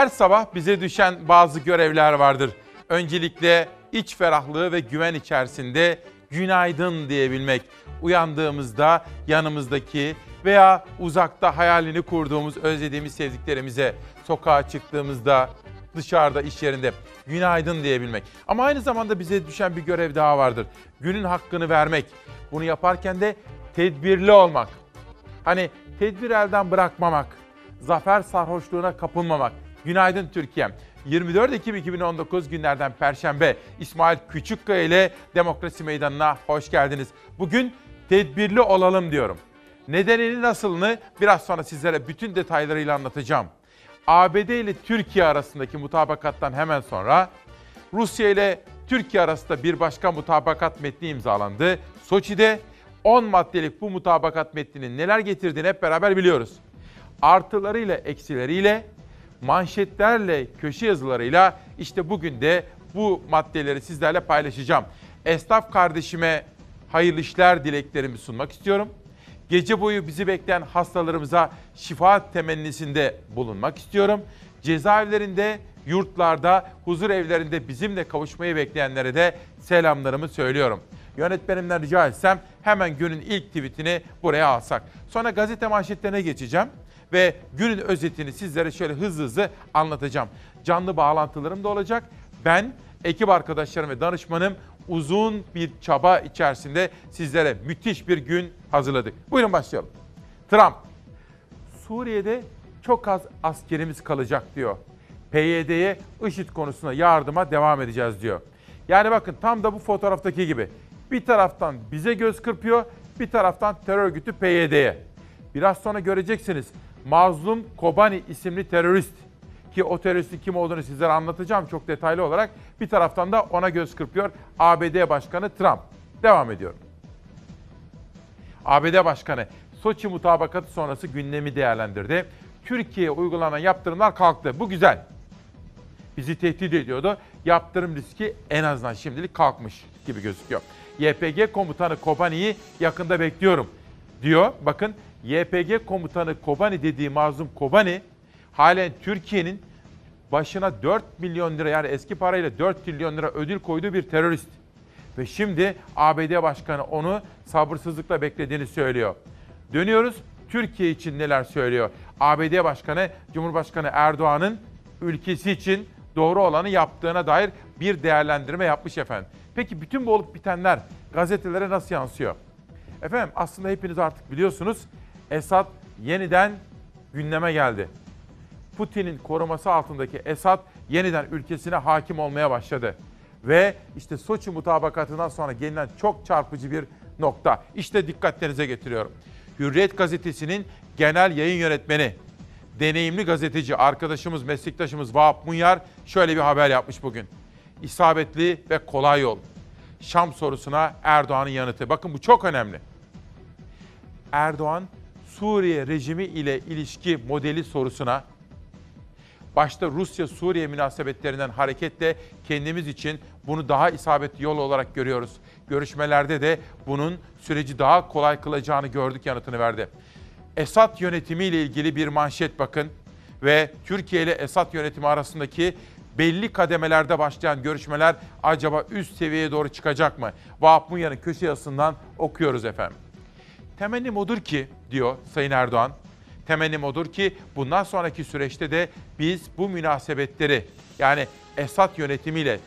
Her sabah bize düşen bazı görevler vardır. Öncelikle iç ferahlığı ve güven içerisinde günaydın diyebilmek. Uyandığımızda yanımızdaki veya uzakta hayalini kurduğumuz, özlediğimiz sevdiklerimize sokağa çıktığımızda, dışarıda, iş yerinde günaydın diyebilmek. Ama aynı zamanda bize düşen bir görev daha vardır. Günün hakkını vermek. Bunu yaparken de tedbirli olmak. Hani tedbir elden bırakmamak, zafer sarhoşluğuna kapılmamak. Günaydın Türkiye'm. 24 Ekim 2019 günlerden Perşembe İsmail Küçükkaya ile Demokrasi Meydanı'na hoş geldiniz. Bugün tedbirli olalım diyorum. Nedenini nasılını biraz sonra sizlere bütün detaylarıyla anlatacağım. ABD ile Türkiye arasındaki mutabakattan hemen sonra Rusya ile Türkiye arasında bir başka mutabakat metni imzalandı. Soçi'de 10 maddelik bu mutabakat metninin neler getirdiğini hep beraber biliyoruz. Artılarıyla eksileriyle, manşetlerle, köşe yazılarıyla işte bugün de bu maddeleri sizlerle paylaşacağım. Esnaf kardeşime hayırlı işler dileklerimi sunmak istiyorum. Gece boyu bizi bekleyen hastalarımıza şifa temennisinde bulunmak istiyorum. Cezaevlerinde, yurtlarda, huzur evlerinde bizimle kavuşmayı bekleyenlere de selamlarımı söylüyorum. Yönetmenimden rica etsem hemen günün ilk tweetini buraya alsak. Sonra gazete manşetlerine geçeceğim ve günün özetini sizlere şöyle hızlı hızlı anlatacağım. Canlı bağlantılarım da olacak. Ben, ekip arkadaşlarım ve danışmanım uzun bir çaba içerisinde sizlere müthiş bir gün hazırladık. Buyurun başlayalım. Trump, Suriye'de çok az askerimiz kalacak diyor. PYD'ye IŞİD konusunda yardıma devam edeceğiz diyor. Yani bakın tam da bu fotoğraftaki gibi. Bir taraftan bize göz kırpıyor, bir taraftan terör örgütü PYD'ye. Biraz sonra göreceksiniz. Mazlum Kobani isimli terörist ki o teröristin kim olduğunu sizlere anlatacağım çok detaylı olarak. Bir taraftan da ona göz kırpıyor ABD Başkanı Trump. Devam ediyorum. ABD Başkanı Soçi mutabakatı sonrası gündemi değerlendirdi. Türkiye'ye uygulanan yaptırımlar kalktı. Bu güzel. Bizi tehdit ediyordu. Yaptırım riski en azından şimdilik kalkmış gibi gözüküyor. YPG komutanı Kobani'yi yakında bekliyorum diyor. Bakın YPG komutanı Kobani dediği mazlum Kobani halen Türkiye'nin başına 4 milyon lira yani eski parayla 4 trilyon lira ödül koyduğu bir terörist. Ve şimdi ABD Başkanı onu sabırsızlıkla beklediğini söylüyor. Dönüyoruz Türkiye için neler söylüyor? ABD Başkanı Cumhurbaşkanı Erdoğan'ın ülkesi için doğru olanı yaptığına dair bir değerlendirme yapmış efendim. Peki bütün bu olup bitenler gazetelere nasıl yansıyor? Efendim aslında hepiniz artık biliyorsunuz Esad yeniden gündeme geldi. Putin'in koruması altındaki Esad yeniden ülkesine hakim olmaya başladı. Ve işte Soçi mutabakatından sonra gelinen çok çarpıcı bir nokta. İşte dikkatlerinize getiriyorum. Hürriyet gazetesinin genel yayın yönetmeni, deneyimli gazeteci arkadaşımız, meslektaşımız Vahap Munyar şöyle bir haber yapmış bugün. İsabetli ve kolay yol. Şam sorusuna Erdoğan'ın yanıtı. Bakın bu çok önemli. Erdoğan Suriye rejimi ile ilişki modeli sorusuna başta Rusya-Suriye münasebetlerinden hareketle kendimiz için bunu daha isabetli yol olarak görüyoruz. Görüşmelerde de bunun süreci daha kolay kılacağını gördük yanıtını verdi. Esad yönetimiyle ilgili bir manşet bakın ve Türkiye ile Esad yönetimi arasındaki belli kademelerde başlayan görüşmeler acaba üst seviyeye doğru çıkacak mı? Vahap Munya'nın köşe yazısından okuyoruz efendim. Temennim odur ki diyor Sayın Erdoğan, temennim odur ki bundan sonraki süreçte de biz bu münasebetleri yani Esad yönetimiyle,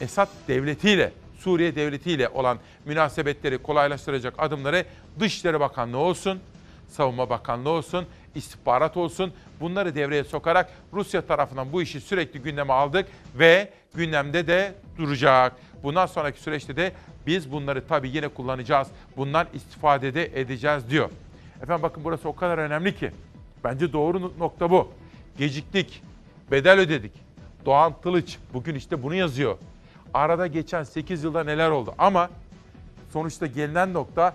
Esad devletiyle, Suriye devletiyle olan münasebetleri kolaylaştıracak adımları Dışişleri Bakanlığı olsun, Savunma Bakanlığı olsun, istihbarat olsun bunları devreye sokarak Rusya tarafından bu işi sürekli gündeme aldık ve gündemde de duracak. Bundan sonraki süreçte de biz bunları tabii yine kullanacağız. Bundan istifade de edeceğiz diyor. Efendim bakın burası o kadar önemli ki. Bence doğru nokta bu. Geciktik, bedel ödedik. Doğan Tılıç bugün işte bunu yazıyor. Arada geçen 8 yılda neler oldu ama sonuçta gelinen nokta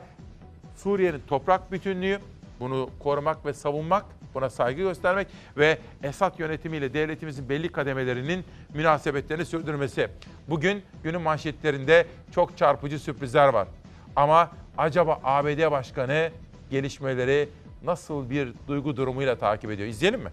Suriye'nin toprak bütünlüğü, bunu korumak ve savunmak, buna saygı göstermek ve Esad yönetimiyle devletimizin belli kademelerinin münasebetlerini sürdürmesi. Bugün günün manşetlerinde çok çarpıcı sürprizler var. Ama acaba ABD Başkanı gelişmeleri nasıl bir duygu durumuyla takip ediyor? İzleyelim mi?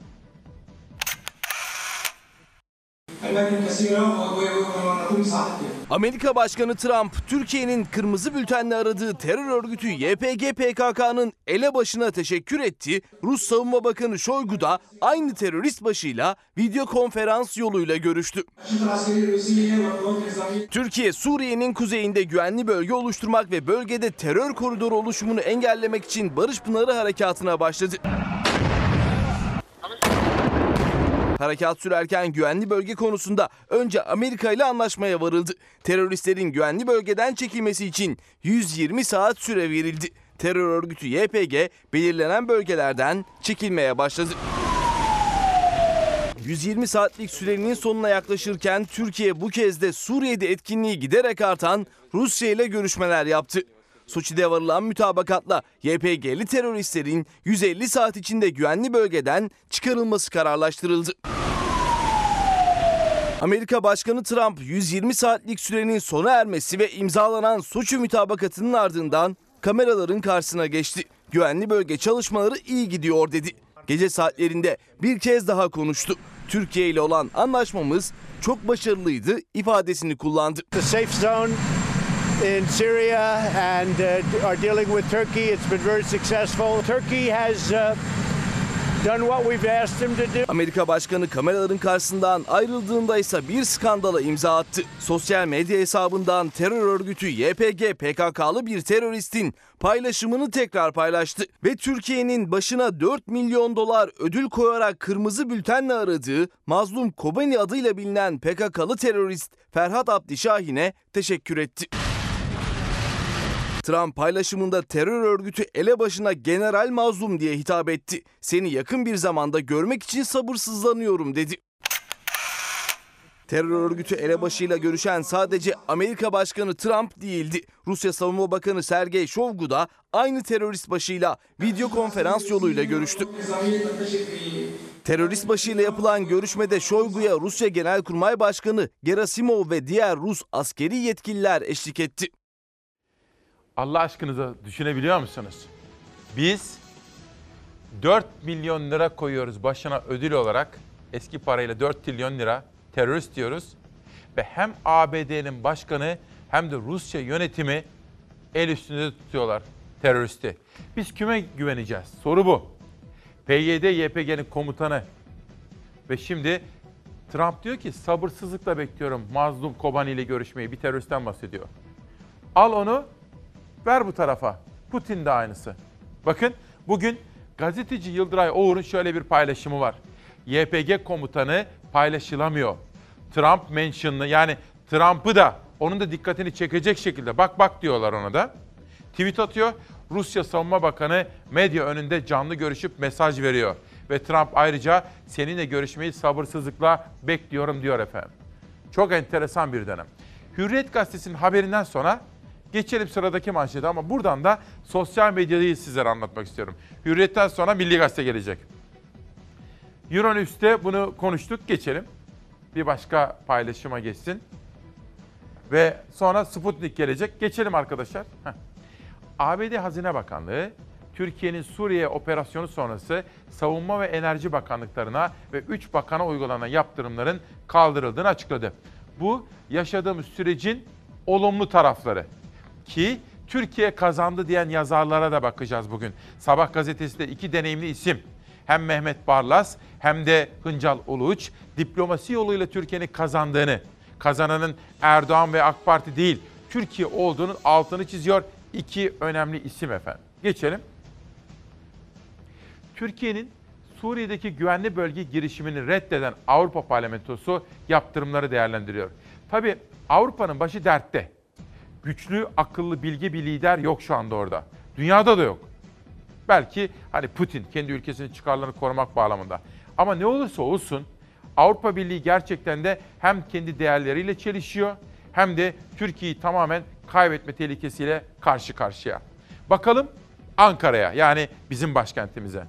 Amerika Başkanı Trump, Türkiye'nin kırmızı bültenle aradığı terör örgütü YPG PKK'nın elebaşına teşekkür etti. Rus Savunma Bakanı Şoygu da aynı terörist başıyla video konferans yoluyla görüştü. Türkiye, Suriye'nin kuzeyinde güvenli bölge oluşturmak ve bölgede terör koridoru oluşumunu engellemek için Barış Pınarı Harekatı'na başladı. Harekat sürerken güvenli bölge konusunda önce Amerika ile anlaşmaya varıldı. Teröristlerin güvenli bölgeden çekilmesi için 120 saat süre verildi. Terör örgütü YPG belirlenen bölgelerden çekilmeye başladı. 120 saatlik sürenin sonuna yaklaşırken Türkiye bu kez de Suriye'de etkinliği giderek artan Rusya ile görüşmeler yaptı. Soçi'de varılan mütabakatla YPG'li teröristlerin 150 saat içinde güvenli bölgeden çıkarılması kararlaştırıldı. Amerika Başkanı Trump 120 saatlik sürenin sona ermesi ve imzalanan Soçi mütabakatının ardından kameraların karşısına geçti. Güvenli bölge çalışmaları iyi gidiyor dedi. Gece saatlerinde bir kez daha konuştu. Türkiye ile olan anlaşmamız çok başarılıydı ifadesini kullandı. the safe zone in Syria and uh, are dealing with Turkey. It's been very successful. Turkey has uh, done what we've asked them to do. Amerika Başkanı kameraların karşısından ayrıldığında ise bir skandala imza attı. Sosyal medya hesabından terör örgütü YPG PKK'lı bir teröristin paylaşımını tekrar paylaştı ve Türkiye'nin başına 4 milyon dolar ödül koyarak kırmızı bültenle aradığı Mazlum Kobani adıyla bilinen PKK'lı terörist Ferhat Abdi Şahin'e teşekkür etti. Trump paylaşımında terör örgütü elebaşına general mazlum diye hitap etti. Seni yakın bir zamanda görmek için sabırsızlanıyorum dedi. Terör örgütü elebaşıyla görüşen sadece Amerika Başkanı Trump değildi. Rusya Savunma Bakanı Sergey Şovgu da aynı terörist başıyla video konferans yoluyla görüştü. Terörist başıyla yapılan görüşmede Şoygu'ya Rusya Genelkurmay Başkanı Gerasimov ve diğer Rus askeri yetkililer eşlik etti. Allah aşkınıza düşünebiliyor musunuz? Biz 4 milyon lira koyuyoruz başına ödül olarak. Eski parayla 4 trilyon lira terörist diyoruz. Ve hem ABD'nin başkanı hem de Rusya yönetimi el üstünde tutuyorlar teröristi. Biz kime güveneceğiz? Soru bu. PYD YPG'nin komutanı ve şimdi Trump diyor ki sabırsızlıkla bekliyorum Mazlum Kobani ile görüşmeyi. Bir teröristten bahsediyor. Al onu ver bu tarafa. Putin de aynısı. Bakın bugün gazeteci Yıldıray Oğur'un şöyle bir paylaşımı var. YPG komutanı paylaşılamıyor. Trump mentionlı yani Trump'ı da onun da dikkatini çekecek şekilde bak bak diyorlar ona da. Tweet atıyor. Rusya Savunma Bakanı medya önünde canlı görüşüp mesaj veriyor. Ve Trump ayrıca seninle görüşmeyi sabırsızlıkla bekliyorum diyor efendim. Çok enteresan bir dönem. Hürriyet Gazetesi'nin haberinden sonra geçelim sıradaki manşete ama buradan da sosyal medyayı sizlere anlatmak istiyorum. Hürriyet'ten sonra Milli Gazete gelecek. Euronews'te bunu konuştuk, geçelim. Bir başka paylaşıma geçsin. Ve sonra Sputnik gelecek. Geçelim arkadaşlar. Heh. ABD Hazine Bakanlığı, Türkiye'nin Suriye operasyonu sonrası Savunma ve Enerji Bakanlıklarına ve 3 bakana uygulanan yaptırımların kaldırıldığını açıkladı. Bu yaşadığımız sürecin olumlu tarafları. Ki Türkiye kazandı diyen yazarlara da bakacağız bugün. Sabah gazetesinde iki deneyimli isim hem Mehmet Barlas hem de Hıncal Uluç diplomasi yoluyla Türkiye'nin kazandığını, kazananın Erdoğan ve AK Parti değil Türkiye olduğunun altını çiziyor iki önemli isim efendim. Geçelim. Türkiye'nin Suriye'deki güvenli bölge girişimini reddeden Avrupa Parlamentosu yaptırımları değerlendiriyor. Tabii Avrupa'nın başı dertte. Güçlü, akıllı, bilgi bir lider yok şu anda orada. Dünyada da yok. Belki hani Putin kendi ülkesinin çıkarlarını korumak bağlamında. Ama ne olursa olsun Avrupa Birliği gerçekten de hem kendi değerleriyle çelişiyor hem de Türkiye'yi tamamen kaybetme tehlikesiyle karşı karşıya. Bakalım Ankara'ya yani bizim başkentimize.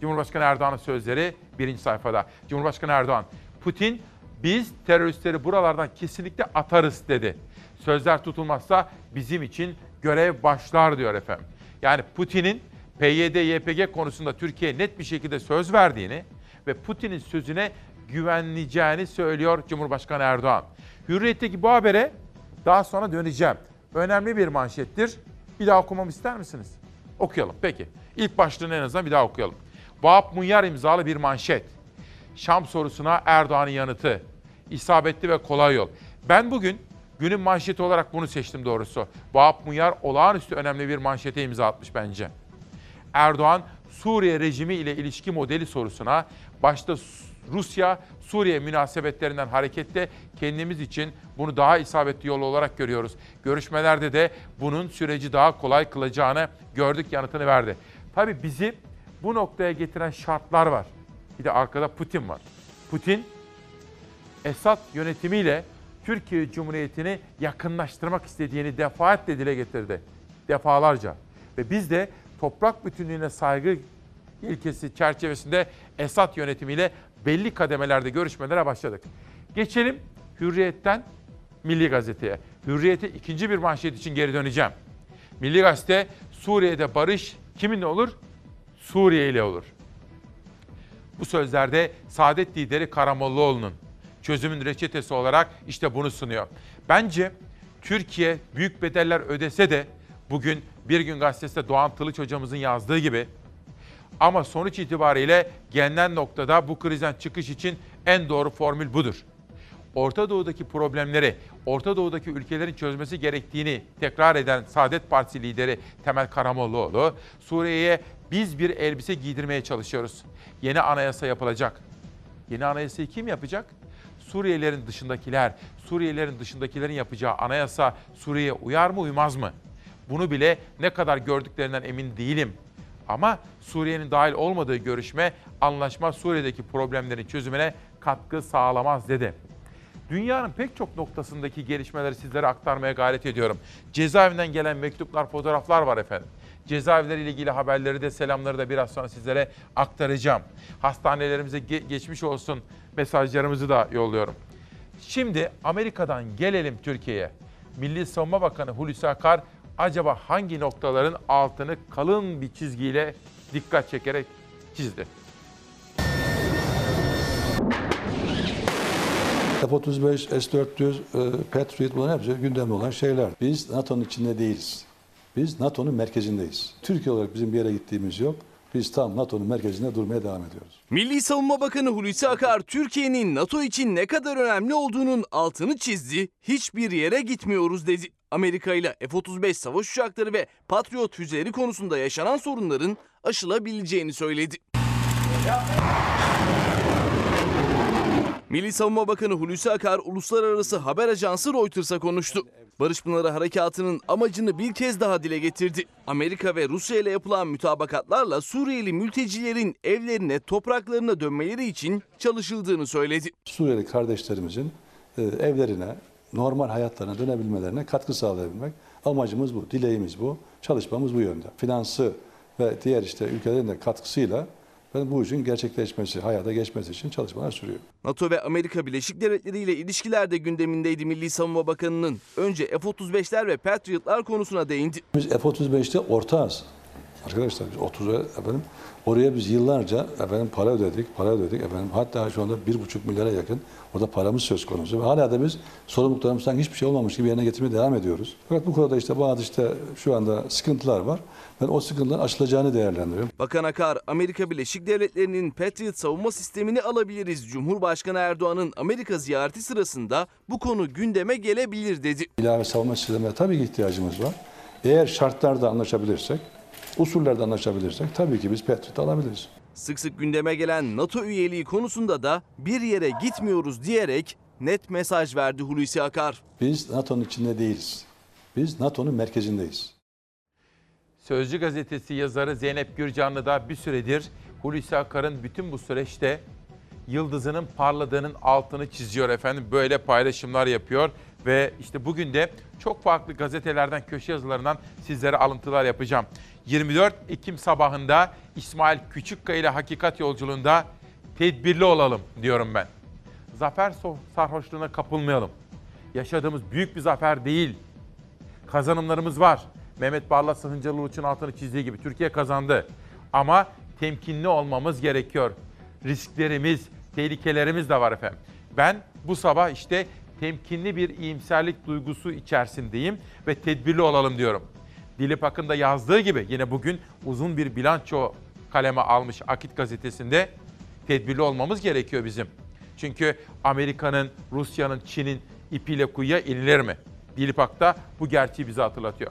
Cumhurbaşkanı Erdoğan'ın sözleri birinci sayfada. Cumhurbaşkanı Erdoğan, Putin biz teröristleri buralardan kesinlikle atarız dedi. Sözler tutulmazsa bizim için görev başlar diyor efendim. Yani Putin'in PYD, YPG konusunda Türkiye'ye net bir şekilde söz verdiğini ve Putin'in sözüne güvenleyeceğini söylüyor Cumhurbaşkanı Erdoğan. Hürriyet'teki bu habere daha sonra döneceğim. Önemli bir manşettir. Bir daha okumamı ister misiniz? Okuyalım peki. İlk başlığını en azından bir daha okuyalım. Vahap Munyar imzalı bir manşet. Şam sorusuna Erdoğan'ın yanıtı. İsabetli ve kolay yol. Ben bugün günün manşeti olarak bunu seçtim doğrusu. Vahap Munyar olağanüstü önemli bir manşete imza atmış bence. Erdoğan Suriye rejimi ile ilişki modeli sorusuna başta Rusya Suriye münasebetlerinden hareketle kendimiz için bunu daha isabetli yol olarak görüyoruz. Görüşmelerde de bunun süreci daha kolay kılacağını gördük yanıtını verdi. Tabii bizi bu noktaya getiren şartlar var. Bir de arkada Putin var. Putin Esad yönetimiyle Türkiye Cumhuriyeti'ni yakınlaştırmak istediğini defaatle dile getirdi. Defalarca. Ve biz de toprak bütünlüğüne saygı ilkesi çerçevesinde Esad yönetimiyle belli kademelerde görüşmelere başladık. Geçelim Hürriyet'ten Milli Gazete'ye. Hürriyet'e ikinci bir manşet için geri döneceğim. Milli Gazete Suriye'de barış kiminle olur? Suriye ile olur. Bu sözlerde Saadet lideri Karamollaoğlu'nun çözümün reçetesi olarak işte bunu sunuyor. Bence Türkiye büyük bedeller ödese de bugün Bir Gün Gazetesi'nde Doğan Tılıç hocamızın yazdığı gibi ama sonuç itibariyle gelinen noktada bu krizden çıkış için en doğru formül budur. Orta Doğu'daki problemleri, Orta Doğu'daki ülkelerin çözmesi gerektiğini tekrar eden Saadet Partisi lideri Temel Karamollaoğlu, Suriye'ye biz bir elbise giydirmeye çalışıyoruz. Yeni anayasa yapılacak. Yeni anayasayı kim yapacak? Suriyelilerin dışındakiler, Suriyelilerin dışındakilerin yapacağı anayasa Suriye'ye uyar mı uymaz mı? Bunu bile ne kadar gördüklerinden emin değilim. Ama Suriye'nin dahil olmadığı görüşme, anlaşma Suriye'deki problemlerin çözümüne katkı sağlamaz dedi. Dünyanın pek çok noktasındaki gelişmeleri sizlere aktarmaya gayret ediyorum. Cezaevinden gelen mektuplar, fotoğraflar var efendim. Cezaevleriyle ilgili haberleri de selamları da biraz sonra sizlere aktaracağım. Hastanelerimize ge- geçmiş olsun mesajlarımızı da yolluyorum. Şimdi Amerika'dan gelelim Türkiye'ye. Milli Savunma Bakanı Hulusi Akar acaba hangi noktaların altını kalın bir çizgiyle dikkat çekerek çizdi? F-35, S-400, e, Patriot bunların hepsi gündemde olan şeyler. Biz NATO'nun içinde değiliz. Biz NATO'nun merkezindeyiz. Türkiye olarak bizim bir yere gittiğimiz yok. Biz tam NATO'nun merkezinde durmaya devam ediyoruz. Milli Savunma Bakanı Hulusi Akar Türkiye'nin NATO için ne kadar önemli olduğunun altını çizdi. Hiçbir yere gitmiyoruz dedi. Amerika ile F-35 savaş uçakları ve Patriot füzeleri konusunda yaşanan sorunların aşılabileceğini söyledi. Milli Savunma Bakanı Hulusi Akar uluslararası haber ajansı Reuters'a konuştu. Barış Pınarı Harekatı'nın amacını bir kez daha dile getirdi. Amerika ve Rusya ile yapılan mütabakatlarla Suriyeli mültecilerin evlerine, topraklarına dönmeleri için çalışıldığını söyledi. Suriyeli kardeşlerimizin e, evlerine, normal hayatlarına dönebilmelerine katkı sağlayabilmek. Amacımız bu, dileğimiz bu, çalışmamız bu yönde. Finansı ve diğer işte ülkelerin de katkısıyla ben bu işin gerçekleşmesi, hayata geçmesi için çalışmalar sürüyor. NATO ve Amerika Birleşik Devletleri ile ilişkiler de gündemindeydi Milli Savunma Bakanı'nın. Önce F-35'ler ve Patriot'lar konusuna değindi. Biz F-35'te ortağız. Arkadaşlar biz 30 efendim oraya biz yıllarca efendim para ödedik, para ödedik efendim. Hatta şu anda 1,5 milyara yakın orada paramız söz konusu. Ve hala da biz sorumluluklarımızdan hiçbir şey olmamış gibi yerine getirmeye devam ediyoruz. Fakat bu konuda işte bazı işte şu anda sıkıntılar var. Ben o sıkıntıların aşılacağını değerlendiriyorum. Bakan Akar, Amerika Birleşik Devletleri'nin Patriot savunma sistemini alabiliriz. Cumhurbaşkanı Erdoğan'ın Amerika ziyareti sırasında bu konu gündeme gelebilir dedi. İlave savunma sistemine tabii ki ihtiyacımız var. Eğer şartlarda anlaşabilirsek, usullerde anlaşabilirsek tabii ki biz Patriot alabiliriz. Sık sık gündeme gelen NATO üyeliği konusunda da bir yere gitmiyoruz diyerek net mesaj verdi Hulusi Akar. Biz NATO'nun içinde değiliz. Biz NATO'nun merkezindeyiz. Sözcü gazetesi yazarı Zeynep Gürcanlı da bir süredir Hulusi Akar'ın bütün bu süreçte yıldızının parladığının altını çiziyor efendim. Böyle paylaşımlar yapıyor ve işte bugün de çok farklı gazetelerden, köşe yazılarından sizlere alıntılar yapacağım. 24 Ekim sabahında İsmail Küçükkaya ile Hakikat Yolculuğunda tedbirli olalım diyorum ben. Zafer sarhoşluğuna kapılmayalım. Yaşadığımız büyük bir zafer değil kazanımlarımız var. Mehmet Barlas Sahıncalı Uluç'un altını çizdiği gibi Türkiye kazandı. Ama temkinli olmamız gerekiyor. Risklerimiz, tehlikelerimiz de var efendim. Ben bu sabah işte temkinli bir iyimserlik duygusu içerisindeyim ve tedbirli olalım diyorum. Dilip Akın da yazdığı gibi yine bugün uzun bir bilanço kaleme almış Akit gazetesinde tedbirli olmamız gerekiyor bizim. Çünkü Amerika'nın, Rusya'nın, Çin'in ipiyle kuyuya inilir mi? Dilip Ak da bu gerçeği bize hatırlatıyor.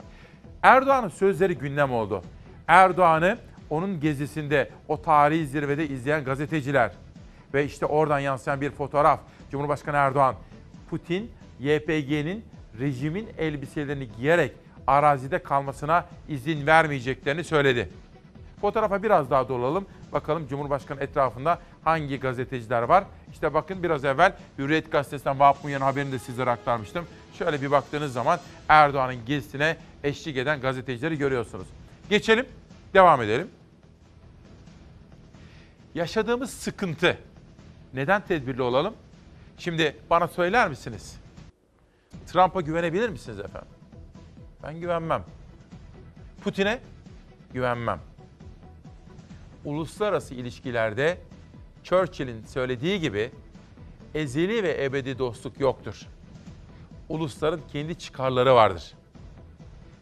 Erdoğan'ın sözleri gündem oldu. Erdoğan'ı onun gezisinde o tarihi zirvede izleyen gazeteciler ve işte oradan yansıyan bir fotoğraf. Cumhurbaşkanı Erdoğan, Putin, YPG'nin rejimin elbiselerini giyerek arazide kalmasına izin vermeyeceklerini söyledi. Fotoğrafa biraz daha dolalım. Bakalım Cumhurbaşkanı etrafında hangi gazeteciler var? İşte bakın biraz evvel Hürriyet Gazetesi'nden Vahap Muyan'ın haberini de sizlere aktarmıştım. Şöyle bir baktığınız zaman Erdoğan'ın gezisine eşlik eden gazetecileri görüyorsunuz. Geçelim, devam edelim. Yaşadığımız sıkıntı. Neden tedbirli olalım? Şimdi bana söyler misiniz? Trump'a güvenebilir misiniz efendim? Ben güvenmem. Putin'e güvenmem. Uluslararası ilişkilerde Churchill'in söylediği gibi ezeli ve ebedi dostluk yoktur. Ulusların kendi çıkarları vardır.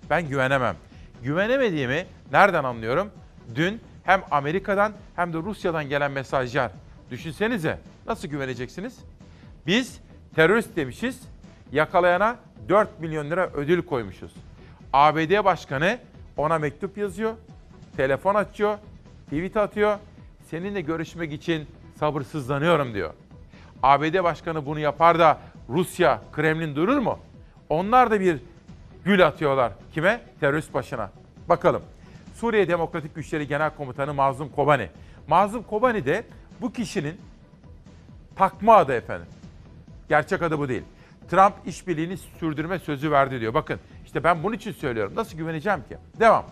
Ben güvenemem. Güvenemediğimi nereden anlıyorum? Dün hem Amerika'dan hem de Rusya'dan gelen mesajlar. Düşünsenize nasıl güveneceksiniz? Biz terörist demişiz, yakalayana 4 milyon lira ödül koymuşuz. ABD Başkanı ona mektup yazıyor, telefon açıyor, tweet atıyor. Seninle görüşmek için sabırsızlanıyorum diyor. ABD Başkanı bunu yapar da Rusya, Kremlin durur mu? Onlar da bir gül atıyorlar. Kime? Terörist başına. Bakalım. Suriye Demokratik Güçleri Genel Komutanı Mazlum Kobani. Mazlum Kobani de bu kişinin takma adı efendim. Gerçek adı bu değil. Trump işbirliğini sürdürme sözü verdi diyor. Bakın işte ben bunun için söylüyorum. Nasıl güveneceğim ki? Devam.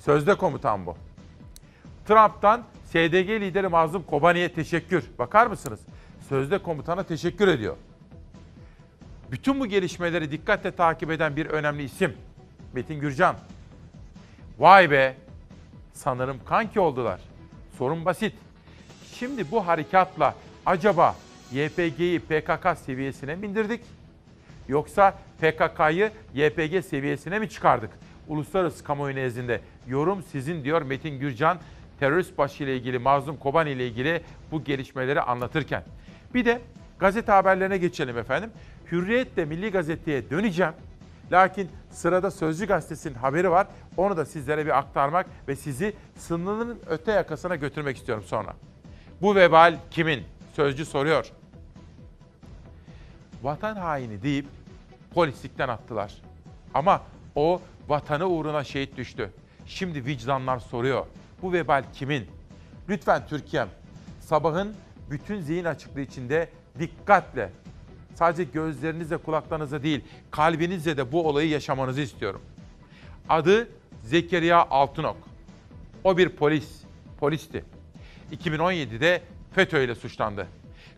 Sözde komutan bu. Trump'tan SDG lideri Mazlum Kobani'ye teşekkür. Bakar mısınız? Sözde komutana teşekkür ediyor. Bütün bu gelişmeleri dikkatle takip eden bir önemli isim. Metin Gürcan. Vay be! Sanırım kanki oldular. Sorun basit. Şimdi bu harekatla acaba YPG'yi PKK seviyesine mi indirdik? Yoksa PKK'yı YPG seviyesine mi çıkardık? Uluslararası kamuoyu nezdinde yorum sizin diyor Metin Gürcan terörist başı ile ilgili Mazlum Kobani ile ilgili bu gelişmeleri anlatırken. Bir de gazete haberlerine geçelim efendim. Hürriyet'le Milli Gazete'ye döneceğim. Lakin sırada Sözcü Gazetesi'nin haberi var. Onu da sizlere bir aktarmak ve sizi sınırının öte yakasına götürmek istiyorum sonra. Bu vebal kimin? Sözcü soruyor. Vatan haini deyip polislikten attılar. Ama o vatanı uğruna şehit düştü. Şimdi vicdanlar soruyor. Bu vebal kimin? Lütfen Türkiye'm sabahın bütün zihin açıklığı içinde dikkatle sadece gözlerinizle kulaklarınızla değil kalbinizle de bu olayı yaşamanızı istiyorum. Adı Zekeriya Altınok. O bir polis, polisti. 2017'de FETÖ ile suçlandı.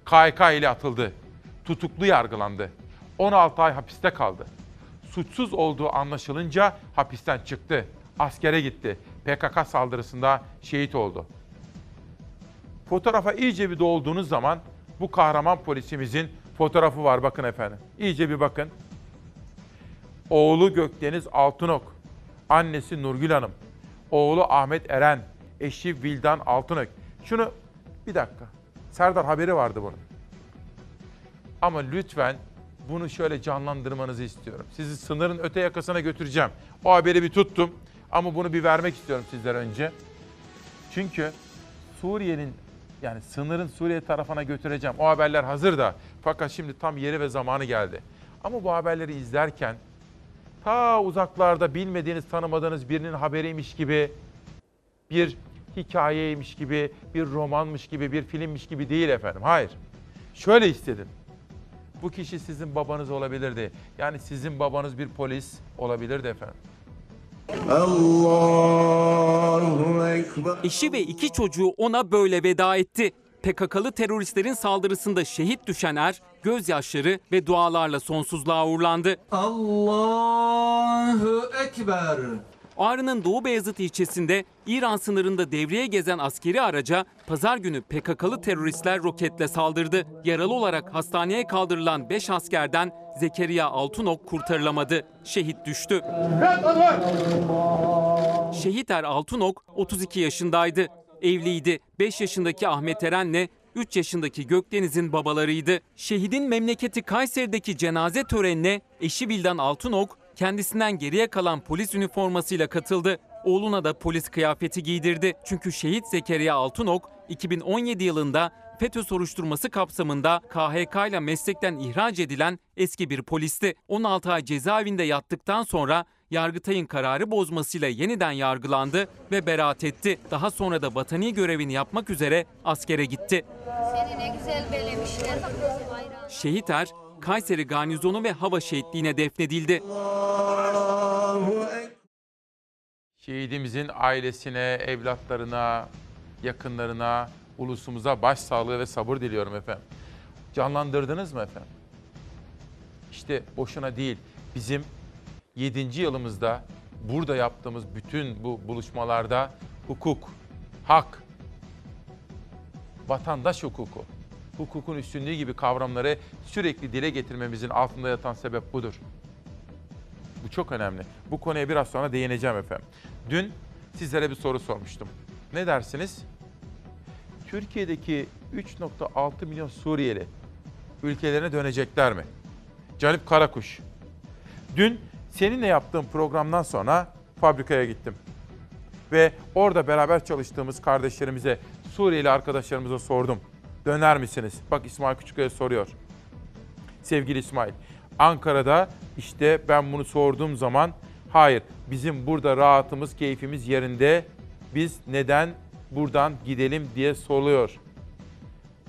KHK ile atıldı. Tutuklu yargılandı. 16 ay hapiste kaldı. Suçsuz olduğu anlaşılınca hapisten çıktı. Askere gitti. PKK saldırısında şehit oldu. Fotoğrafa iyice bir dolduğunuz zaman bu kahraman polisimizin fotoğrafı var bakın efendim. İyice bir bakın. Oğlu Gökdeniz Altınok, annesi Nurgül Hanım, oğlu Ahmet Eren, eşi Vildan Altınok. Şunu bir dakika. Serdar haberi vardı bunun. Ama lütfen bunu şöyle canlandırmanızı istiyorum. Sizi sınırın öte yakasına götüreceğim. O haberi bir tuttum ama bunu bir vermek istiyorum sizlere önce. Çünkü Suriye'nin yani sınırın Suriye tarafına götüreceğim. O haberler hazır da. Fakat şimdi tam yeri ve zamanı geldi. Ama bu haberleri izlerken ta uzaklarda bilmediğiniz, tanımadığınız birinin haberiymiş gibi bir hikayeymiş gibi, bir romanmış gibi, bir filmmiş gibi değil efendim. Hayır. Şöyle istedim. Bu kişi sizin babanız olabilirdi. Yani sizin babanız bir polis olabilirdi efendim. Eşi ve iki çocuğu ona böyle veda etti. PKK'lı teröristlerin saldırısında şehit düşen er, gözyaşları ve dualarla sonsuzluğa uğurlandı. Allahu Ekber. Ağrı'nın Doğu Beyazıt ilçesinde İran sınırında devreye gezen askeri araca pazar günü PKK'lı teröristler roketle saldırdı. Yaralı olarak hastaneye kaldırılan 5 askerden Zekeriya Altınok kurtarılamadı. Şehit düştü. Şehit Er Altınok 32 yaşındaydı. Evliydi. 5 yaşındaki Ahmet Eren'le 3 yaşındaki Gökdeniz'in babalarıydı. Şehidin memleketi Kayseri'deki cenaze törenine eşi Bildan Altınok kendisinden geriye kalan polis üniformasıyla katıldı. Oğluna da polis kıyafeti giydirdi. Çünkü şehit Zekeriya Altınok 2017 yılında FETÖ soruşturması kapsamında KHK ile meslekten ihraç edilen eski bir polisti. 16 ay cezaevinde yattıktan sonra Yargıtay'ın kararı bozmasıyla yeniden yargılandı ve beraat etti. Daha sonra da vatani görevini yapmak üzere askere gitti. Seni ne güzel belemişler. Şehit Er, Kayseri Garnizonu ve Hava Şehitliği'ne defnedildi. Şehidimizin ailesine, evlatlarına, yakınlarına, ulusumuza başsağlığı ve sabır diliyorum efendim. Canlandırdınız mı efendim? İşte boşuna değil. Bizim 7. yılımızda burada yaptığımız bütün bu buluşmalarda hukuk, hak, vatandaş hukuku, hukukun üstünlüğü gibi kavramları sürekli dile getirmemizin altında yatan sebep budur. Bu çok önemli. Bu konuya biraz sonra değineceğim efendim. Dün sizlere bir soru sormuştum. Ne dersiniz? Türkiye'deki 3.6 milyon Suriyeli ülkelerine dönecekler mi? Canip Karakuş. Dün seninle yaptığım programdan sonra fabrikaya gittim. Ve orada beraber çalıştığımız kardeşlerimize, Suriyeli arkadaşlarımıza sordum. Döner misiniz? Bak İsmail Küçükkaya soruyor. Sevgili İsmail, Ankara'da işte ben bunu sorduğum zaman hayır bizim burada rahatımız, keyfimiz yerinde. Biz neden buradan gidelim diye soruluyor.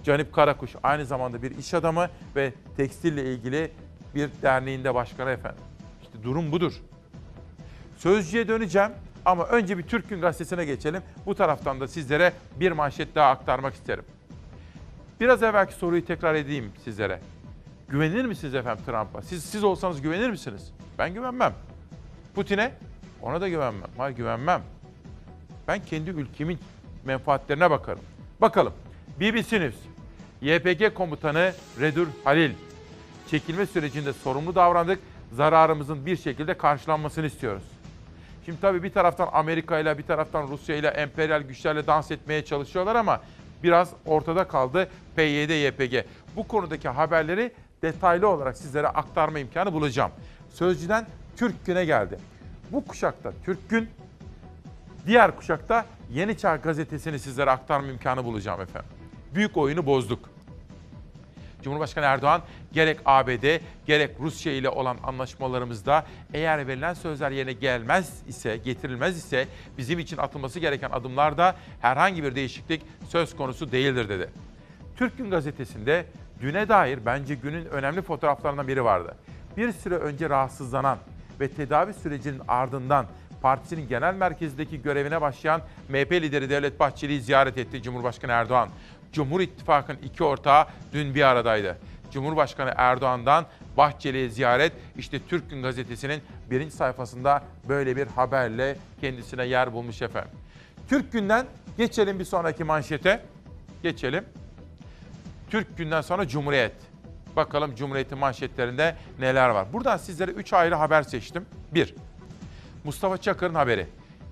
Canip Karakuş aynı zamanda bir iş adamı ve tekstille ilgili bir derneğinde başkanı efendim. İşte durum budur. Sözcüye döneceğim ama önce bir Türk Gün Gazetesi'ne geçelim. Bu taraftan da sizlere bir manşet daha aktarmak isterim. Biraz evvelki soruyu tekrar edeyim sizlere. Güvenir misiniz efendim Trump'a? Siz, siz olsanız güvenir misiniz? Ben güvenmem. Putin'e? Ona da güvenmem. Hayır güvenmem. Ben kendi ülkemin menfaatlerine bakarım. Bakalım. BBC News. YPG komutanı Redur Halil. Çekilme sürecinde sorumlu davrandık. Zararımızın bir şekilde karşılanmasını istiyoruz. Şimdi tabii bir taraftan Amerika ile bir taraftan Rusya ile emperyal güçlerle dans etmeye çalışıyorlar ama biraz ortada kaldı PYD YPG. Bu konudaki haberleri detaylı olarak sizlere aktarma imkanı bulacağım. Sözcüden Türk Gün'e geldi. Bu kuşakta Türk Gün, diğer kuşakta Yeni Çağ gazetesini sizlere aktarma imkanı bulacağım efendim. Büyük oyunu bozduk. Cumhurbaşkanı Erdoğan gerek ABD gerek Rusya ile olan anlaşmalarımızda eğer verilen sözler yerine gelmez ise, getirilmez ise bizim için atılması gereken adımlarda herhangi bir değişiklik söz konusu değildir dedi. Türk Gün gazetesinde düne dair bence günün önemli fotoğraflarından biri vardı. Bir süre önce rahatsızlanan ve tedavi sürecinin ardından partisinin genel merkezindeki görevine başlayan MHP lideri Devlet Bahçeli'yi ziyaret etti Cumhurbaşkanı Erdoğan. Cumhur İttifakı'nın iki ortağı dün bir aradaydı. Cumhurbaşkanı Erdoğan'dan Bahçeli'ye ziyaret işte Türk Gün Gazetesi'nin birinci sayfasında böyle bir haberle kendisine yer bulmuş efendim. Türk Gün'den geçelim bir sonraki manşete. Geçelim. Türk Gün'den sonra Cumhuriyet. Bakalım Cumhuriyet'in manşetlerinde neler var. Buradan sizlere 3 ayrı haber seçtim. 1. Mustafa Çakır'ın haberi.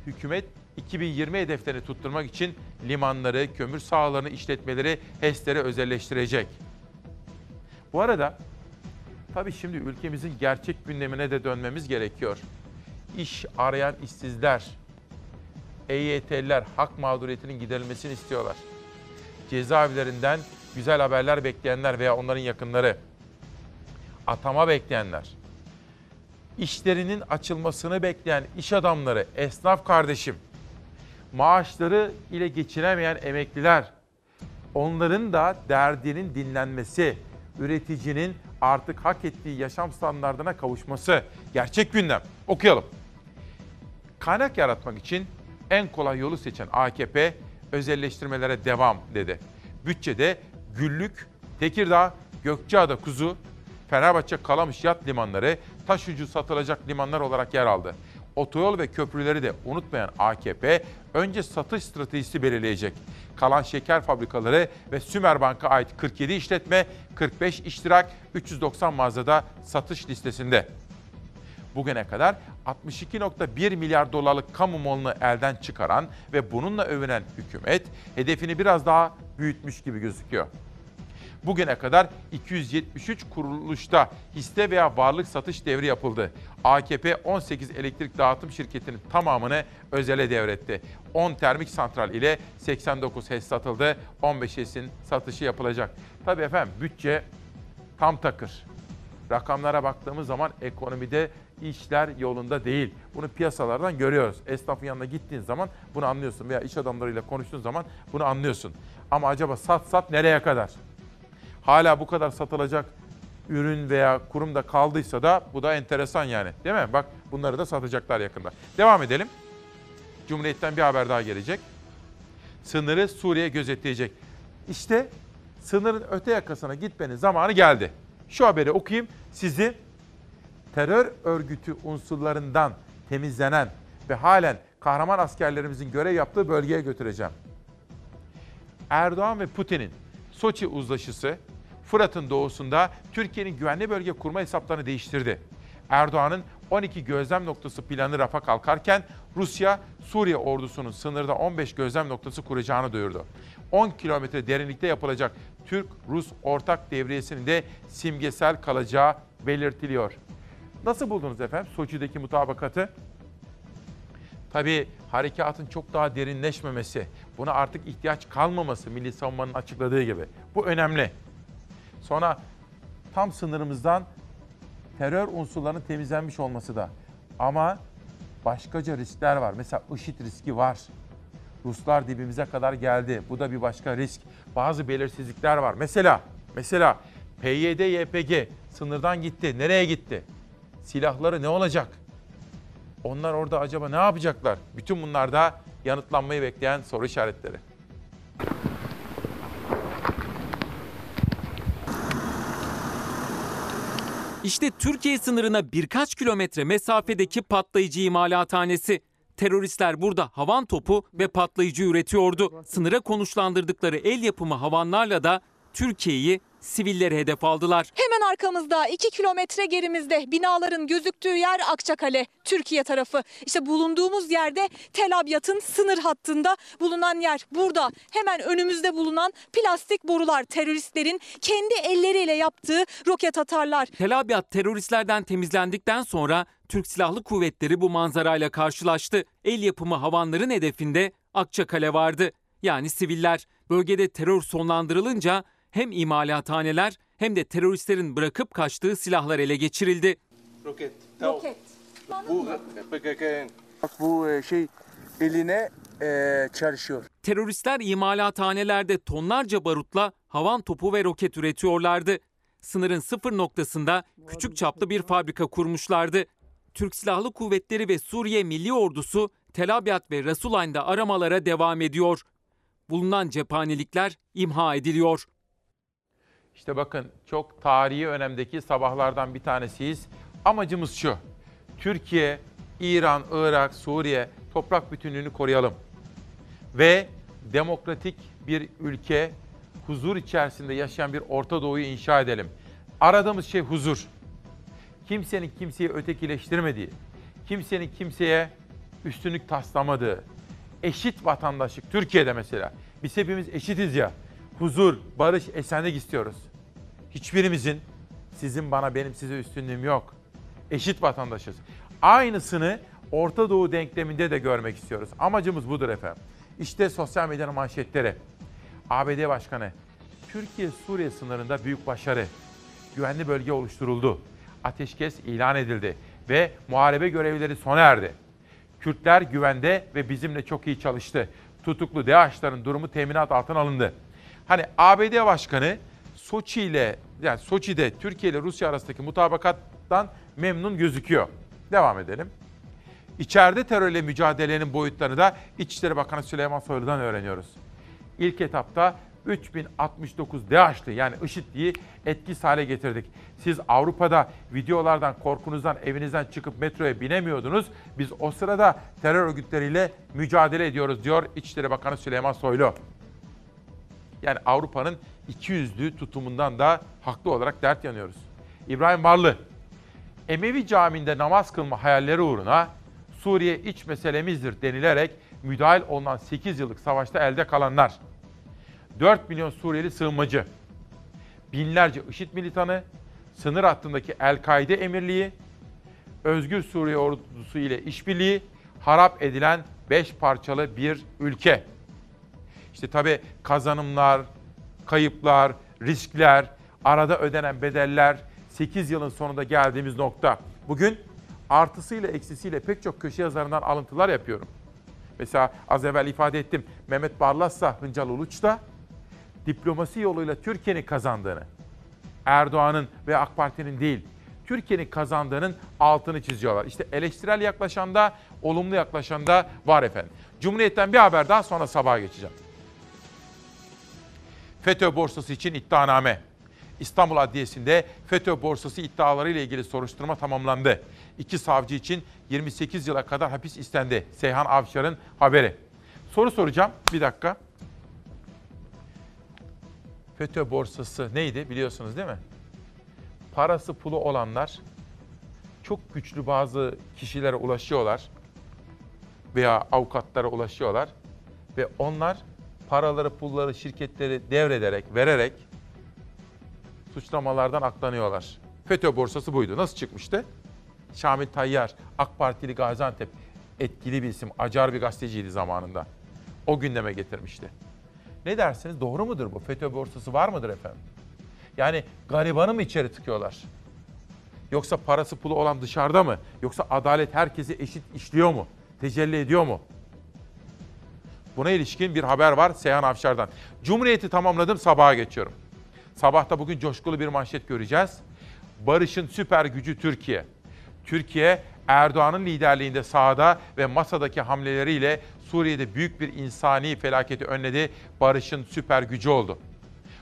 Hükümet 2020 hedeflerini tutturmak için limanları, kömür sahalarını, işletmeleri, HES'leri özelleştirecek. Bu arada tabii şimdi ülkemizin gerçek gündemine de dönmemiz gerekiyor. İş arayan işsizler, EYT'liler hak mağduriyetinin giderilmesini istiyorlar. Cezaevlerinden güzel haberler bekleyenler veya onların yakınları, atama bekleyenler, işlerinin açılmasını bekleyen iş adamları, esnaf kardeşim, maaşları ile geçinemeyen emekliler, onların da derdinin dinlenmesi, üreticinin artık hak ettiği yaşam standartına kavuşması gerçek gündem. Okuyalım. Kaynak yaratmak için en kolay yolu seçen AKP özelleştirmelere devam dedi. Bütçede Güllük, Tekirdağ, Gökçeada Kuzu, Fenerbahçe Kalamış yat limanları taş ucu satılacak limanlar olarak yer aldı. Otoyol ve köprüleri de unutmayan AKP önce satış stratejisi belirleyecek. Kalan şeker fabrikaları ve Sümerbank'a ait 47 işletme, 45 iştirak, 390 mağazada satış listesinde. Bugüne kadar 62.1 milyar dolarlık kamu malını elden çıkaran ve bununla övünen hükümet hedefini biraz daha büyütmüş gibi gözüküyor. Bugüne kadar 273 kuruluşta hisse veya varlık satış devri yapıldı. AKP 18 elektrik dağıtım şirketinin tamamını özele devretti. 10 termik santral ile 89 HES satıldı. 15 HES'in satışı yapılacak. Tabii efendim bütçe tam takır. Rakamlara baktığımız zaman ekonomide işler yolunda değil. Bunu piyasalardan görüyoruz. Esnafın yanına gittiğin zaman bunu anlıyorsun veya iş adamlarıyla konuştuğun zaman bunu anlıyorsun. Ama acaba sat sat nereye kadar? Hala bu kadar satılacak ürün veya kurumda kaldıysa da bu da enteresan yani. Değil mi? Bak bunları da satacaklar yakında. Devam edelim. Cumhuriyet'ten bir haber daha gelecek. Sınırı Suriye gözetleyecek. İşte sınırın öte yakasına gitmenin zamanı geldi. Şu haberi okuyayım. Sizi terör örgütü unsurlarından temizlenen ve halen kahraman askerlerimizin görev yaptığı bölgeye götüreceğim. Erdoğan ve Putin'in Soçi uzlaşısı Fırat'ın doğusunda Türkiye'nin güvenli bölge kurma hesaplarını değiştirdi. Erdoğan'ın 12 gözlem noktası planı rafa kalkarken Rusya Suriye ordusunun sınırda 15 gözlem noktası kuracağını duyurdu. 10 kilometre derinlikte yapılacak Türk-Rus ortak devriyesinin de simgesel kalacağı belirtiliyor. Nasıl buldunuz efendim Soçi'deki mutabakatı? Tabii harekatın çok daha derinleşmemesi, buna artık ihtiyaç kalmaması Milli Savunma'nın açıkladığı gibi. Bu önemli. Sonra tam sınırımızdan terör unsurlarının temizlenmiş olması da. Ama başkaca riskler var. Mesela IŞİD riski var. Ruslar dibimize kadar geldi. Bu da bir başka risk. Bazı belirsizlikler var. Mesela, mesela PYD, YPG sınırdan gitti. Nereye gitti? Silahları ne olacak? Onlar orada acaba ne yapacaklar? Bütün bunlar da yanıtlanmayı bekleyen soru işaretleri. İşte Türkiye sınırına birkaç kilometre mesafedeki patlayıcı imalathanesi. Teröristler burada havan topu ve patlayıcı üretiyordu. Sınıra konuşlandırdıkları el yapımı havanlarla da Türkiye'yi sivilleri hedef aldılar. Hemen arkamızda 2 kilometre gerimizde binaların gözüktüğü yer Akçakale, Türkiye tarafı. İşte bulunduğumuz yerde Tel Abyad'ın sınır hattında bulunan yer. Burada hemen önümüzde bulunan plastik borular teröristlerin kendi elleriyle yaptığı roket atarlar. Tel Abyad teröristlerden temizlendikten sonra Türk Silahlı Kuvvetleri bu manzarayla karşılaştı. El yapımı havanların hedefinde Akçakale vardı. Yani siviller. Bölgede terör sonlandırılınca hem imalathaneler hem de teröristlerin bırakıp kaçtığı silahlar ele geçirildi. Roket. Roket. Bu PKK'nın. Bu e, şey eline e, çalışıyor. Teröristler imalathanelerde tonlarca barutla havan topu ve roket üretiyorlardı. Sınırın sıfır noktasında küçük çaplı bir fabrika kurmuşlardı. Türk Silahlı Kuvvetleri ve Suriye Milli Ordusu Tel Abyad ve Rasulayn'da aramalara devam ediyor. Bulunan cephanelikler imha ediliyor. İşte bakın çok tarihi önemdeki sabahlardan bir tanesiyiz. Amacımız şu. Türkiye, İran, Irak, Suriye toprak bütünlüğünü koruyalım. Ve demokratik bir ülke, huzur içerisinde yaşayan bir Orta Doğu'yu inşa edelim. Aradığımız şey huzur. Kimsenin kimseyi ötekileştirmediği, kimsenin kimseye üstünlük taslamadığı, eşit vatandaşlık Türkiye'de mesela. Biz hepimiz eşitiz ya. Huzur, barış, esenlik istiyoruz. Hiçbirimizin sizin bana benim size üstünlüğüm yok. Eşit vatandaşız. Aynısını Orta Doğu denkleminde de görmek istiyoruz. Amacımız budur efendim. İşte sosyal medyanın manşetleri. ABD Başkanı, Türkiye Suriye sınırında büyük başarı. Güvenli bölge oluşturuldu. Ateşkes ilan edildi ve muharebe görevleri sona erdi. Kürtler güvende ve bizimle çok iyi çalıştı. Tutuklu DAEŞ'ların durumu teminat altına alındı. Hani ABD Başkanı Soçi ile yani Soçi'de Türkiye ile Rusya arasındaki mutabakattan memnun gözüküyor. Devam edelim. İçeride terörle mücadelenin boyutlarını da İçişleri Bakanı Süleyman Soylu'dan öğreniyoruz. İlk etapta 3069 DH'lı yani IŞİD'liyi etkisiz hale getirdik. Siz Avrupa'da videolardan, korkunuzdan, evinizden çıkıp metroya binemiyordunuz. Biz o sırada terör örgütleriyle mücadele ediyoruz diyor İçişleri Bakanı Süleyman Soylu. Yani Avrupa'nın ikiyüzlü tutumundan da haklı olarak dert yanıyoruz. İbrahim Varlı, Emevi Camii'nde namaz kılma hayalleri uğruna Suriye iç meselemizdir denilerek müdahil olunan 8 yıllık savaşta elde kalanlar, 4 milyon Suriyeli sığınmacı, binlerce IŞİD militanı, sınır hattındaki El-Kaide emirliği, Özgür Suriye ordusu ile işbirliği, harap edilen 5 parçalı bir ülke. İşte tabii kazanımlar, kayıplar, riskler, arada ödenen bedeller, 8 yılın sonunda geldiğimiz nokta. Bugün artısıyla eksisiyle pek çok köşe yazarından alıntılar yapıyorum. Mesela az evvel ifade ettim Mehmet Barlas'sa Hıncal Uluç da diplomasi yoluyla Türkiye'nin kazandığını, Erdoğan'ın ve AK Parti'nin değil, Türkiye'nin kazandığının altını çiziyorlar. İşte eleştirel yaklaşan da, olumlu yaklaşan da var efendim. Cumhuriyet'ten bir haber daha sonra sabaha geçeceğim. FETÖ borsası için iddianame. İstanbul Adliyesi'nde FETÖ borsası iddiaları ile ilgili soruşturma tamamlandı. İki savcı için 28 yıla kadar hapis istendi. Seyhan Avşar'ın haberi. Soru soracağım. Bir dakika. FETÖ borsası neydi biliyorsunuz değil mi? Parası pulu olanlar çok güçlü bazı kişilere ulaşıyorlar veya avukatlara ulaşıyorlar ve onlar paraları, pulları, şirketleri devrederek, vererek suçlamalardan aklanıyorlar. FETÖ borsası buydu. Nasıl çıkmıştı? Şamil Tayyar, AK Partili Gaziantep, etkili bir isim, acar bir gazeteciydi zamanında. O gündeme getirmişti. Ne dersiniz? Doğru mudur bu? FETÖ borsası var mıdır efendim? Yani garibanı mı içeri tıkıyorlar? Yoksa parası pulu olan dışarıda mı? Yoksa adalet herkese eşit işliyor mu? Tecelli ediyor mu? Buna ilişkin bir haber var Seyhan Afşar'dan. Cumhuriyeti tamamladım sabaha geçiyorum. Sabahta bugün coşkulu bir manşet göreceğiz. Barış'ın süper gücü Türkiye. Türkiye Erdoğan'ın liderliğinde sahada ve masadaki hamleleriyle Suriye'de büyük bir insani felaketi önledi. Barış'ın süper gücü oldu.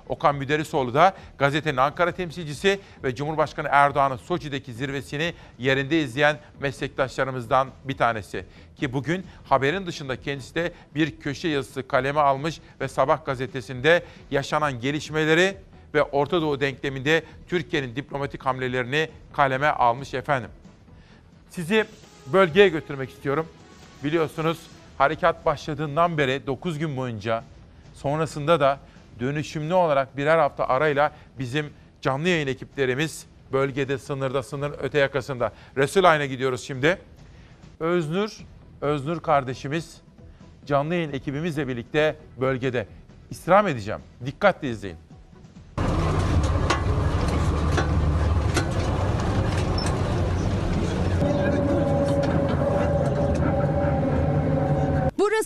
Okan Müderrisoğlu da gazetenin Ankara temsilcisi ve Cumhurbaşkanı Erdoğan'ın Soçi'deki zirvesini yerinde izleyen meslektaşlarımızdan bir tanesi. Ki bugün haberin dışında kendisi de bir köşe yazısı kaleme almış ve Sabah gazetesinde yaşanan gelişmeleri ve Orta Doğu denkleminde Türkiye'nin diplomatik hamlelerini kaleme almış efendim. Sizi bölgeye götürmek istiyorum. Biliyorsunuz harekat başladığından beri 9 gün boyunca sonrasında da dönüşümlü olarak birer hafta arayla bizim canlı yayın ekiplerimiz bölgede, sınırda, sınırın öte yakasında. Resul Ayn'a gidiyoruz şimdi. Öznur, Öznur kardeşimiz canlı yayın ekibimizle birlikte bölgede. İstirham edeceğim. Dikkatle izleyin.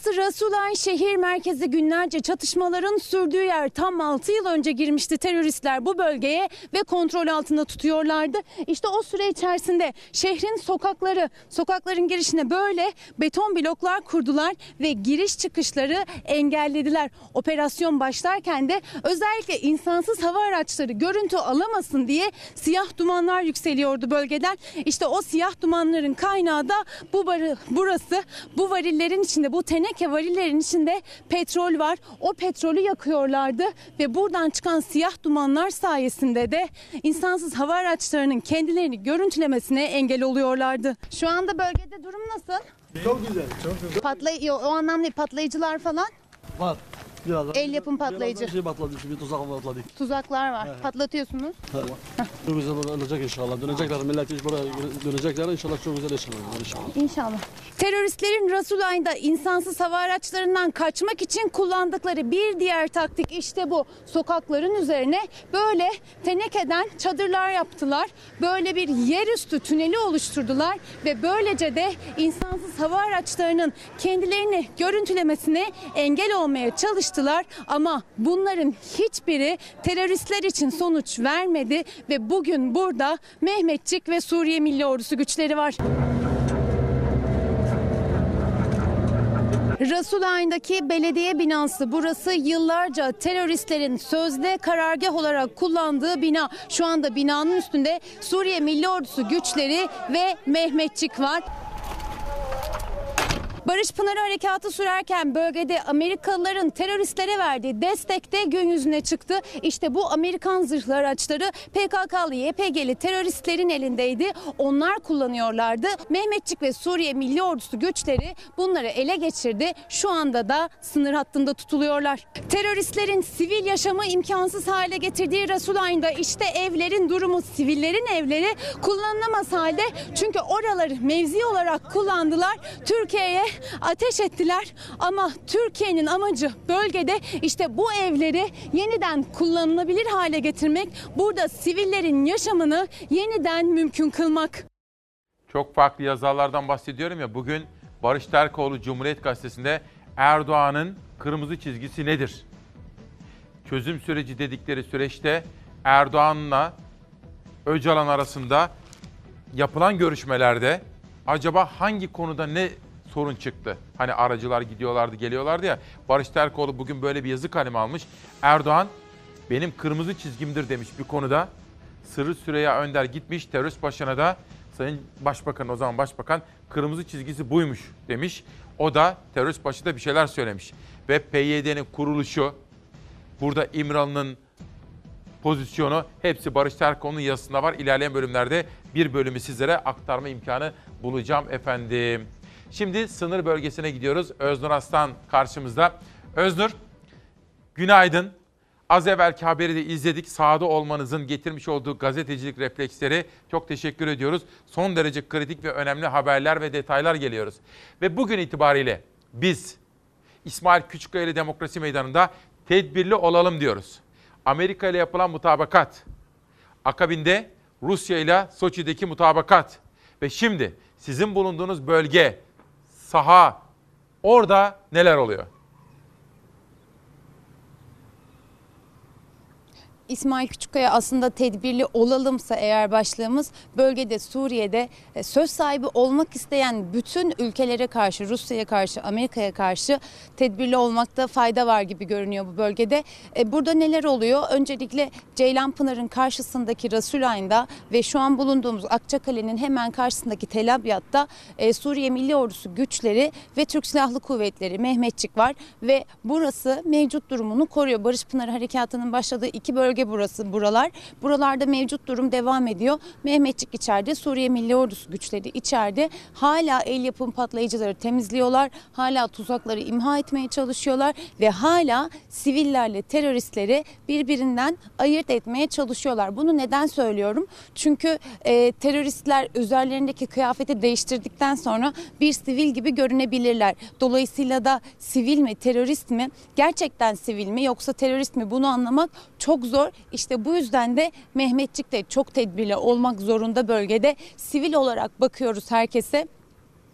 Burası Rasulayn şehir merkezi günlerce çatışmaların sürdüğü yer. Tam 6 yıl önce girmişti teröristler bu bölgeye ve kontrol altında tutuyorlardı. İşte o süre içerisinde şehrin sokakları, sokakların girişine böyle beton bloklar kurdular ve giriş çıkışları engellediler. Operasyon başlarken de özellikle insansız hava araçları görüntü alamasın diye siyah dumanlar yükseliyordu bölgeden. İşte o siyah dumanların kaynağı da bu burası. Bu varillerin içinde bu teneke varillerin içinde petrol var. O petrolü yakıyorlardı ve buradan çıkan siyah dumanlar sayesinde de insansız hava araçlarının kendilerini görüntülemesine engel oluyorlardı. Şu anda bölgede durum nasıl? Çok güzel, çok güzel. Patlay o anlamda değil, patlayıcılar falan Var. Biraz El yapım patlayıcı. Bir şey patladı, bir tuzak patladı. tuzaklar var. Patlatıyorsunuz. Çok güzel olacak inşallah. Dönecekler, millet iş buraya dönecekler inşallah çok güzel inşallah. inşallah. İnşallah. Teröristlerin Rasulayn'da insansız hava araçlarından kaçmak için kullandıkları bir diğer taktik işte bu. Sokakların üzerine böyle tenekeden çadırlar yaptılar. Böyle bir yerüstü tüneli oluşturdular ve böylece de insansız hava araçlarının kendilerini görüntülemesine engel olmaya çalıştılar. Ama bunların hiçbiri teröristler için sonuç vermedi ve bugün burada Mehmetçik ve Suriye Milli Ordusu güçleri var. Rasulayn'daki belediye binası burası yıllarca teröristlerin sözde karargah olarak kullandığı bina. Şu anda binanın üstünde Suriye Milli Ordusu güçleri ve Mehmetçik var. Barış Pınarı Harekatı sürerken bölgede Amerikalıların teröristlere verdiği destek de gün yüzüne çıktı. İşte bu Amerikan zırhlı araçları PKK'lı YPG'li teröristlerin elindeydi. Onlar kullanıyorlardı. Mehmetçik ve Suriye Milli Ordusu güçleri bunları ele geçirdi. Şu anda da sınır hattında tutuluyorlar. Teröristlerin sivil yaşamı imkansız hale getirdiği Rasulayn'da işte evlerin durumu sivillerin evleri kullanılamaz halde. Çünkü oraları mevzi olarak kullandılar. Türkiye'ye ateş ettiler ama Türkiye'nin amacı bölgede işte bu evleri yeniden kullanılabilir hale getirmek. Burada sivillerin yaşamını yeniden mümkün kılmak. Çok farklı yazarlardan bahsediyorum ya. Bugün Barış Terkoğlu Cumhuriyet Gazetesi'nde Erdoğan'ın kırmızı çizgisi nedir? Çözüm süreci dedikleri süreçte Erdoğan'la Öcalan arasında yapılan görüşmelerde acaba hangi konuda ne sorun çıktı? Hani aracılar gidiyorlardı, geliyorlardı ya. Barış Terkoğlu bugün böyle bir yazı kalemi almış. Erdoğan benim kırmızı çizgimdir demiş bir konuda. Sırrı Süreyya Önder gitmiş terörist başına da Sayın Başbakan o zaman Başbakan kırmızı çizgisi buymuş demiş. O da terörist başı da bir şeyler söylemiş. Ve PYD'nin kuruluşu, burada İmralı'nın pozisyonu hepsi Barış Terkoğlu'nun yazısında var. İlerleyen bölümlerde bir bölümü sizlere aktarma imkanı bulacağım efendim. Şimdi sınır bölgesine gidiyoruz. Öznur Aslan karşımızda. Öznur, günaydın. Az evvelki haberi de izledik. Sahada olmanızın getirmiş olduğu gazetecilik refleksleri çok teşekkür ediyoruz. Son derece kritik ve önemli haberler ve detaylar geliyoruz. Ve bugün itibariyle biz İsmail Küçükkaya Demokrasi Meydanı'nda tedbirli olalım diyoruz. Amerika ile yapılan mutabakat, akabinde Rusya ile Soçi'deki mutabakat ve şimdi sizin bulunduğunuz bölge, saha, orada neler oluyor? İsmail Küçükkaya aslında tedbirli olalımsa eğer başlığımız bölgede Suriye'de e, söz sahibi olmak isteyen bütün ülkelere karşı Rusya'ya karşı Amerika'ya karşı tedbirli olmakta fayda var gibi görünüyor bu bölgede. E, Burada neler oluyor? Öncelikle Ceylanpınar'ın karşısındaki Rasulayn'da ve şu an bulunduğumuz Akçakale'nin hemen karşısındaki Tel Abyad'da e, Suriye Milli Ordusu güçleri ve Türk Silahlı Kuvvetleri Mehmetçik var ve burası mevcut durumunu koruyor. Barış Pınarı Harekatı'nın başladığı iki bölge burası buralar. Buralarda mevcut durum devam ediyor. Mehmetçik içeride, Suriye Milli Ordusu güçleri içeride. Hala el yapım patlayıcıları temizliyorlar. Hala tuzakları imha etmeye çalışıyorlar ve hala sivillerle teröristleri birbirinden ayırt etmeye çalışıyorlar. Bunu neden söylüyorum? Çünkü e, teröristler üzerlerindeki kıyafeti değiştirdikten sonra bir sivil gibi görünebilirler. Dolayısıyla da sivil mi, terörist mi, gerçekten sivil mi yoksa terörist mi bunu anlamak çok zor. İşte bu yüzden de Mehmetçik de çok tedbirli olmak zorunda bölgede. Sivil olarak bakıyoruz herkese.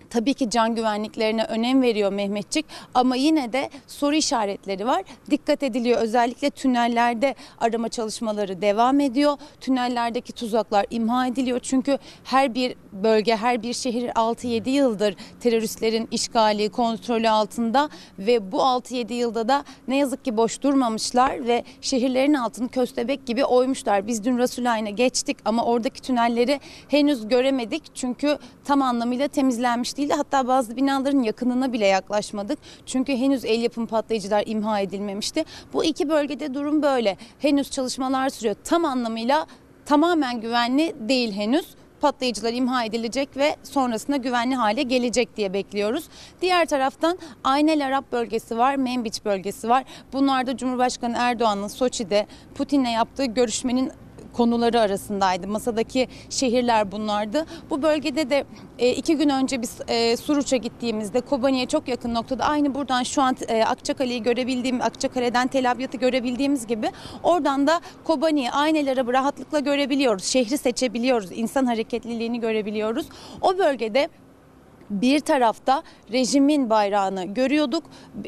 Tabii ki can güvenliklerine önem veriyor Mehmetçik ama yine de soru işaretleri var. Dikkat ediliyor özellikle tünellerde arama çalışmaları devam ediyor. Tünellerdeki tuzaklar imha ediliyor çünkü her bir bölge, her bir şehir 6-7 yıldır teröristlerin işgali, kontrolü altında ve bu 6-7 yılda da ne yazık ki boş durmamışlar ve şehirlerin altını köstebek gibi oymuşlar. Biz dün Rasulayn'a geçtik ama oradaki tünelleri henüz göremedik çünkü tam anlamıyla temizlenmiş değildi. Hatta bazı binaların yakınına bile yaklaşmadık. Çünkü henüz el yapım patlayıcılar imha edilmemişti. Bu iki bölgede durum böyle. Henüz çalışmalar sürüyor. Tam anlamıyla tamamen güvenli değil henüz patlayıcılar imha edilecek ve sonrasında güvenli hale gelecek diye bekliyoruz. Diğer taraftan Aynel Arap bölgesi var, Menbiç bölgesi var. Bunlarda Cumhurbaşkanı Erdoğan'ın Soçi'de Putin'le yaptığı görüşmenin konuları arasındaydı. Masadaki şehirler bunlardı. Bu bölgede de e, iki gün önce biz e, Suruç'a gittiğimizde Kobani'ye çok yakın noktada aynı buradan şu an e, Akçakale'yi görebildiğim, Akçakale'den Tel Abyad'ı görebildiğimiz gibi oradan da Kobani'yi Aynel Arabı rahatlıkla görebiliyoruz. Şehri seçebiliyoruz. insan hareketliliğini görebiliyoruz. O bölgede bir tarafta rejimin bayrağını görüyorduk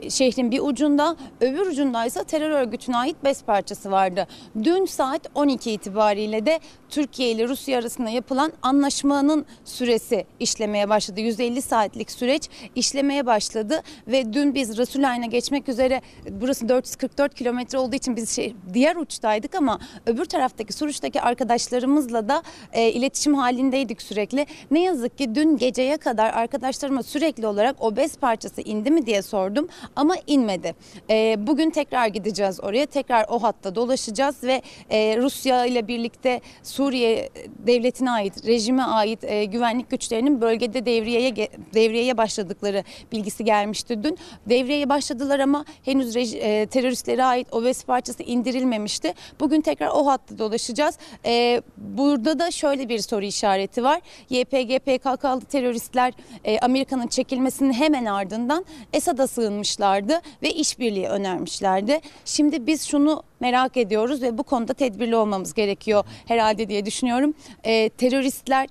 şehrin bir ucunda öbür ucunda ise terör örgütüne ait bez parçası vardı. Dün saat 12 itibariyle de Türkiye ile Rusya arasında yapılan anlaşmanın süresi işlemeye başladı. 150 saatlik süreç işlemeye başladı ve dün biz Rasulayn'a geçmek üzere burası 444 kilometre olduğu için biz şey, diğer uçtaydık ama öbür taraftaki Suruç'taki arkadaşlarımızla da e, iletişim halindeydik sürekli. Ne yazık ki dün geceye kadar arkadaşlarıma sürekli olarak o bez parçası indi mi diye sordum ama inmedi. E, bugün tekrar gideceğiz oraya tekrar o hatta dolaşacağız ve e, Rusya ile birlikte Suriye devletine ait, rejime ait e, güvenlik güçlerinin bölgede devriyeye devriyeye başladıkları bilgisi gelmişti dün. Devriyeye başladılar ama henüz rej- e, teröristlere ait o bez parçası indirilmemişti. Bugün tekrar o hatta dolaşacağız. E, burada da şöyle bir soru işareti var. YPG PKK'lı teröristler e, Amerika'nın çekilmesinin hemen ardından Esad'a sığınmışlardı ve işbirliği önermişlerdi. Şimdi biz şunu merak ediyoruz ve bu konuda tedbirli olmamız gerekiyor herhalde diye düşünüyorum. E, teröristler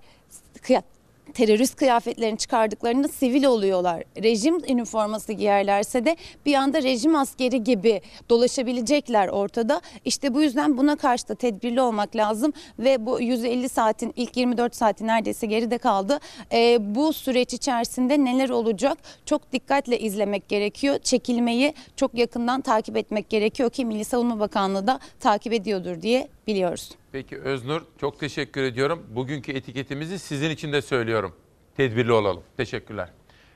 terörist kıyafetlerini çıkardıklarında sivil oluyorlar. Rejim üniforması giyerlerse de bir anda rejim askeri gibi dolaşabilecekler ortada. İşte bu yüzden buna karşı da tedbirli olmak lazım ve bu 150 saatin ilk 24 saati neredeyse geride kaldı. Ee, bu süreç içerisinde neler olacak çok dikkatle izlemek gerekiyor. Çekilmeyi çok yakından takip etmek gerekiyor ki Milli Savunma Bakanlığı da takip ediyordur diye biliyoruz. Peki Öznur çok teşekkür ediyorum. Bugünkü etiketimizi sizin için de söylüyorum. Tedbirli olalım. Teşekkürler.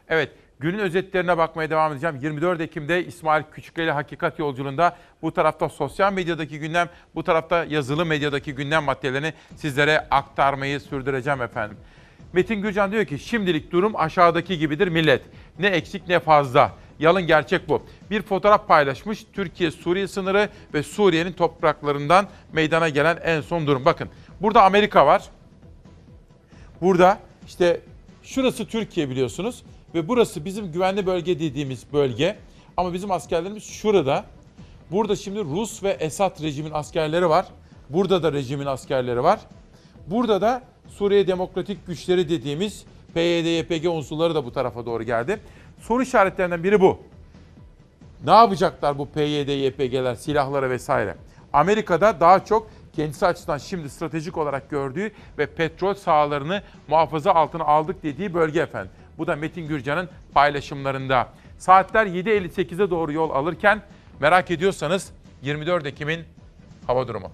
Evet günün özetlerine bakmaya devam edeceğim. 24 Ekim'de İsmail Küçükkaya Hakikat Yolculuğunda bu tarafta sosyal medyadaki gündem, bu tarafta yazılı medyadaki gündem maddelerini sizlere aktarmayı sürdüreceğim efendim. Metin Gürcan diyor ki şimdilik durum aşağıdaki gibidir millet. Ne eksik ne fazla. Yalın gerçek bu. Bir fotoğraf paylaşmış Türkiye-Suriye sınırı ve Suriye'nin topraklarından meydana gelen en son durum. Bakın burada Amerika var. Burada işte şurası Türkiye biliyorsunuz ve burası bizim güvenli bölge dediğimiz bölge. Ama bizim askerlerimiz şurada. Burada şimdi Rus ve Esad rejimin askerleri var. Burada da rejimin askerleri var. Burada da Suriye Demokratik Güçleri dediğimiz PYD-YPG unsurları da bu tarafa doğru geldi. Soru işaretlerinden biri bu. Ne yapacaklar bu PYD-YPG'ler, silahları vesaire? Amerika'da daha çok kendisi açısından şimdi stratejik olarak gördüğü ve petrol sahalarını muhafaza altına aldık dediği bölge efendim. Bu da Metin Gürcan'ın paylaşımlarında. Saatler 7.58'e doğru yol alırken merak ediyorsanız 24 Ekim'in hava durumu.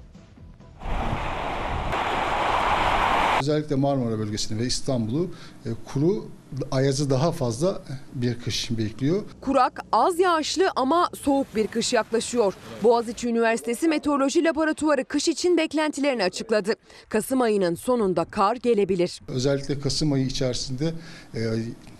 Özellikle Marmara bölgesini ve İstanbul'u e, kuru, ayazı daha fazla bir kış bekliyor. Kurak, az yağışlı ama soğuk bir kış yaklaşıyor. Boğaziçi Üniversitesi Meteoroloji Laboratuvarı kış için beklentilerini açıkladı. Kasım ayının sonunda kar gelebilir. Özellikle Kasım ayı içerisinde e,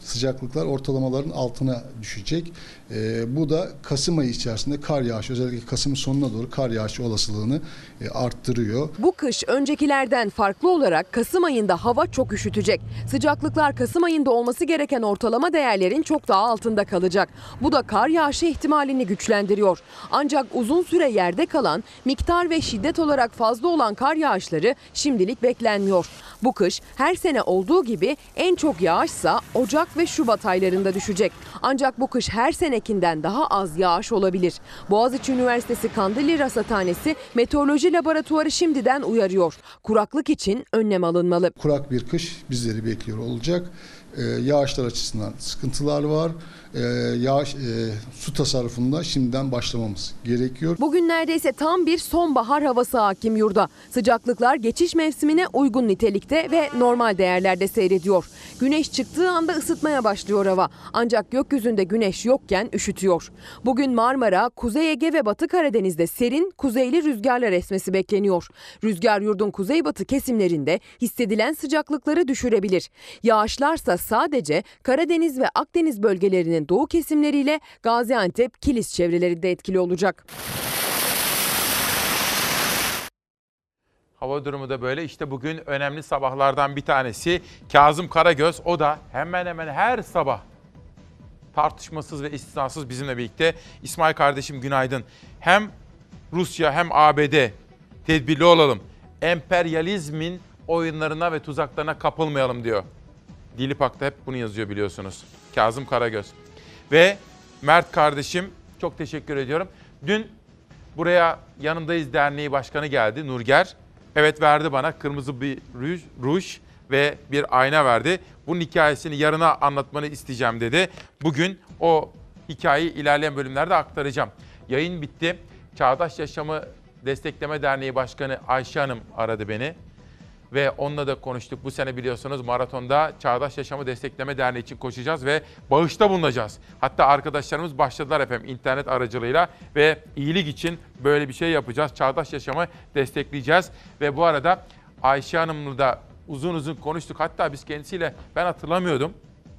sıcaklıklar ortalamaların altına düşecek. E, bu da Kasım ayı içerisinde kar yağışı özellikle Kasım'ın sonuna doğru kar yağışı olasılığını e, arttırıyor. Bu kış öncekilerden farklı olarak Kasım ayında hava çok üşütecek. Sıcaklıklar Kasım ayında olması gereken ortalama değerlerin çok daha altında kalacak. Bu da kar yağışı ihtimalini güçlendiriyor. Ancak uzun süre yerde kalan, miktar ve şiddet olarak fazla olan kar yağışları şimdilik beklenmiyor. Bu kış her sene olduğu gibi en çok yağışsa Ocak ve Şubat aylarında düşecek. Ancak bu kış her senekinden daha az yağış olabilir. Boğaziçi Üniversitesi Kandilli Rasathanesi Meteoroloji Laboratuvarı şimdiden uyarıyor. Kuraklık için önlem alınmalı. Kurak bir kış bizleri bekliyor olacak. E, yağışlar açısından sıkıntılar var. E, yağış e, su tasarrufunda şimdiden başlamamız gerekiyor. Bugün neredeyse tam bir sonbahar havası hakim yurda. Sıcaklıklar geçiş mevsimine uygun nitelikte ve normal değerlerde seyrediyor. Güneş çıktığı anda ısıtmaya başlıyor hava. Ancak gökyüzünde güneş yokken üşütüyor. Bugün Marmara, Kuzey Ege ve Batı Karadeniz'de serin, kuzeyli rüzgarlar esmesi bekleniyor. Rüzgar yurdun kuzeybatı kesimlerinde hissedilen sıcaklıkları düşürebilir. Yağışlarsa sadece Karadeniz ve Akdeniz bölgelerinin doğu kesimleriyle Gaziantep, Kilis çevrelerinde etkili olacak. Hava durumu da böyle. İşte bugün önemli sabahlardan bir tanesi Kazım Karagöz. O da hemen hemen her sabah tartışmasız ve istisnasız bizimle birlikte. İsmail kardeşim günaydın. Hem Rusya hem ABD tedbirli olalım. Emperyalizmin oyunlarına ve tuzaklarına kapılmayalım diyor. Dilipak'ta hep bunu yazıyor biliyorsunuz. Kazım Karagöz. Ve Mert kardeşim çok teşekkür ediyorum. Dün buraya Yanındayız Derneği Başkanı geldi Nurger. Evet verdi bana kırmızı bir ruj, ruj ve bir ayna verdi. Bunun hikayesini yarına anlatmanı isteyeceğim dedi. Bugün o hikayeyi ilerleyen bölümlerde aktaracağım. Yayın bitti. Çağdaş Yaşamı Destekleme Derneği Başkanı Ayşe Hanım aradı beni. Ve onunla da konuştuk. Bu sene biliyorsunuz maratonda Çağdaş Yaşamı Destekleme Derneği için koşacağız ve bağışta bulunacağız. Hatta arkadaşlarımız başladılar efendim internet aracılığıyla ve iyilik için böyle bir şey yapacağız. Çağdaş Yaşamı destekleyeceğiz. Ve bu arada Ayşe Hanım'la da uzun uzun konuştuk. Hatta biz kendisiyle ben hatırlamıyordum.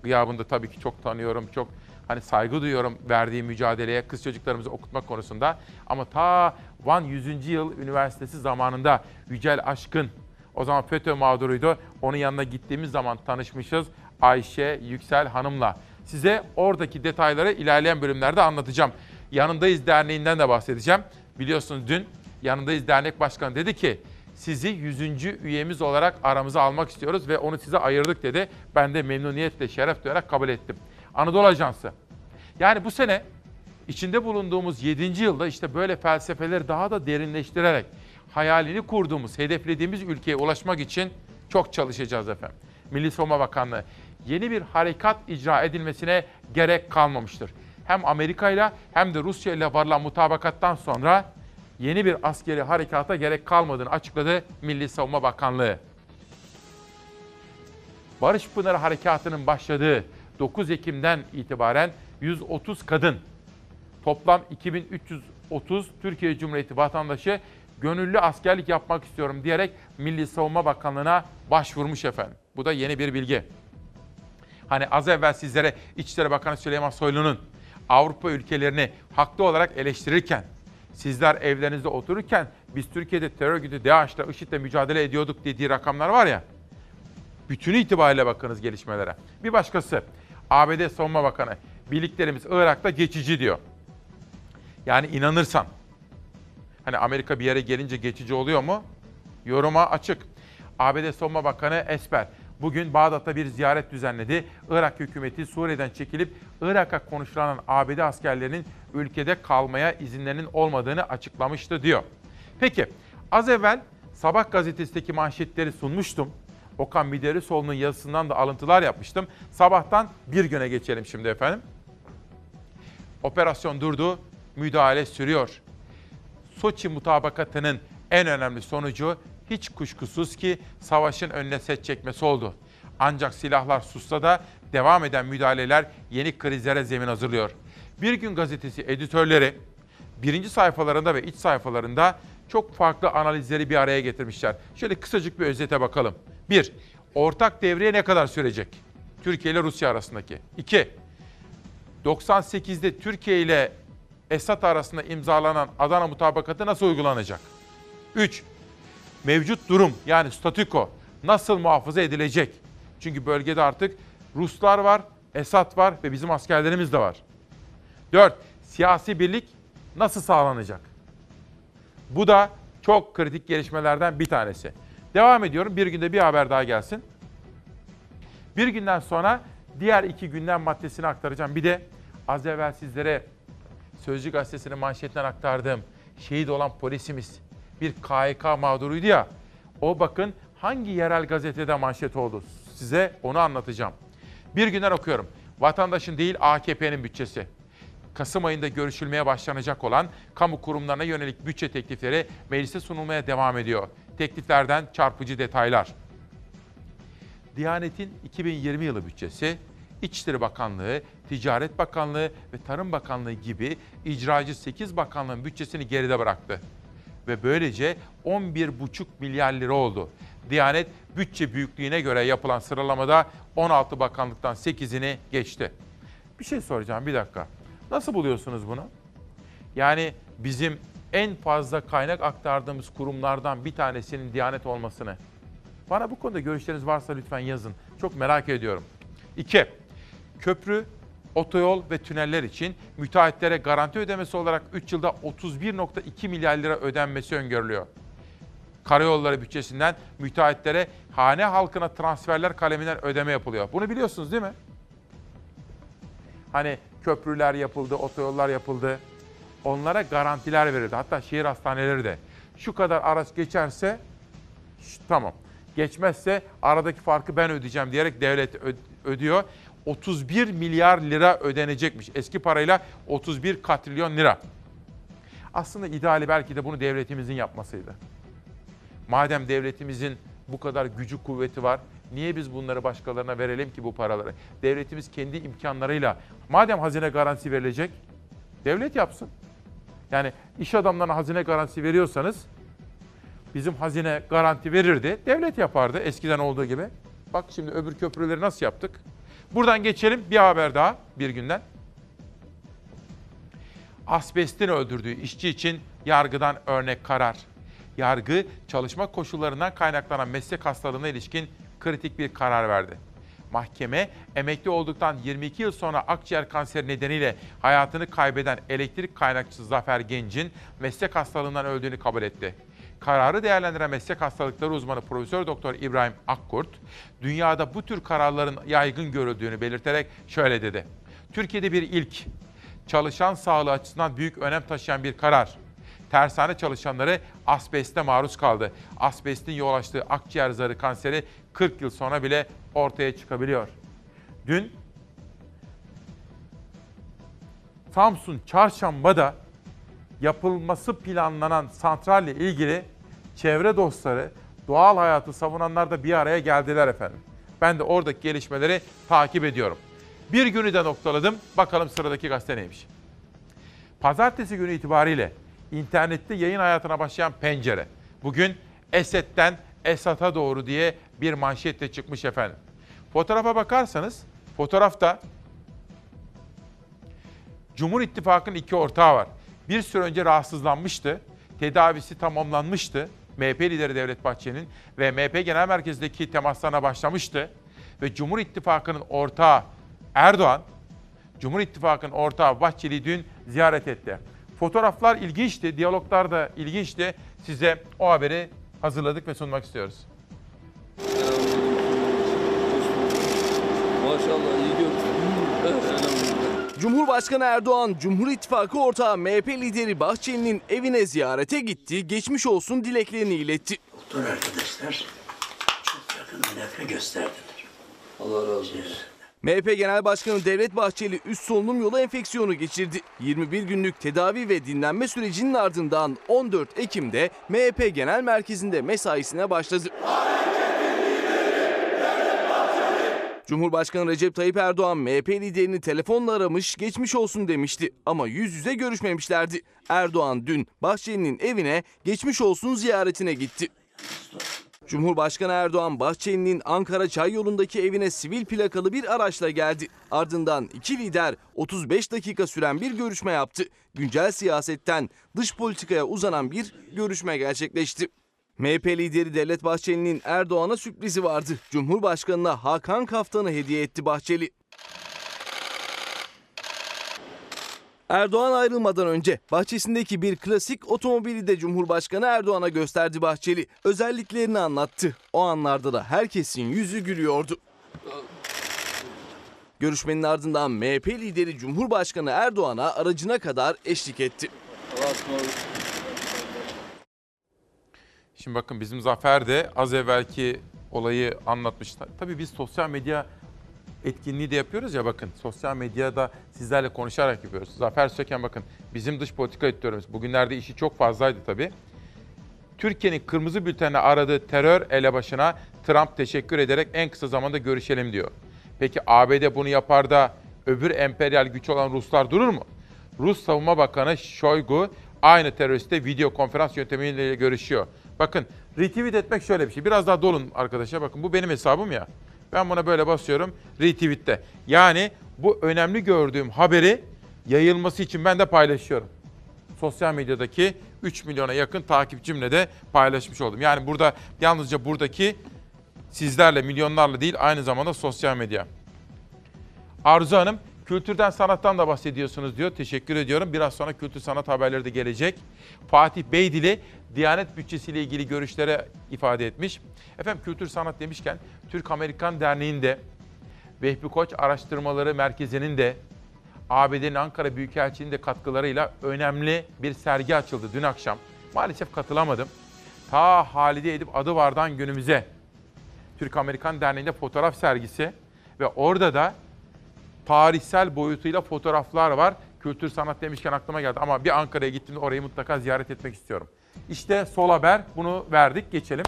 Gıyabında tabii ki çok tanıyorum, çok hani saygı duyuyorum verdiği mücadeleye kız çocuklarımızı okutmak konusunda. Ama ta Van 100. Yıl Üniversitesi zamanında Yücel Aşkın o zaman FETÖ mağduruydu. Onun yanına gittiğimiz zaman tanışmışız Ayşe Yüksel Hanım'la. Size oradaki detayları ilerleyen bölümlerde anlatacağım. Yanındayız Derneği'nden de bahsedeceğim. Biliyorsunuz dün Yanındayız Dernek Başkanı dedi ki sizi 100. üyemiz olarak aramıza almak istiyoruz ve onu size ayırdık dedi. Ben de memnuniyetle, şeref duyarak kabul ettim. Anadolu Ajansı. Yani bu sene içinde bulunduğumuz 7. yılda işte böyle felsefeleri daha da derinleştirerek hayalini kurduğumuz, hedeflediğimiz ülkeye ulaşmak için çok çalışacağız efendim. Milli Savunma Bakanlığı yeni bir harekat icra edilmesine gerek kalmamıştır. Hem Amerika ile hem de Rusya ile varılan mutabakattan sonra yeni bir askeri harekata gerek kalmadığını açıkladı Milli Savunma Bakanlığı. Barış Pınarı Harekatı'nın başladığı 9 Ekim'den itibaren 130 kadın, toplam 2330 Türkiye Cumhuriyeti vatandaşı gönüllü askerlik yapmak istiyorum diyerek Milli Savunma Bakanlığı'na başvurmuş efendim. Bu da yeni bir bilgi. Hani az evvel sizlere İçişleri Bakanı Süleyman Soylu'nun Avrupa ülkelerini haklı olarak eleştirirken, sizler evlerinizde otururken biz Türkiye'de terör örgütü DAEŞ'le, IŞİD'le mücadele ediyorduk dediği rakamlar var ya, bütünü itibariyle bakınız gelişmelere. Bir başkası, ABD Savunma Bakanı, birliklerimiz Irak'ta geçici diyor. Yani inanırsan, hani Amerika bir yere gelince geçici oluyor mu? Yoruma açık. ABD Savunma Bakanı Esper bugün Bağdat'ta bir ziyaret düzenledi. Irak hükümeti Suriye'den çekilip Irak'a konuşlanan ABD askerlerinin ülkede kalmaya izinlerinin olmadığını açıklamıştı diyor. Peki az evvel Sabah gazetesindeki manşetleri sunmuştum. Okan Miderisoğlu'nun yazısından da alıntılar yapmıştım. Sabahtan bir güne geçelim şimdi efendim. Operasyon durdu, müdahale sürüyor. Soçi mutabakatının en önemli sonucu hiç kuşkusuz ki savaşın önüne set çekmesi oldu. Ancak silahlar sussa da devam eden müdahaleler yeni krizlere zemin hazırlıyor. Bir gün gazetesi editörleri birinci sayfalarında ve iç sayfalarında çok farklı analizleri bir araya getirmişler. Şöyle kısacık bir özete bakalım. 1. Ortak devreye ne kadar sürecek? Türkiye ile Rusya arasındaki. 2. 98'de Türkiye ile Esad arasında imzalanan Adana mutabakatı nasıl uygulanacak? 3. Mevcut durum yani statüko nasıl muhafaza edilecek? Çünkü bölgede artık Ruslar var, Esad var ve bizim askerlerimiz de var. 4. Siyasi birlik nasıl sağlanacak? Bu da çok kritik gelişmelerden bir tanesi. Devam ediyorum. Bir günde bir haber daha gelsin. Bir günden sonra diğer iki gündem maddesini aktaracağım. Bir de az evvel sizlere Sözcü Gazetesi'nin manşetinden aktardığım şehit olan polisimiz bir KYK mağduruydu ya. O bakın hangi yerel gazetede manşet oldu. Size onu anlatacağım. Bir günden okuyorum. Vatandaşın değil AKP'nin bütçesi. Kasım ayında görüşülmeye başlanacak olan kamu kurumlarına yönelik bütçe teklifleri meclise sunulmaya devam ediyor. Tekliflerden çarpıcı detaylar. Diyanet'in 2020 yılı bütçesi, İçişleri Bakanlığı, Ticaret Bakanlığı ve Tarım Bakanlığı gibi icracı 8 bakanlığın bütçesini geride bıraktı. Ve böylece 11,5 milyar lira oldu. Diyanet bütçe büyüklüğüne göre yapılan sıralamada 16 bakanlıktan 8'ini geçti. Bir şey soracağım bir dakika. Nasıl buluyorsunuz bunu? Yani bizim en fazla kaynak aktardığımız kurumlardan bir tanesinin Diyanet olmasını. Bana bu konuda görüşleriniz varsa lütfen yazın. Çok merak ediyorum. 2. Köprü, otoyol ve tüneller için müteahhitlere garanti ödemesi olarak 3 yılda 31.2 milyar lira ödenmesi öngörülüyor. Karayolları bütçesinden müteahhitlere hane halkına transferler kaleminden ödeme yapılıyor. Bunu biliyorsunuz değil mi? Hani köprüler yapıldı, otoyollar yapıldı. Onlara garantiler verildi. Hatta şehir hastaneleri de. Şu kadar araç geçerse tamam. Geçmezse aradaki farkı ben ödeyeceğim diyerek devlet ödüyor. 31 milyar lira ödenecekmiş. Eski parayla 31 katrilyon lira. Aslında ideali belki de bunu devletimizin yapmasıydı. Madem devletimizin bu kadar gücü kuvveti var, niye biz bunları başkalarına verelim ki bu paraları? Devletimiz kendi imkanlarıyla, madem hazine garantisi verilecek, devlet yapsın. Yani iş adamlarına hazine garantisi veriyorsanız, bizim hazine garanti verirdi, devlet yapardı eskiden olduğu gibi. Bak şimdi öbür köprüleri nasıl yaptık? Buradan geçelim bir haber daha bir günden. Asbestin öldürdüğü işçi için yargıdan örnek karar. Yargı çalışma koşullarından kaynaklanan meslek hastalığına ilişkin kritik bir karar verdi. Mahkeme emekli olduktan 22 yıl sonra akciğer kanseri nedeniyle hayatını kaybeden elektrik kaynakçısı Zafer Genc'in meslek hastalığından öldüğünü kabul etti. Kararı değerlendiren meslek hastalıkları uzmanı Profesör Doktor İbrahim Akkurt, dünyada bu tür kararların yaygın görüldüğünü belirterek şöyle dedi. Türkiye'de bir ilk, çalışan sağlığı açısından büyük önem taşıyan bir karar. Tersane çalışanları asbeste maruz kaldı. Asbestin yol açtığı akciğer zarı kanseri 40 yıl sonra bile ortaya çıkabiliyor. Dün Samsun Çarşamba'da yapılması planlanan santralle ilgili çevre dostları, doğal hayatı savunanlar da bir araya geldiler efendim. Ben de oradaki gelişmeleri takip ediyorum. Bir günü de noktaladım. Bakalım sıradaki gazete neymiş. Pazartesi günü itibariyle internette yayın hayatına başlayan Pencere. Bugün Esed'den Esat'a doğru diye bir manşetle çıkmış efendim. Fotoğrafa bakarsanız fotoğrafta Cumhur İttifakı'nın iki ortağı var. Bir süre önce rahatsızlanmıştı. Tedavisi tamamlanmıştı. MHP lideri Devlet Bahçeli'nin ve MHP Genel Merkezi'ndeki temaslarına başlamıştı. Ve Cumhur İttifakı'nın ortağı Erdoğan, Cumhur İttifakı'nın ortağı Bahçeli'yi dün ziyaret etti. Fotoğraflar ilginçti, diyaloglar da ilginçti. Size o haberi hazırladık ve sunmak istiyoruz. Maşallah iyi Cumhurbaşkanı Erdoğan, Cumhur İttifakı ortağı MHP lideri Bahçeli'nin evine ziyarete gitti, geçmiş olsun dileklerini iletti. Doktor arkadaşlar çok yakın alaka gösterdiler. Allah razı olsun. MHP Genel Başkanı Devlet Bahçeli üst solunum yolu enfeksiyonu geçirdi. 21 günlük tedavi ve dinlenme sürecinin ardından 14 Ekim'de MHP Genel Merkezi'nde mesaisine başladı. Cumhurbaşkanı Recep Tayyip Erdoğan MHP liderini telefonla aramış, geçmiş olsun demişti ama yüz yüze görüşmemişlerdi. Erdoğan dün Bahçeli'nin evine geçmiş olsun ziyaretine gitti. Cumhurbaşkanı Erdoğan Bahçeli'nin Ankara Çay yolundaki evine sivil plakalı bir araçla geldi. Ardından iki lider 35 dakika süren bir görüşme yaptı. Güncel siyasetten dış politikaya uzanan bir görüşme gerçekleşti. MHP lideri Devlet Bahçeli'nin Erdoğan'a sürprizi vardı. Cumhurbaşkanına Hakan Kaftan'ı hediye etti Bahçeli. Erdoğan ayrılmadan önce bahçesindeki bir klasik otomobili de Cumhurbaşkanı Erdoğan'a gösterdi Bahçeli. Özelliklerini anlattı. O anlarda da herkesin yüzü gülüyordu. Görüşmenin ardından MHP lideri Cumhurbaşkanı Erdoğan'a aracına kadar eşlik etti. Şimdi bakın bizim Zafer de az evvelki olayı anlatmış. Tabii biz sosyal medya etkinliği de yapıyoruz ya bakın. Sosyal medyada sizlerle konuşarak yapıyoruz. Zafer Söken bakın bizim dış politika editörümüz. Bugünlerde işi çok fazlaydı tabii. Türkiye'nin kırmızı bültenine aradığı terör elebaşına Trump teşekkür ederek en kısa zamanda görüşelim diyor. Peki ABD bunu yapar da öbür emperyal güç olan Ruslar durur mu? Rus Savunma Bakanı Shoigu aynı teröristle video konferans yöntemiyle görüşüyor. Bakın retweet etmek şöyle bir şey. Biraz daha dolun arkadaşlar. Bakın bu benim hesabım ya. Ben buna böyle basıyorum retweet'te. Yani bu önemli gördüğüm haberi yayılması için ben de paylaşıyorum. Sosyal medyadaki 3 milyona yakın takipçimle de paylaşmış oldum. Yani burada yalnızca buradaki sizlerle, milyonlarla değil aynı zamanda sosyal medya. Arzu Hanım, kültürden, sanattan da bahsediyorsunuz diyor. Teşekkür ediyorum. Biraz sonra kültür sanat haberleri de gelecek. Fatih Beydili, Diyanet bütçesiyle ilgili görüşlere ifade etmiş. Efendim kültür sanat demişken Türk-Amerikan Derneği'nde Vehbi Koç Araştırmaları Merkezi'nin de ABD'nin Ankara Büyükelçiliği'nin de katkılarıyla önemli bir sergi açıldı dün akşam. Maalesef katılamadım. Ta Halide Edip adı vardan günümüze. Türk-Amerikan Derneği'nde fotoğraf sergisi ve orada da tarihsel boyutuyla fotoğraflar var. Kültür sanat demişken aklıma geldi ama bir Ankara'ya gittiğimde orayı mutlaka ziyaret etmek istiyorum. İşte Sol Haber bunu verdik geçelim.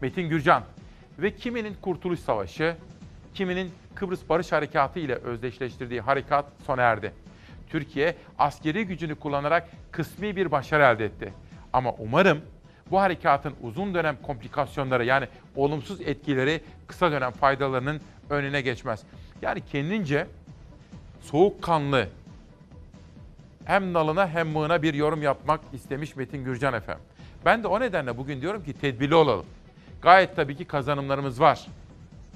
Metin Gürcan ve kiminin Kurtuluş Savaşı, kiminin Kıbrıs Barış Harekatı ile özdeşleştirdiği harekat sona erdi. Türkiye askeri gücünü kullanarak kısmi bir başarı elde etti. Ama umarım bu harekatın uzun dönem komplikasyonları yani olumsuz etkileri kısa dönem faydalarının önüne geçmez. Yani kendince soğukkanlı hem nalına hem mığına bir yorum yapmak istemiş Metin Gürcan efendim. Ben de o nedenle bugün diyorum ki tedbirli olalım. Gayet tabii ki kazanımlarımız var.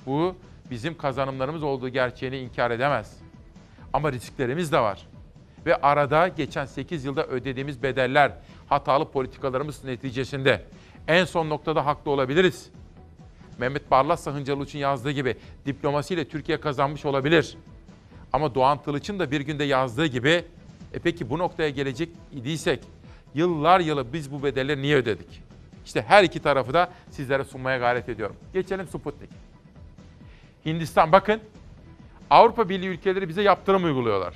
Bu bizim kazanımlarımız olduğu gerçeğini inkar edemez. Ama risklerimiz de var. Ve arada geçen 8 yılda ödediğimiz bedeller, hatalı politikalarımız neticesinde en son noktada haklı olabiliriz. Mehmet Barlas Sahıncalı için yazdığı gibi diplomasiyle Türkiye kazanmış olabilir. Ama Doğan Tılıç'ın da bir günde yazdığı gibi e peki bu noktaya gelecek idiysek yıllar yılı biz bu bedelleri niye ödedik? İşte her iki tarafı da sizlere sunmaya gayret ediyorum. Geçelim Sputnik. Hindistan bakın Avrupa Birliği ülkeleri bize yaptırım uyguluyorlar.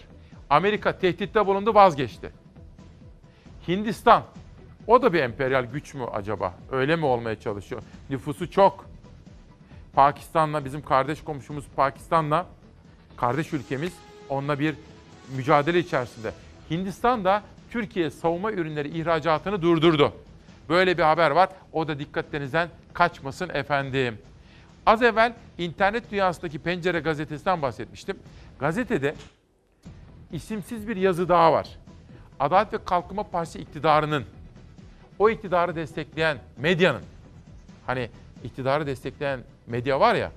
Amerika tehditte bulundu vazgeçti. Hindistan o da bir emperyal güç mü acaba? Öyle mi olmaya çalışıyor? Nüfusu çok. Pakistan'la bizim kardeş komşumuz Pakistan'la kardeş ülkemiz onunla bir mücadele içerisinde. Hindistan da Türkiye savunma ürünleri ihracatını durdurdu. Böyle bir haber var. O da dikkatlerinizden kaçmasın efendim. Az evvel internet dünyasındaki Pencere gazetesinden bahsetmiştim. Gazetede isimsiz bir yazı daha var. Adalet ve Kalkınma Partisi iktidarının, o iktidarı destekleyen medyanın, hani iktidarı destekleyen medya var ya,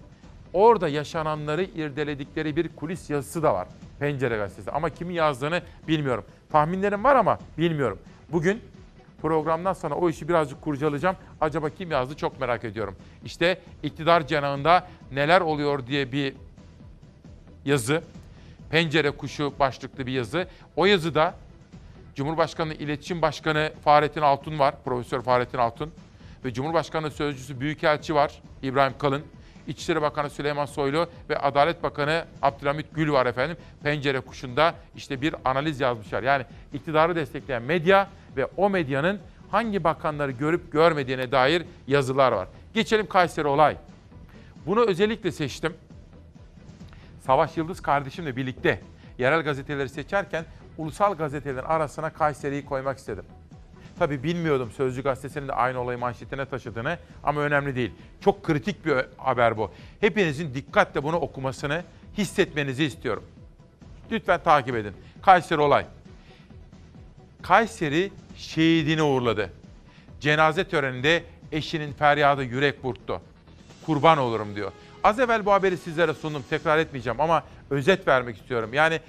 orada yaşananları irdeledikleri bir kulis yazısı da var. Pencere gazetesi. Ama kimin yazdığını bilmiyorum. Tahminlerim var ama bilmiyorum. Bugün programdan sonra o işi birazcık kurcalayacağım. Acaba kim yazdı çok merak ediyorum. İşte iktidar cenahında neler oluyor diye bir yazı. Pencere kuşu başlıklı bir yazı. O yazıda Cumhurbaşkanı İletişim Başkanı Fahrettin Altun var. Profesör Fahrettin Altun. Ve Cumhurbaşkanı Sözcüsü Büyükelçi var. İbrahim Kalın. İçişleri Bakanı Süleyman Soylu ve Adalet Bakanı Abdülhamit Gül var efendim. Pencere kuşunda işte bir analiz yazmışlar. Yani iktidarı destekleyen medya ve o medyanın hangi bakanları görüp görmediğine dair yazılar var. Geçelim Kayseri olay. Bunu özellikle seçtim. Savaş Yıldız kardeşimle birlikte yerel gazeteleri seçerken ulusal gazetelerin arasına Kayseri'yi koymak istedim. Tabii bilmiyordum Sözcü Gazetesi'nin de aynı olayı manşetine taşıdığını ama önemli değil. Çok kritik bir haber bu. Hepinizin dikkatle bunu okumasını, hissetmenizi istiyorum. Lütfen takip edin. Kayseri olay. Kayseri şehidini uğurladı. Cenaze töreninde eşinin feryadı yürek burktu. Kurban olurum diyor. Az evvel bu haberi sizlere sundum. Tekrar etmeyeceğim ama özet vermek istiyorum. Yani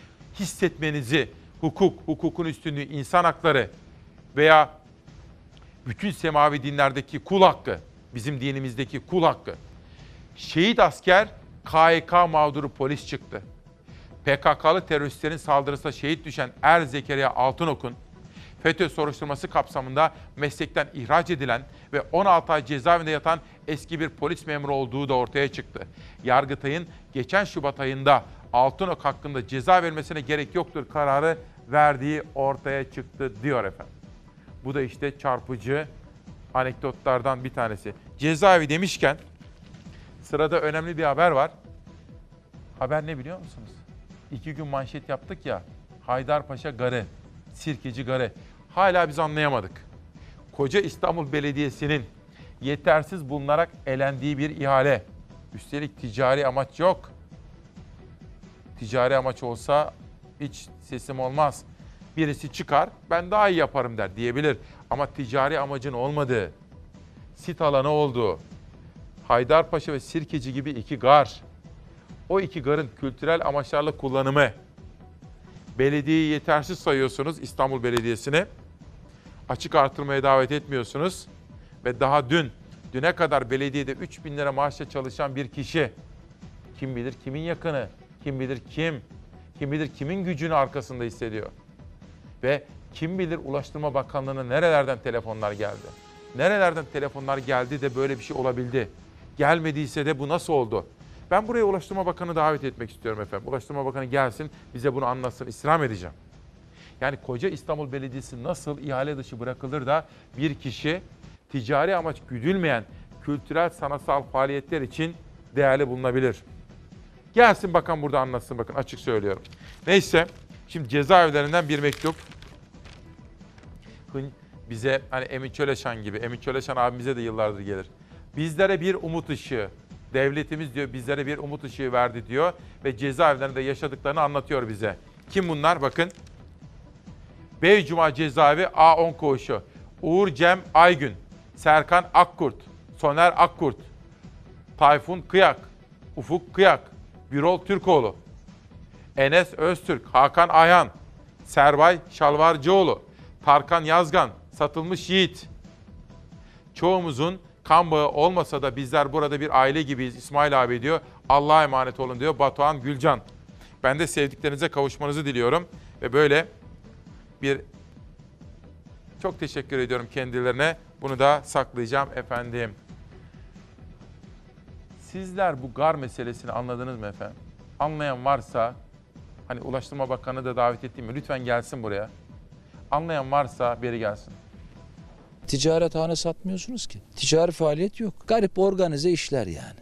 hissetmenizi, hukuk, hukukun üstünlüğü, insan hakları veya bütün semavi dinlerdeki kul hakkı, bizim dinimizdeki kul hakkı. Şehit asker KYK mağduru polis çıktı. PKK'lı teröristlerin saldırısında şehit düşen Er Zekeriya Altınok'un FETÖ soruşturması kapsamında meslekten ihraç edilen ve 16 ay cezaevinde yatan eski bir polis memuru olduğu da ortaya çıktı. Yargıtay'ın geçen Şubat ayında Altınok hakkında ceza vermesine gerek yoktur kararı verdiği ortaya çıktı diyor efendim. Bu da işte çarpıcı anekdotlardan bir tanesi. Cezaevi demişken sırada önemli bir haber var. Haber ne biliyor musunuz? İki gün manşet yaptık ya. Haydarpaşa Garı, Sirkeci Garı. Hala biz anlayamadık. Koca İstanbul Belediyesi'nin yetersiz bulunarak elendiği bir ihale. Üstelik ticari amaç yok. Ticari amaç olsa hiç sesim olmaz. Birisi çıkar, ben daha iyi yaparım der diyebilir. Ama ticari amacın olmadığı, sit alanı olduğu, Haydarpaşa ve Sirkeci gibi iki gar, o iki garın kültürel amaçlarla kullanımı, belediyeyi yetersiz sayıyorsunuz İstanbul Belediyesi'ne, açık artırmaya davet etmiyorsunuz. Ve daha dün, düne kadar belediyede 3 bin lira maaşla çalışan bir kişi, kim bilir kimin yakını, kim bilir kim, kim bilir kimin gücünü arkasında hissediyor. Ve Kim bilir Ulaştırma Bakanlığı'na nerelerden telefonlar geldi. Nerelerden telefonlar geldi de böyle bir şey olabildi. Gelmediyse de bu nasıl oldu? Ben buraya Ulaştırma Bakanı davet etmek istiyorum efendim. Ulaştırma Bakanı gelsin bize bunu anlatsın. İstirham edeceğim. Yani koca İstanbul Belediyesi nasıl ihale dışı bırakılır da bir kişi ticari amaç güdülmeyen kültürel sanatsal faaliyetler için değerli bulunabilir. Gelsin bakan burada anlatsın bakın açık söylüyorum. Neyse şimdi cezaevlerinden bir mektup. Bize hani Emin Çöleşan gibi, Emin Çöleşan abimize de yıllardır gelir. Bizlere bir umut ışığı, devletimiz diyor bizlere bir umut ışığı verdi diyor ve cezaevlerinde yaşadıklarını anlatıyor bize. Kim bunlar? Bakın. Beycuma Cezaevi A10 Koğuşu. Uğur Cem Aygün, Serkan Akkurt, Soner Akkurt, Tayfun Kıyak, Ufuk Kıyak, Birol Türkoğlu, Enes Öztürk, Hakan Ayhan, Serbay Şalvarcıoğlu, Tarkan Yazgan, Satılmış Yiğit. Çoğumuzun kan bağı olmasa da bizler burada bir aile gibiyiz İsmail abi diyor. Allah'a emanet olun diyor Batuhan Gülcan. Ben de sevdiklerinize kavuşmanızı diliyorum ve böyle bir çok teşekkür ediyorum kendilerine. Bunu da saklayacağım efendim. Sizler bu gar meselesini anladınız mı efendim? Anlayan varsa hani Ulaştırma Bakanı da davet ettiğim mi? Lütfen gelsin buraya. Anlayan varsa beri gelsin. Ticarethane satmıyorsunuz ki. Ticari faaliyet yok. Garip organize işler yani.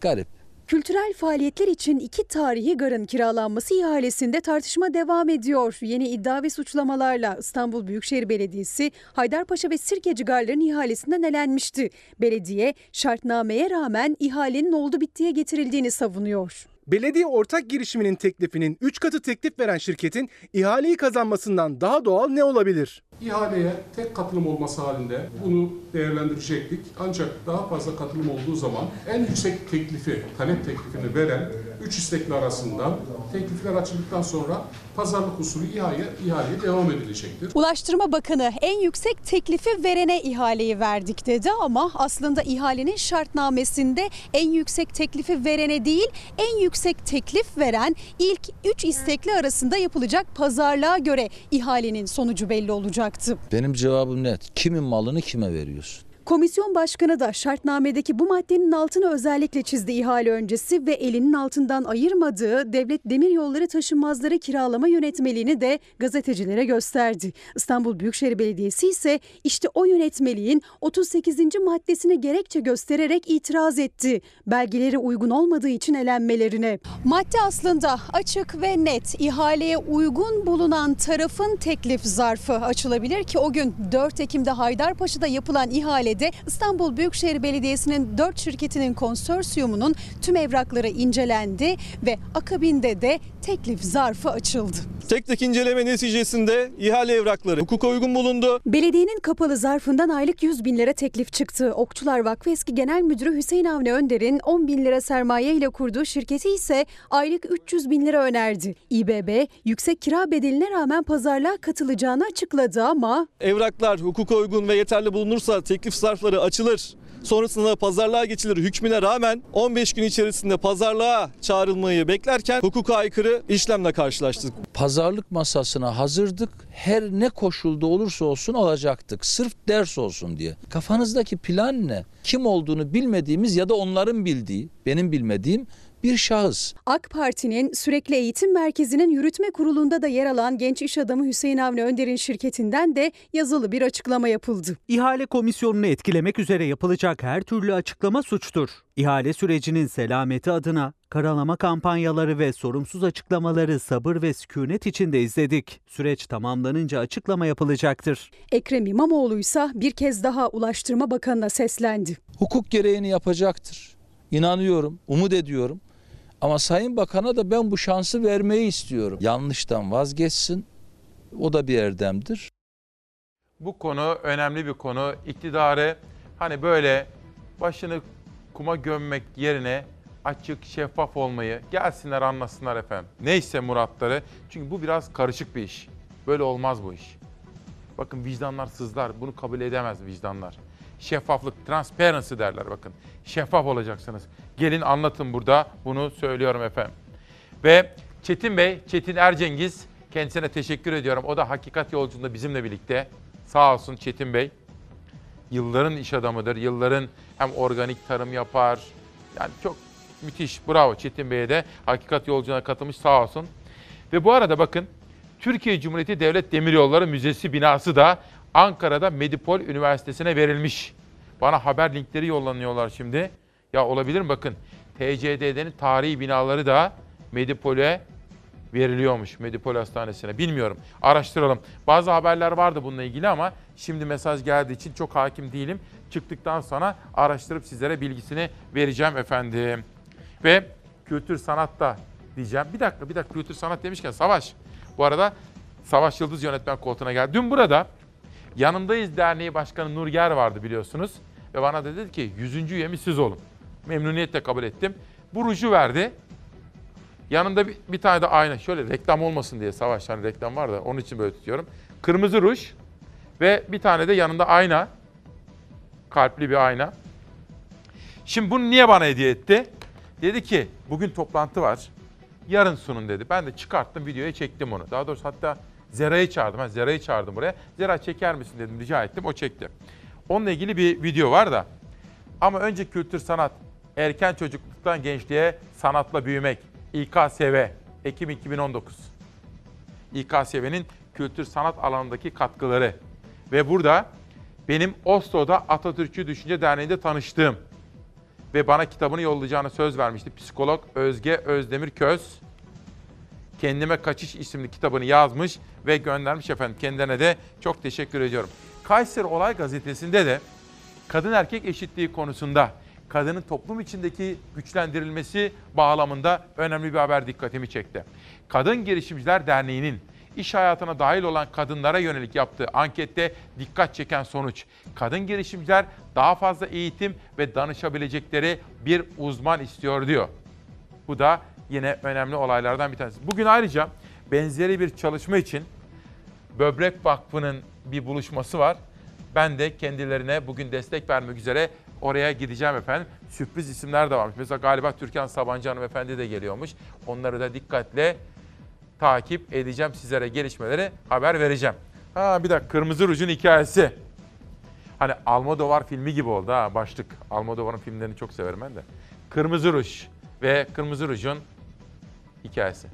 Garip. Kültürel faaliyetler için iki tarihi garın kiralanması ihalesinde tartışma devam ediyor. Yeni iddia ve suçlamalarla İstanbul Büyükşehir Belediyesi Haydarpaşa ve Sirkeci garların ihalesinden elenmişti. Belediye şartnameye rağmen ihalenin oldu bittiye getirildiğini savunuyor. Belediye ortak girişiminin teklifinin 3 katı teklif veren şirketin ihaleyi kazanmasından daha doğal ne olabilir? İhaleye tek katılım olması halinde bunu değerlendirecektik. Ancak daha fazla katılım olduğu zaman en yüksek teklifi, talep teklifini veren 3 istekli arasından teklifler açıldıktan sonra pazarlık usulü ihale, ihaleye devam edilecektir. Ulaştırma Bakanı en yüksek teklifi verene ihaleyi verdik dedi ama aslında ihalenin şartnamesinde en yüksek teklifi verene değil en yüksek teklif veren ilk 3 istekli arasında yapılacak pazarlığa göre ihalenin sonucu belli olacaktı. Benim cevabım net. Kimin malını kime veriyorsun? Komisyon başkanı da şartnamedeki bu maddenin altını özellikle çizdi ihale öncesi ve elinin altından ayırmadığı devlet demiryolları taşınmazları kiralama yönetmeliğini de gazetecilere gösterdi. İstanbul Büyükşehir Belediyesi ise işte o yönetmeliğin 38. maddesine gerekçe göstererek itiraz etti. Belgeleri uygun olmadığı için elenmelerine. Madde aslında açık ve net. İhaleye uygun bulunan tarafın teklif zarfı açılabilir ki o gün 4 Ekim'de Haydarpaşa'da yapılan ihalede İstanbul Büyükşehir Belediyesi'nin 4 şirketinin konsorsiyumunun tüm evrakları incelendi ve akabinde de teklif zarfı açıldı. Tek tek inceleme neticesinde ihale evrakları hukuka uygun bulundu. Belediyenin kapalı zarfından aylık 100 bin lira teklif çıktı. Okçular Vakfı eski genel müdürü Hüseyin Avni Önder'in 10 bin lira sermaye ile kurduğu şirketi ise aylık 300 bin lira önerdi. İBB yüksek kira bedeline rağmen pazarlığa katılacağını açıkladı ama Evraklar hukuka uygun ve yeterli bulunursa teklif zarfları açılır. Sonrasında pazarlığa geçilir hükmüne rağmen 15 gün içerisinde pazarlığa çağrılmayı beklerken hukuka aykırı işlemle karşılaştık. Pazarlık masasına hazırdık. Her ne koşulda olursa olsun alacaktık. Sırf ders olsun diye. Kafanızdaki plan ne? Kim olduğunu bilmediğimiz ya da onların bildiği, benim bilmediğim bir şahıs. AK Parti'nin sürekli eğitim merkezinin yürütme kurulunda da yer alan genç iş adamı Hüseyin Avni Önder'in şirketinden de yazılı bir açıklama yapıldı. İhale komisyonunu etkilemek üzere yapılacak her türlü açıklama suçtur. İhale sürecinin selameti adına karalama kampanyaları ve sorumsuz açıklamaları sabır ve sükunet içinde izledik. Süreç tamamlanınca açıklama yapılacaktır. Ekrem İmamoğlu ise bir kez daha Ulaştırma Bakanı'na seslendi. Hukuk gereğini yapacaktır. İnanıyorum, umut ediyorum. Ama Sayın Bakan'a da ben bu şansı vermeyi istiyorum. Yanlıştan vazgeçsin. O da bir erdemdir. Bu konu önemli bir konu. İktidarı hani böyle başını kuma gömmek yerine açık, şeffaf olmayı gelsinler anlasınlar efendim. Neyse muratları. Çünkü bu biraz karışık bir iş. Böyle olmaz bu iş. Bakın vicdanlar sızlar. Bunu kabul edemez vicdanlar. Şeffaflık, transparency derler bakın. Şeffaf olacaksınız. Gelin anlatın burada. Bunu söylüyorum efendim. Ve Çetin Bey, Çetin Ercengiz Kendisine teşekkür ediyorum. O da Hakikat Yolculuğunda bizimle birlikte. Sağ olsun Çetin Bey. Yılların iş adamıdır. Yılların hem organik tarım yapar. Yani çok müthiş. Bravo Çetin Bey'e de Hakikat Yolculuğuna katılmış sağ olsun. Ve bu arada bakın Türkiye Cumhuriyeti Devlet Demiryolları Müzesi binası da Ankara'da Medipol Üniversitesi'ne verilmiş. Bana haber linkleri yollanıyorlar şimdi. Ya olabilir mi bakın. TCDD'nin tarihi binaları da Medipol'e veriliyormuş. Medipol Hastanesi'ne. Bilmiyorum. Araştıralım. Bazı haberler vardı bununla ilgili ama şimdi mesaj geldiği için çok hakim değilim. Çıktıktan sonra araştırıp sizlere bilgisini vereceğim efendim. Ve kültür sanatta diyeceğim. Bir dakika bir dakika kültür sanat demişken Savaş. Bu arada Savaş Yıldız yönetmen koltuğuna geldi. Dün burada Yanındayız Derneği Başkanı Nurger vardı biliyorsunuz. Ve bana dedi ki 100. üyemiz siz olun. Memnuniyetle kabul ettim. Bu ruju verdi. Yanında bir, bir tane de ayna. Şöyle reklam olmasın diye Savaş hani reklam var da onun için böyle tutuyorum. Kırmızı ruj ve bir tane de yanında ayna. Kalpli bir ayna. Şimdi bunu niye bana hediye etti? Dedi ki bugün toplantı var. Yarın sunun dedi. Ben de çıkarttım videoya çektim onu. Daha doğrusu hatta Zera'yı çağırdım. Ben Zera'yı çağırdım buraya. Zera çeker misin dedim rica ettim. O çekti. Onunla ilgili bir video var da. Ama önce kültür sanat. Erken çocukluktan gençliğe sanatla büyümek. İKSV. Ekim 2019. İKSV'nin kültür sanat alanındaki katkıları. Ve burada benim Oslo'da Atatürkçü Düşünce Derneği'nde tanıştığım ve bana kitabını yollayacağını söz vermişti. Psikolog Özge Özdemir Köz. Kendime Kaçış isimli kitabını yazmış ve göndermiş efendim. Kendine de çok teşekkür ediyorum. Kayseri Olay Gazetesi'nde de kadın erkek eşitliği konusunda kadının toplum içindeki güçlendirilmesi bağlamında önemli bir haber dikkatimi çekti. Kadın Girişimciler Derneği'nin iş hayatına dahil olan kadınlara yönelik yaptığı ankette dikkat çeken sonuç. Kadın girişimciler daha fazla eğitim ve danışabilecekleri bir uzman istiyor diyor. Bu da yine önemli olaylardan bir tanesi. Bugün ayrıca benzeri bir çalışma için Böbrek Vakfı'nın bir buluşması var. Ben de kendilerine bugün destek vermek üzere oraya gideceğim efendim. Sürpriz isimler de varmış. Mesela galiba Türkan Sabancı hanımefendi de geliyormuş. Onları da dikkatle takip edeceğim. Sizlere gelişmeleri haber vereceğim. Ha bir dakika Kırmızı Ruj'un hikayesi. Hani Almodovar filmi gibi oldu ha başlık. Almodovar'ın filmlerini çok severim ben de. Kırmızı Ruj ve Kırmızı Ruj'un hikayesi.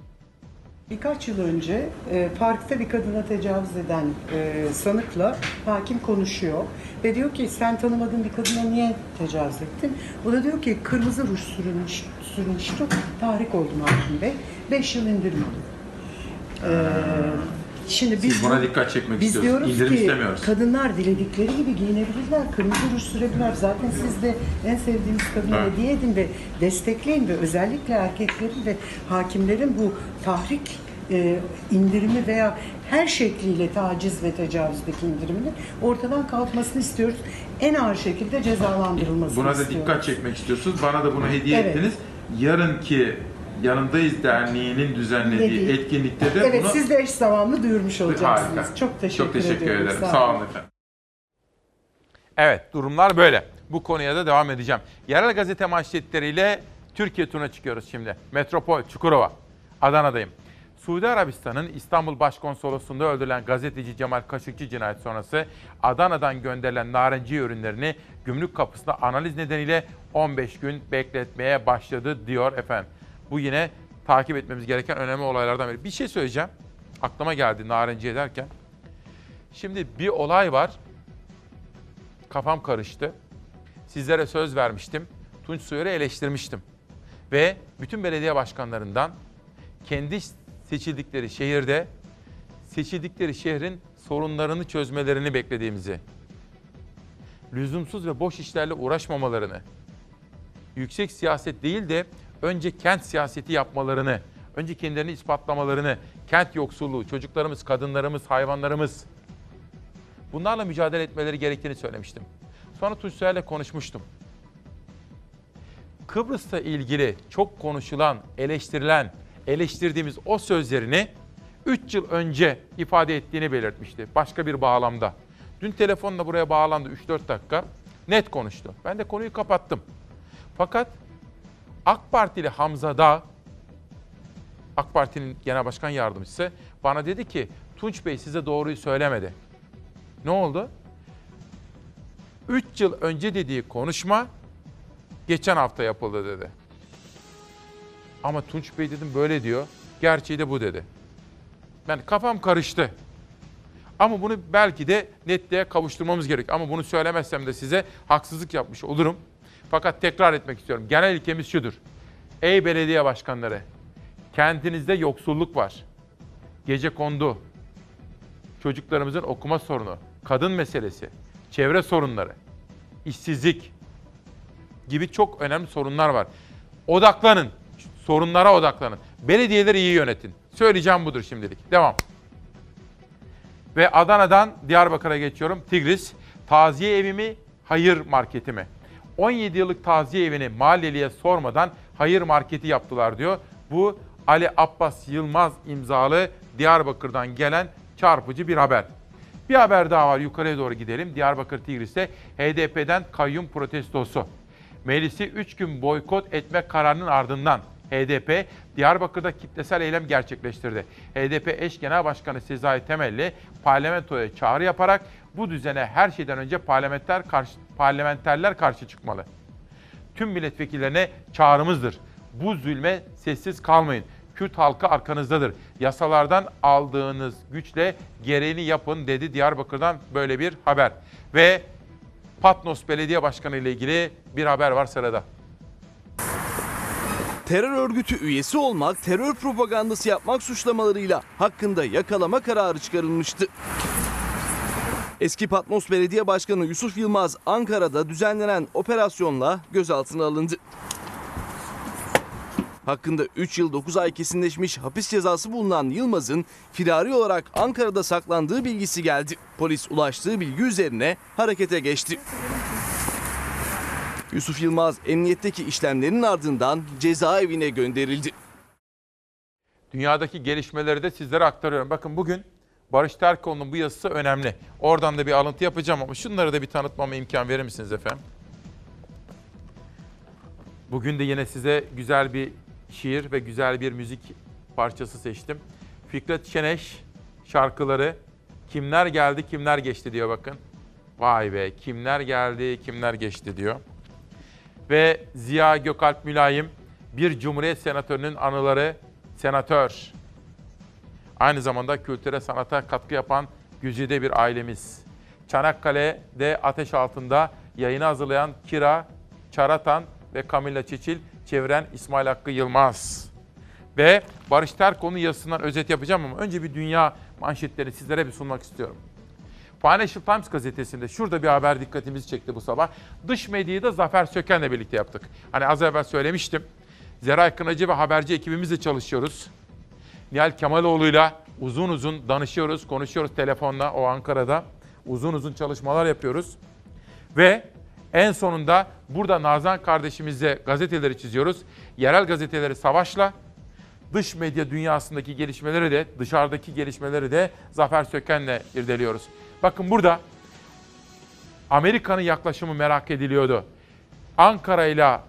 Birkaç yıl önce e, parkta bir kadına tecavüz eden e, sanıkla hakim konuşuyor ve diyor ki sen tanımadığın bir kadına niye tecavüz ettin? O da diyor ki kırmızı ruj sürülmüş, sürmüştü, tahrik oldum hakim bey. 5 yıl indirim aldım. Ee, Şimdi biz, Siz buna dikkat çekmek biz istiyorsunuz. diyoruz İndirim ki istemiyoruz. kadınlar diledikleri gibi giyinebilirler, kırmızı ruj sürebilirler. Zaten siz de en sevdiğiniz kadına Evet. hediye edin ve destekleyin ve özellikle erkeklerin ve hakimlerin bu tahrik e, indirimi veya her şekliyle taciz ve tecavüzdeki indiriminin ortadan kalkmasını istiyoruz. En ağır şekilde cezalandırılmasını Buna da istiyoruz. dikkat çekmek istiyorsunuz. Bana da bunu hediye Evet. ettiniz. Yarınki Yanındayız Derneği'nin düzenlediği Dediği. etkinlikte de Evet bunu... siz de eş zamanlı duyurmuş olacaksınız. Harika. Çok teşekkür, Çok teşekkür ediyorum. ederim. Sağ Sağ olun. efendim. Evet durumlar böyle. Bu konuya da devam edeceğim. Yerel gazete manşetleriyle Türkiye turuna çıkıyoruz şimdi. Metropol, Çukurova, Adana'dayım. Suudi Arabistan'ın İstanbul Başkonsolosluğu'nda öldürülen gazeteci Cemal Kaşıkçı cinayet sonrası Adana'dan gönderilen narenciye ürünlerini gümrük kapısında analiz nedeniyle 15 gün bekletmeye başladı diyor efendim. Bu yine takip etmemiz gereken önemli olaylardan biri. Bir şey söyleyeceğim. Aklıma geldi narenciye derken. Şimdi bir olay var. Kafam karıştı. Sizlere söz vermiştim. Tunç Soyer'i eleştirmiştim. Ve bütün belediye başkanlarından kendi seçildikleri şehirde seçildikleri şehrin sorunlarını çözmelerini beklediğimizi, lüzumsuz ve boş işlerle uğraşmamalarını, yüksek siyaset değil de önce kent siyaseti yapmalarını, önce kendilerini ispatlamalarını, kent yoksulluğu, çocuklarımız, kadınlarımız, hayvanlarımız bunlarla mücadele etmeleri gerektiğini söylemiştim. Sonra Tunç Soyer'le konuşmuştum. Kıbrıs'la ilgili çok konuşulan, eleştirilen, eleştirdiğimiz o sözlerini 3 yıl önce ifade ettiğini belirtmişti. Başka bir bağlamda. Dün telefonla buraya bağlandı 3-4 dakika. Net konuştu. Ben de konuyu kapattım. Fakat AK Partili Hamza Dağ AK Parti'nin genel başkan yardımcısı bana dedi ki Tunç Bey size doğruyu söylemedi. Ne oldu? 3 yıl önce dediği konuşma geçen hafta yapıldı dedi. Ama Tunç Bey dedim böyle diyor. Gerçeği de bu dedi. Ben kafam karıştı. Ama bunu belki de netliğe kavuşturmamız gerek. Ama bunu söylemezsem de size haksızlık yapmış olurum. Fakat tekrar etmek istiyorum. Genel ilkemiz şudur. Ey belediye başkanları, kentinizde yoksulluk var. Gece kondu, çocuklarımızın okuma sorunu, kadın meselesi, çevre sorunları, işsizlik gibi çok önemli sorunlar var. Odaklanın, sorunlara odaklanın. Belediyeleri iyi yönetin. Söyleyeceğim budur şimdilik. Devam. Ve Adana'dan Diyarbakır'a geçiyorum. Tigris, taziye evi mi, hayır marketi mi? 17 yıllık taziye evini mahalleliye sormadan hayır marketi yaptılar diyor. Bu Ali Abbas Yılmaz imzalı Diyarbakır'dan gelen çarpıcı bir haber. Bir haber daha var yukarıya doğru gidelim. Diyarbakır Tigris'te HDP'den kayyum protestosu. Meclisi 3 gün boykot etme kararının ardından HDP Diyarbakır'da kitlesel eylem gerçekleştirdi. HDP eş genel başkanı Sezai Temelli parlamentoya çağrı yaparak bu düzene her şeyden önce parlamenter karşı, parlamenterler karşı çıkmalı. Tüm milletvekillerine çağrımızdır. Bu zulme sessiz kalmayın. Kürt halkı arkanızdadır. Yasalardan aldığınız güçle gereğini yapın dedi Diyarbakır'dan böyle bir haber. Ve Patnos Belediye Başkanı ile ilgili bir haber var sırada. Terör örgütü üyesi olmak, terör propagandası yapmak suçlamalarıyla hakkında yakalama kararı çıkarılmıştı. Eski Patmos Belediye Başkanı Yusuf Yılmaz Ankara'da düzenlenen operasyonla gözaltına alındı. Hakkında 3 yıl 9 ay kesinleşmiş hapis cezası bulunan Yılmaz'ın firari olarak Ankara'da saklandığı bilgisi geldi. Polis ulaştığı bilgi üzerine harekete geçti. Yusuf Yılmaz emniyetteki işlemlerin ardından cezaevine gönderildi. Dünyadaki gelişmeleri de sizlere aktarıyorum. Bakın bugün Barış Terkoğlu'nun bu yazısı önemli. Oradan da bir alıntı yapacağım ama şunları da bir tanıtmama imkan verir misiniz efendim? Bugün de yine size güzel bir şiir ve güzel bir müzik parçası seçtim. Fikret Şeneş şarkıları Kimler geldi kimler geçti diyor bakın. Vay be kimler geldi kimler geçti diyor. Ve Ziya Gökalp Mülayim bir Cumhuriyet Senatörünün anıları senatör. Aynı zamanda kültüre sanata katkı yapan güzide bir ailemiz. Çanakkale'de ateş altında yayını hazırlayan Kira Çaratan ve Camilla Çiçil, çeviren İsmail Hakkı Yılmaz. Ve Barış Terkoğlu'nun yazısından özet yapacağım ama önce bir dünya manşetlerini sizlere bir sunmak istiyorum. Financial Times gazetesinde şurada bir haber dikkatimizi çekti bu sabah. Dış medyayı da Zafer Söken'le birlikte yaptık. Hani az evvel söylemiştim. Zeray Kınacı ve haberci ekibimizle çalışıyoruz. Nihal Kemaloğlu'yla uzun uzun danışıyoruz, konuşuyoruz telefonla o Ankara'da. Uzun uzun çalışmalar yapıyoruz. Ve en sonunda burada Nazan kardeşimizle gazeteleri çiziyoruz. Yerel gazeteleri savaşla, dış medya dünyasındaki gelişmeleri de, dışarıdaki gelişmeleri de Zafer Söken'le irdeliyoruz. Bakın burada Amerika'nın yaklaşımı merak ediliyordu. Ankara ile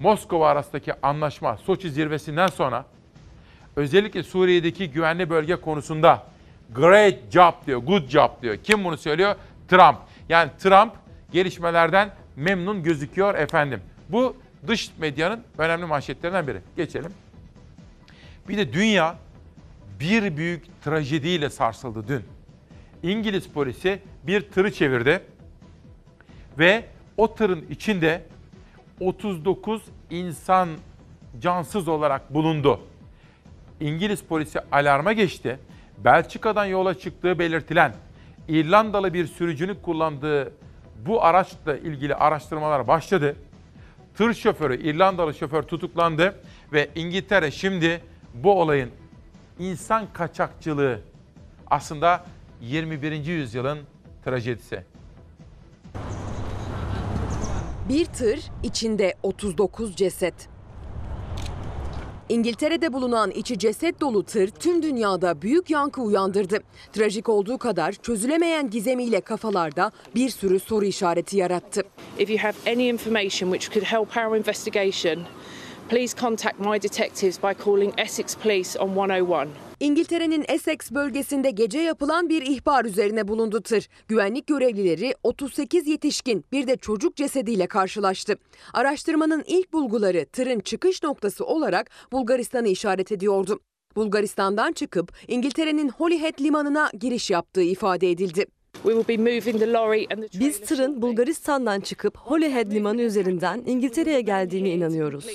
Moskova arasındaki anlaşma Soçi zirvesinden sonra özellikle Suriye'deki güvenli bölge konusunda great job diyor, good job diyor. Kim bunu söylüyor? Trump. Yani Trump gelişmelerden memnun gözüküyor efendim. Bu dış medyanın önemli manşetlerinden biri. Geçelim. Bir de dünya bir büyük trajediyle sarsıldı dün. İngiliz polisi bir tırı çevirdi ve o tırın içinde 39 insan cansız olarak bulundu. İngiliz polisi alarma geçti. Belçika'dan yola çıktığı belirtilen İrlandalı bir sürücünün kullandığı bu araçla ilgili araştırmalar başladı. Tır şoförü, İrlandalı şoför tutuklandı ve İngiltere şimdi bu olayın insan kaçakçılığı aslında 21. yüzyılın trajedisi. Bir tır içinde 39 ceset. İngiltere'de bulunan içi ceset dolu tır tüm dünyada büyük yankı uyandırdı. Trajik olduğu kadar çözülemeyen gizemiyle kafalarda bir sürü soru işareti yarattı. If you have any information which could help our investigation, Please contact my detectives by calling Essex Police on 101. İngiltere'nin Essex bölgesinde gece yapılan bir ihbar üzerine bulundu tır. Güvenlik görevlileri 38 yetişkin bir de çocuk cesediyle karşılaştı. Araştırmanın ilk bulguları tırın çıkış noktası olarak Bulgaristan'ı işaret ediyordu. Bulgaristan'dan çıkıp İngiltere'nin Holyhead limanına giriş yaptığı ifade edildi. Biz tırın Bulgaristan'dan çıkıp Holyhead limanı üzerinden İngiltere'ye geldiğine inanıyoruz.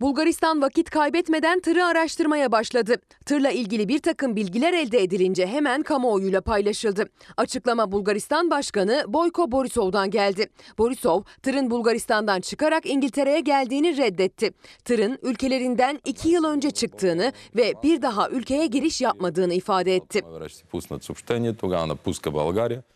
Bulgaristan vakit kaybetmeden tırı araştırmaya başladı. Tırla ilgili bir takım bilgiler elde edilince hemen kamuoyuyla paylaşıldı. Açıklama Bulgaristan Başkanı Boyko Borisov'dan geldi. Borisov, tırın Bulgaristan'dan çıkarak İngiltere'ye geldiğini reddetti. Tırın ülkelerinden iki yıl önce çıktığını ve bir daha ülkeye giriş yapmadığını ifade etti.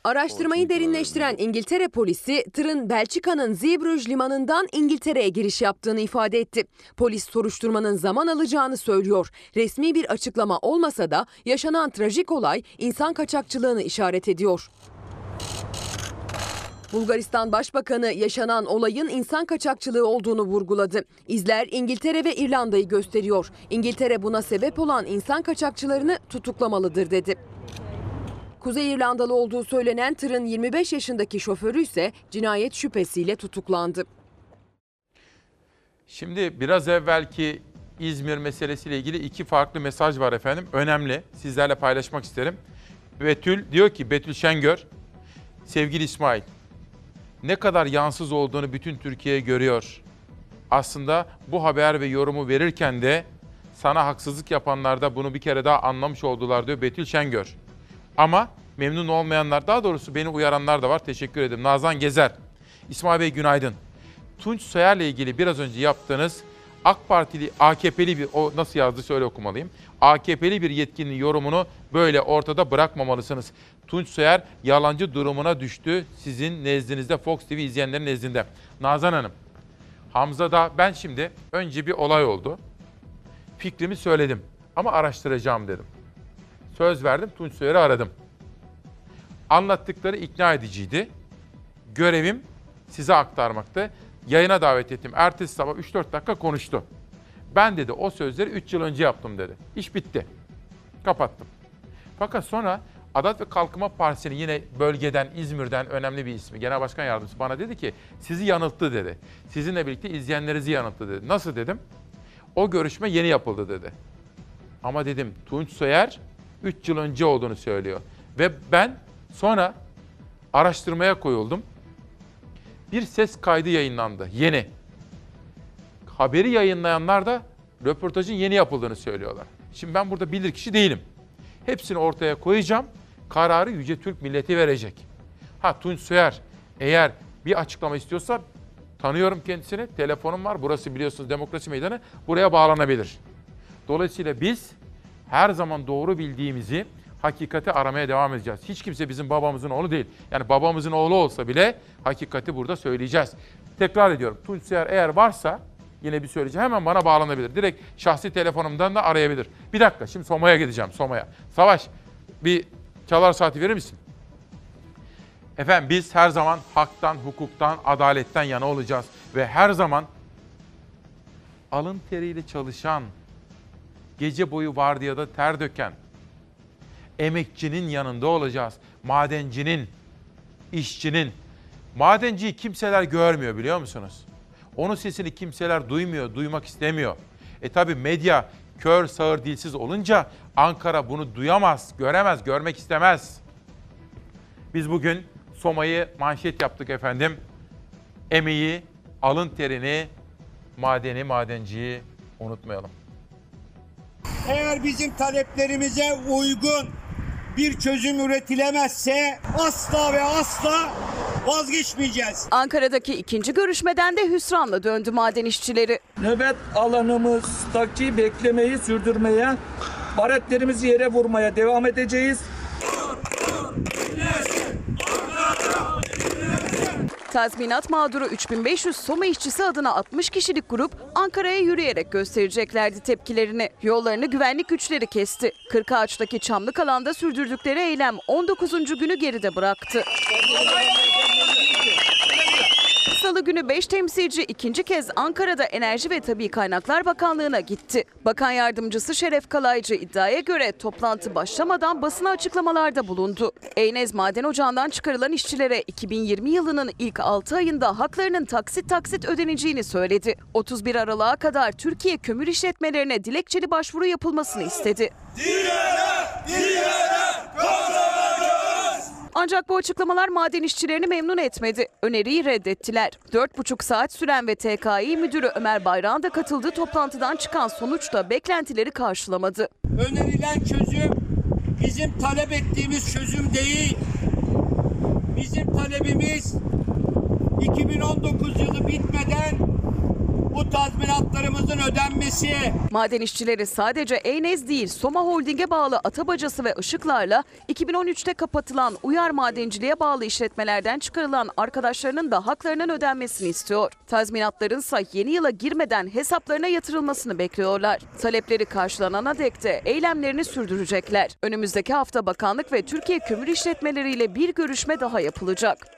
Araştırmayı derinleştiren İngiltere polisi tırın Belçika'nın Zeebrugge limanından İngiltere'ye giriş yaptığını ifade etti. Polis soruşturmanın zaman alacağını söylüyor. Resmi bir açıklama olmasa da yaşanan trajik olay insan kaçakçılığını işaret ediyor. Bulgaristan Başbakanı yaşanan olayın insan kaçakçılığı olduğunu vurguladı. İzler İngiltere ve İrlanda'yı gösteriyor. İngiltere buna sebep olan insan kaçakçılarını tutuklamalıdır dedi. Kuzey İrlandalı olduğu söylenen tırın 25 yaşındaki şoförü ise cinayet şüphesiyle tutuklandı. Şimdi biraz evvelki İzmir meselesiyle ilgili iki farklı mesaj var efendim. Önemli. Sizlerle paylaşmak isterim. Betül diyor ki Betül Şengör, sevgili İsmail, ne kadar yansız olduğunu bütün Türkiye görüyor. Aslında bu haber ve yorumu verirken de sana haksızlık yapanlar da bunu bir kere daha anlamış oldular diyor Betül Şengör. Ama memnun olmayanlar, daha doğrusu beni uyaranlar da var. Teşekkür ederim. Nazan Gezer, İsmail Bey günaydın. Tunç Soyer'le ilgili biraz önce yaptığınız AK Partili, AKP'li bir, o nasıl yazdı şöyle okumalıyım. AKP'li bir yetkinin yorumunu böyle ortada bırakmamalısınız. Tunç Soyer yalancı durumuna düştü sizin nezdinizde, Fox TV izleyenlerin nezdinde. Nazan Hanım, Hamza'da ben şimdi önce bir olay oldu. Fikrimi söyledim ama araştıracağım dedim. Söz verdim, Tunç Soyer'i aradım. Anlattıkları ikna ediciydi. Görevim size aktarmaktı. Yayına davet ettim. Ertesi sabah 3-4 dakika konuştu. Ben dedi o sözleri 3 yıl önce yaptım dedi. İş bitti. Kapattım. Fakat sonra Adalet ve Kalkınma Partisi'nin yine bölgeden, İzmir'den önemli bir ismi, Genel Başkan Yardımcısı bana dedi ki sizi yanılttı dedi. Sizinle birlikte izleyenlerinizi yanılttı dedi. Nasıl dedim? O görüşme yeni yapıldı dedi. Ama dedim Tunç Soyer 3 yıl önce olduğunu söylüyor. Ve ben sonra araştırmaya koyuldum. Bir ses kaydı yayınlandı. Yeni. Haberi yayınlayanlar da röportajın yeni yapıldığını söylüyorlar. Şimdi ben burada bilirkişi değilim. Hepsini ortaya koyacağım. Kararı Yüce Türk milleti verecek. Ha Tunç Soyer eğer bir açıklama istiyorsa tanıyorum kendisini. Telefonum var. Burası biliyorsunuz demokrasi meydanı. Buraya bağlanabilir. Dolayısıyla biz her zaman doğru bildiğimizi hakikati aramaya devam edeceğiz. Hiç kimse bizim babamızın oğlu değil. Yani babamızın oğlu olsa bile hakikati burada söyleyeceğiz. Tekrar ediyorum. Tunç Soyer eğer varsa yine bir söyleyeceğim. Hemen bana bağlanabilir. Direkt şahsi telefonumdan da arayabilir. Bir dakika şimdi Soma'ya gideceğim. Soma'ya. Savaş bir çalar saati verir misin? Efendim biz her zaman haktan, hukuktan, adaletten yana olacağız. Ve her zaman alın teriyle çalışan, gece boyu vardiyada ter döken, emekçinin yanında olacağız. Madencinin, işçinin. Madenciyi kimseler görmüyor biliyor musunuz? Onun sesini kimseler duymuyor, duymak istemiyor. E tabi medya kör, sağır, dilsiz olunca Ankara bunu duyamaz, göremez, görmek istemez. Biz bugün Soma'yı manşet yaptık efendim. Emeği, alın terini, madeni, madenciyi unutmayalım. Eğer bizim taleplerimize uygun bir çözüm üretilemezse asla ve asla vazgeçmeyeceğiz. Ankara'daki ikinci görüşmeden de hüsranla döndü maden işçileri. Nöbet alanımızdaki beklemeyi sürdürmeye, baretlerimizi yere vurmaya devam edeceğiz. Tazminat mağduru 3500 Soma işçisi adına 60 kişilik grup Ankara'ya yürüyerek göstereceklerdi tepkilerini. Yollarını güvenlik güçleri kesti. Kırkağaç'taki çamlık alanda sürdürdükleri eylem 19. günü geride bıraktı. Salı günü 5 temsilci ikinci kez Ankara'da Enerji ve Tabi Kaynaklar Bakanlığı'na gitti. Bakan yardımcısı Şeref Kalaycı iddiaya göre toplantı başlamadan basına açıklamalarda bulundu. Eynez Maden Ocağı'ndan çıkarılan işçilere 2020 yılının ilk 6 ayında haklarının taksit taksit ödeneceğini söyledi. 31 Aralık'a kadar Türkiye kömür işletmelerine dilekçeli başvuru yapılmasını istedi. Ancak bu açıklamalar maden işçilerini memnun etmedi. Öneriyi reddettiler. 4,5 saat süren ve TKİ müdürü Ömer Bayrağ'ın da katıldığı toplantıdan çıkan sonuç da beklentileri karşılamadı. Önerilen çözüm bizim talep ettiğimiz çözüm değil. Bizim talebimiz 2019 yılı bitmeden bu tazminatlarımızın ödenmesi. Maden işçileri sadece Eynez değil Soma Holding'e bağlı Atabacası ve Işıklar'la 2013'te kapatılan Uyar Madenciliğe bağlı işletmelerden çıkarılan arkadaşlarının da haklarının ödenmesini istiyor. Tazminatların ise yeni yıla girmeden hesaplarına yatırılmasını bekliyorlar. Talepleri karşılanana dek de eylemlerini sürdürecekler. Önümüzdeki hafta bakanlık ve Türkiye Kömür İşletmeleri ile bir görüşme daha yapılacak.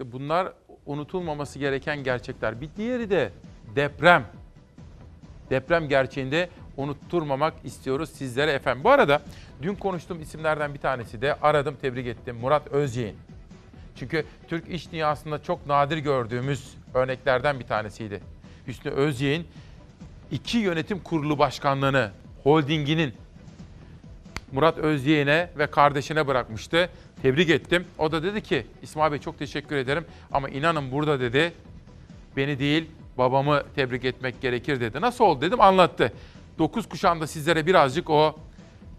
İşte bunlar unutulmaması gereken gerçekler. Bir diğeri de deprem. Deprem gerçeğinde unutturmamak istiyoruz sizlere efendim. Bu arada dün konuştuğum isimlerden bir tanesi de aradım, tebrik ettim. Murat Özyeğin. Çünkü Türk iş dünyasında çok nadir gördüğümüz örneklerden bir tanesiydi. Hüsnü Özyeğin iki yönetim kurulu başkanlığını, holdinginin Murat Özyeğin'e ve kardeşine bırakmıştı. Tebrik ettim. O da dedi ki İsmail Bey çok teşekkür ederim ama inanın burada dedi beni değil babamı tebrik etmek gerekir dedi. Nasıl oldu dedim anlattı. 9 kuşağında sizlere birazcık o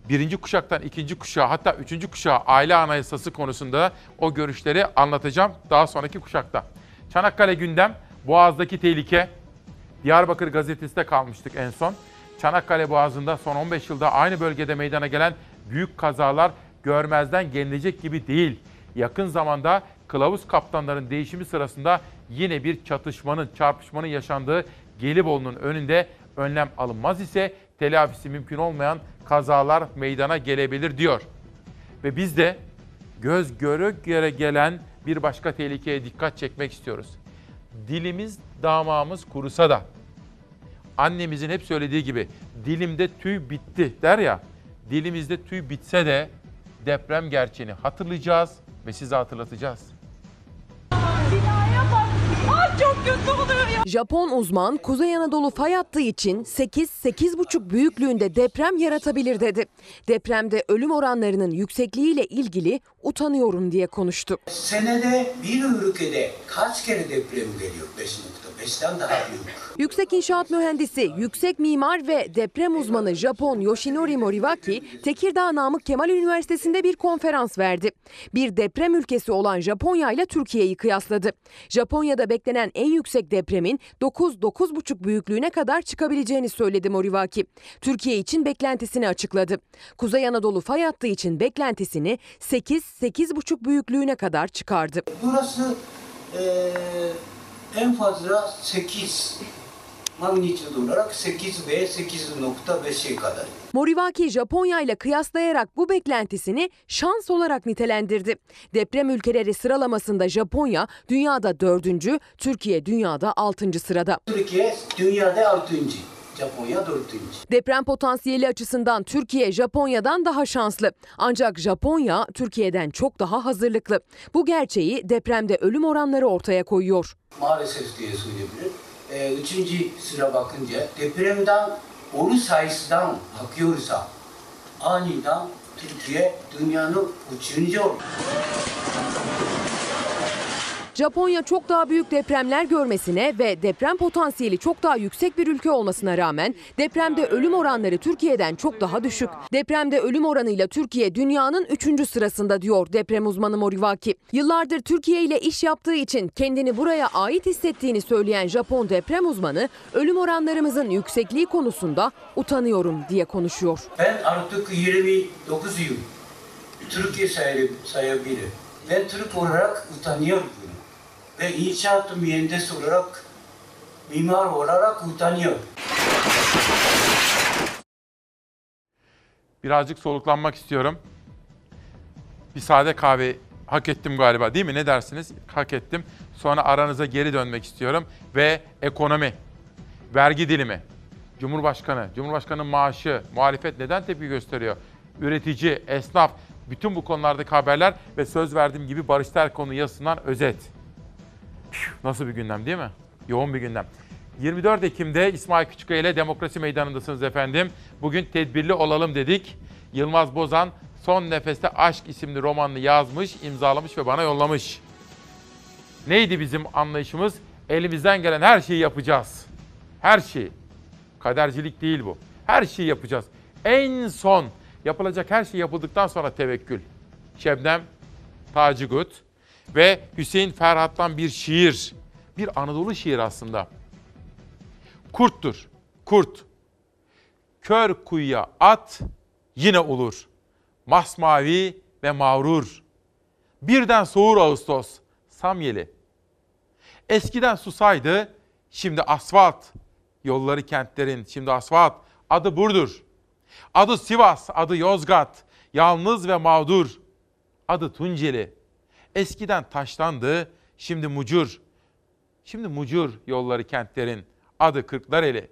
birinci kuşaktan ikinci kuşağa hatta üçüncü kuşağa aile anayasası konusunda o görüşleri anlatacağım daha sonraki kuşakta. Çanakkale gündem, Boğaz'daki tehlike. Diyarbakır gazetesinde kalmıştık en son. Çanakkale Boğazı'nda son 15 yılda aynı bölgede meydana gelen büyük kazalar görmezden gelinecek gibi değil. Yakın zamanda kılavuz kaptanların değişimi sırasında yine bir çatışmanın, çarpışmanın yaşandığı Gelibolu'nun önünde önlem alınmaz ise telafisi mümkün olmayan kazalar meydana gelebilir diyor. Ve biz de göz göre göre gelen bir başka tehlikeye dikkat çekmek istiyoruz. Dilimiz damağımız kurusa da annemizin hep söylediği gibi dilimde tüy bitti der ya. Dilimizde tüy bitse de deprem gerçeğini hatırlayacağız ve size hatırlatacağız. Ay çok kötü oluyor ya. Japon uzman Kuzey Anadolu fay hattı için 8-8,5 büyüklüğünde deprem yaratabilir dedi. Depremde ölüm oranlarının yüksekliğiyle ilgili utanıyorum diye konuştu. Senede bir ülkede kaç kere deprem geliyor? 5.5'ten daha büyük. Yüksek inşaat mühendisi, yüksek mimar ve deprem uzmanı Japon Yoshinori Moriwaki, Tekirdağ Namık Kemal Üniversitesi'nde bir konferans verdi. Bir deprem ülkesi olan Japonya ile Türkiye'yi kıyasladı. Japonya'da beklenen en yüksek depremin 9-9,5 büyüklüğüne kadar çıkabileceğini söyledi Moriwaki. Türkiye için beklentisini açıkladı. Kuzey Anadolu fay hattı için beklentisini 8-8,5 büyüklüğüne kadar çıkardı. Burası eee, en fazla 8 magnitude olarak 8 ve 8.5'e kadar. Moriwaki Japonya ile kıyaslayarak bu beklentisini şans olarak nitelendirdi. Deprem ülkeleri sıralamasında Japonya dünyada dördüncü, Türkiye dünyada altıncı sırada. Türkiye dünyada 6. Japonya 4. Deprem potansiyeli açısından Türkiye Japonya'dan daha şanslı. Ancak Japonya Türkiye'den çok daha hazırlıklı. Bu gerçeği depremde ölüm oranları ortaya koyuyor. Maalesef diye söyleyebilirim. E, üçüncü sıra bakınca depremden oru sayısından bakıyorsa aniden Türkiye dünyanın üçüncü olur. Japonya çok daha büyük depremler görmesine ve deprem potansiyeli çok daha yüksek bir ülke olmasına rağmen depremde ölüm oranları Türkiye'den çok daha düşük. Depremde ölüm oranıyla Türkiye dünyanın 3. sırasında diyor deprem uzmanı Moriwaki. Yıllardır Türkiye ile iş yaptığı için kendini buraya ait hissettiğini söyleyen Japon deprem uzmanı ölüm oranlarımızın yüksekliği konusunda utanıyorum diye konuşuyor. Ben artık 29 yıl Türkiye sayabilirim. Ben Türk olarak utanıyorum. Ve inşaat mühendisi olarak, mimar olarak utanıyorum. Birazcık soluklanmak istiyorum. Bir sade kahve Hak ettim galiba değil mi? Ne dersiniz? Hak ettim. Sonra aranıza geri dönmek istiyorum. Ve ekonomi, vergi dilimi, Cumhurbaşkanı, Cumhurbaşkanının maaşı, muhalefet neden tepki gösteriyor? Üretici, esnaf, bütün bu konulardaki haberler ve söz verdiğim gibi Barış Terkoğlu'nun yazısından özet. Nasıl bir gündem değil mi? Yoğun bir gündem. 24 Ekim'de İsmail Küçükkaya ile Demokrasi Meydanı'ndasınız efendim. Bugün tedbirli olalım dedik. Yılmaz Bozan Son Nefeste Aşk isimli romanını yazmış, imzalamış ve bana yollamış. Neydi bizim anlayışımız? Elimizden gelen her şeyi yapacağız. Her şeyi. Kadercilik değil bu. Her şeyi yapacağız. En son yapılacak her şey yapıldıktan sonra tevekkül. Şebnem Tacigut ve Hüseyin Ferhat'tan bir şiir. Bir Anadolu şiiri aslında. Kurttur. Kurt. Kör kuyuya at yine olur. Masmavi ve mağrur. Birden soğur Ağustos. Samyeli. Eskiden susaydı, şimdi asfalt. Yolları kentlerin, şimdi asfalt. Adı Burdur. Adı Sivas, adı Yozgat. Yalnız ve mağdur. Adı Tunceli. Eskiden taşlandı, şimdi mucur. Şimdi mucur yolları kentlerin. Adı Kırklareli.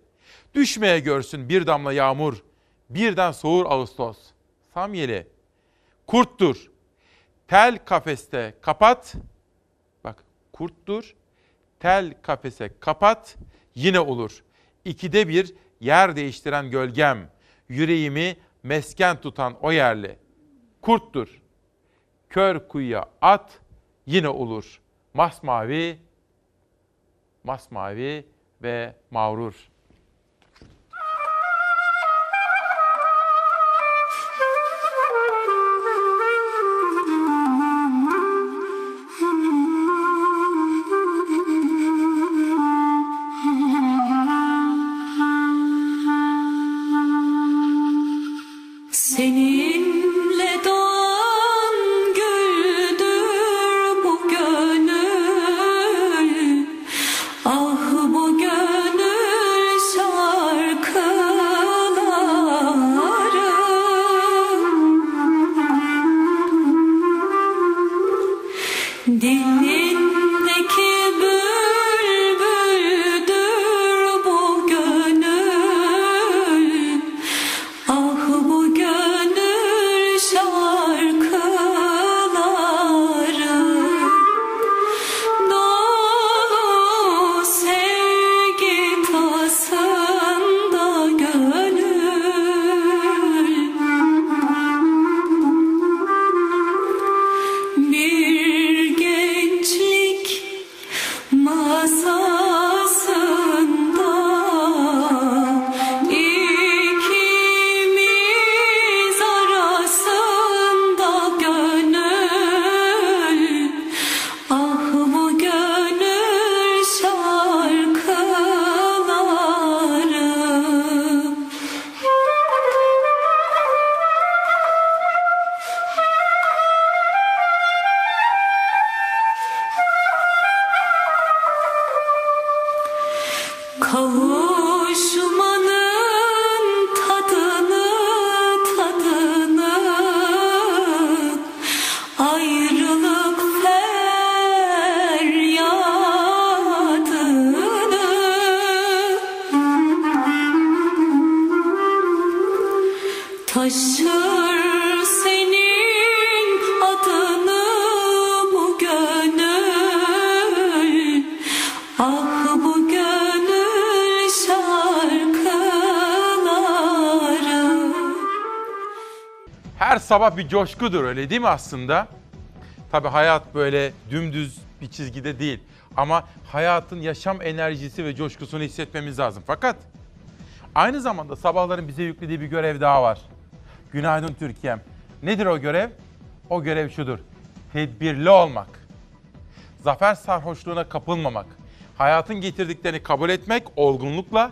Düşmeye görsün bir damla yağmur. Birden soğur Ağustos. Samyeli. Kurttur. Tel kafeste kapat. Bak kurttur. Tel kafese kapat. Yine olur. İkide bir yer değiştiren gölgem. Yüreğimi mesken tutan o yerli. Kurttur. Kör kuyuya at. Yine olur. Masmavi, masmavi ve mağrur. Sabah bir coşkudur öyle değil mi aslında? Tabii hayat böyle dümdüz bir çizgide değil. Ama hayatın yaşam enerjisi ve coşkusunu hissetmemiz lazım. Fakat aynı zamanda sabahların bize yüklediği bir görev daha var. Günaydın Türkiye'm. Nedir o görev? O görev şudur. Tedbirli olmak. Zafer sarhoşluğuna kapılmamak. Hayatın getirdiklerini kabul etmek olgunlukla,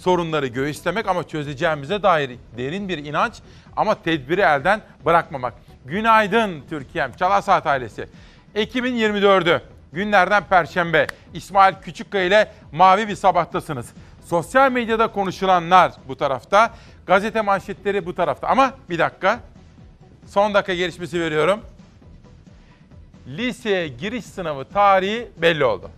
sorunları göğüslemek ama çözeceğimize dair derin bir inanç ama tedbiri elden bırakmamak. Günaydın Türkiye'm. Çalar Saat ailesi. Ekim'in 24'ü. Günlerden Perşembe. İsmail Küçükkaya ile Mavi bir sabahtasınız. Sosyal medyada konuşulanlar bu tarafta. Gazete manşetleri bu tarafta. Ama bir dakika. Son dakika gelişmesi veriyorum. liseye giriş sınavı tarihi belli oldu.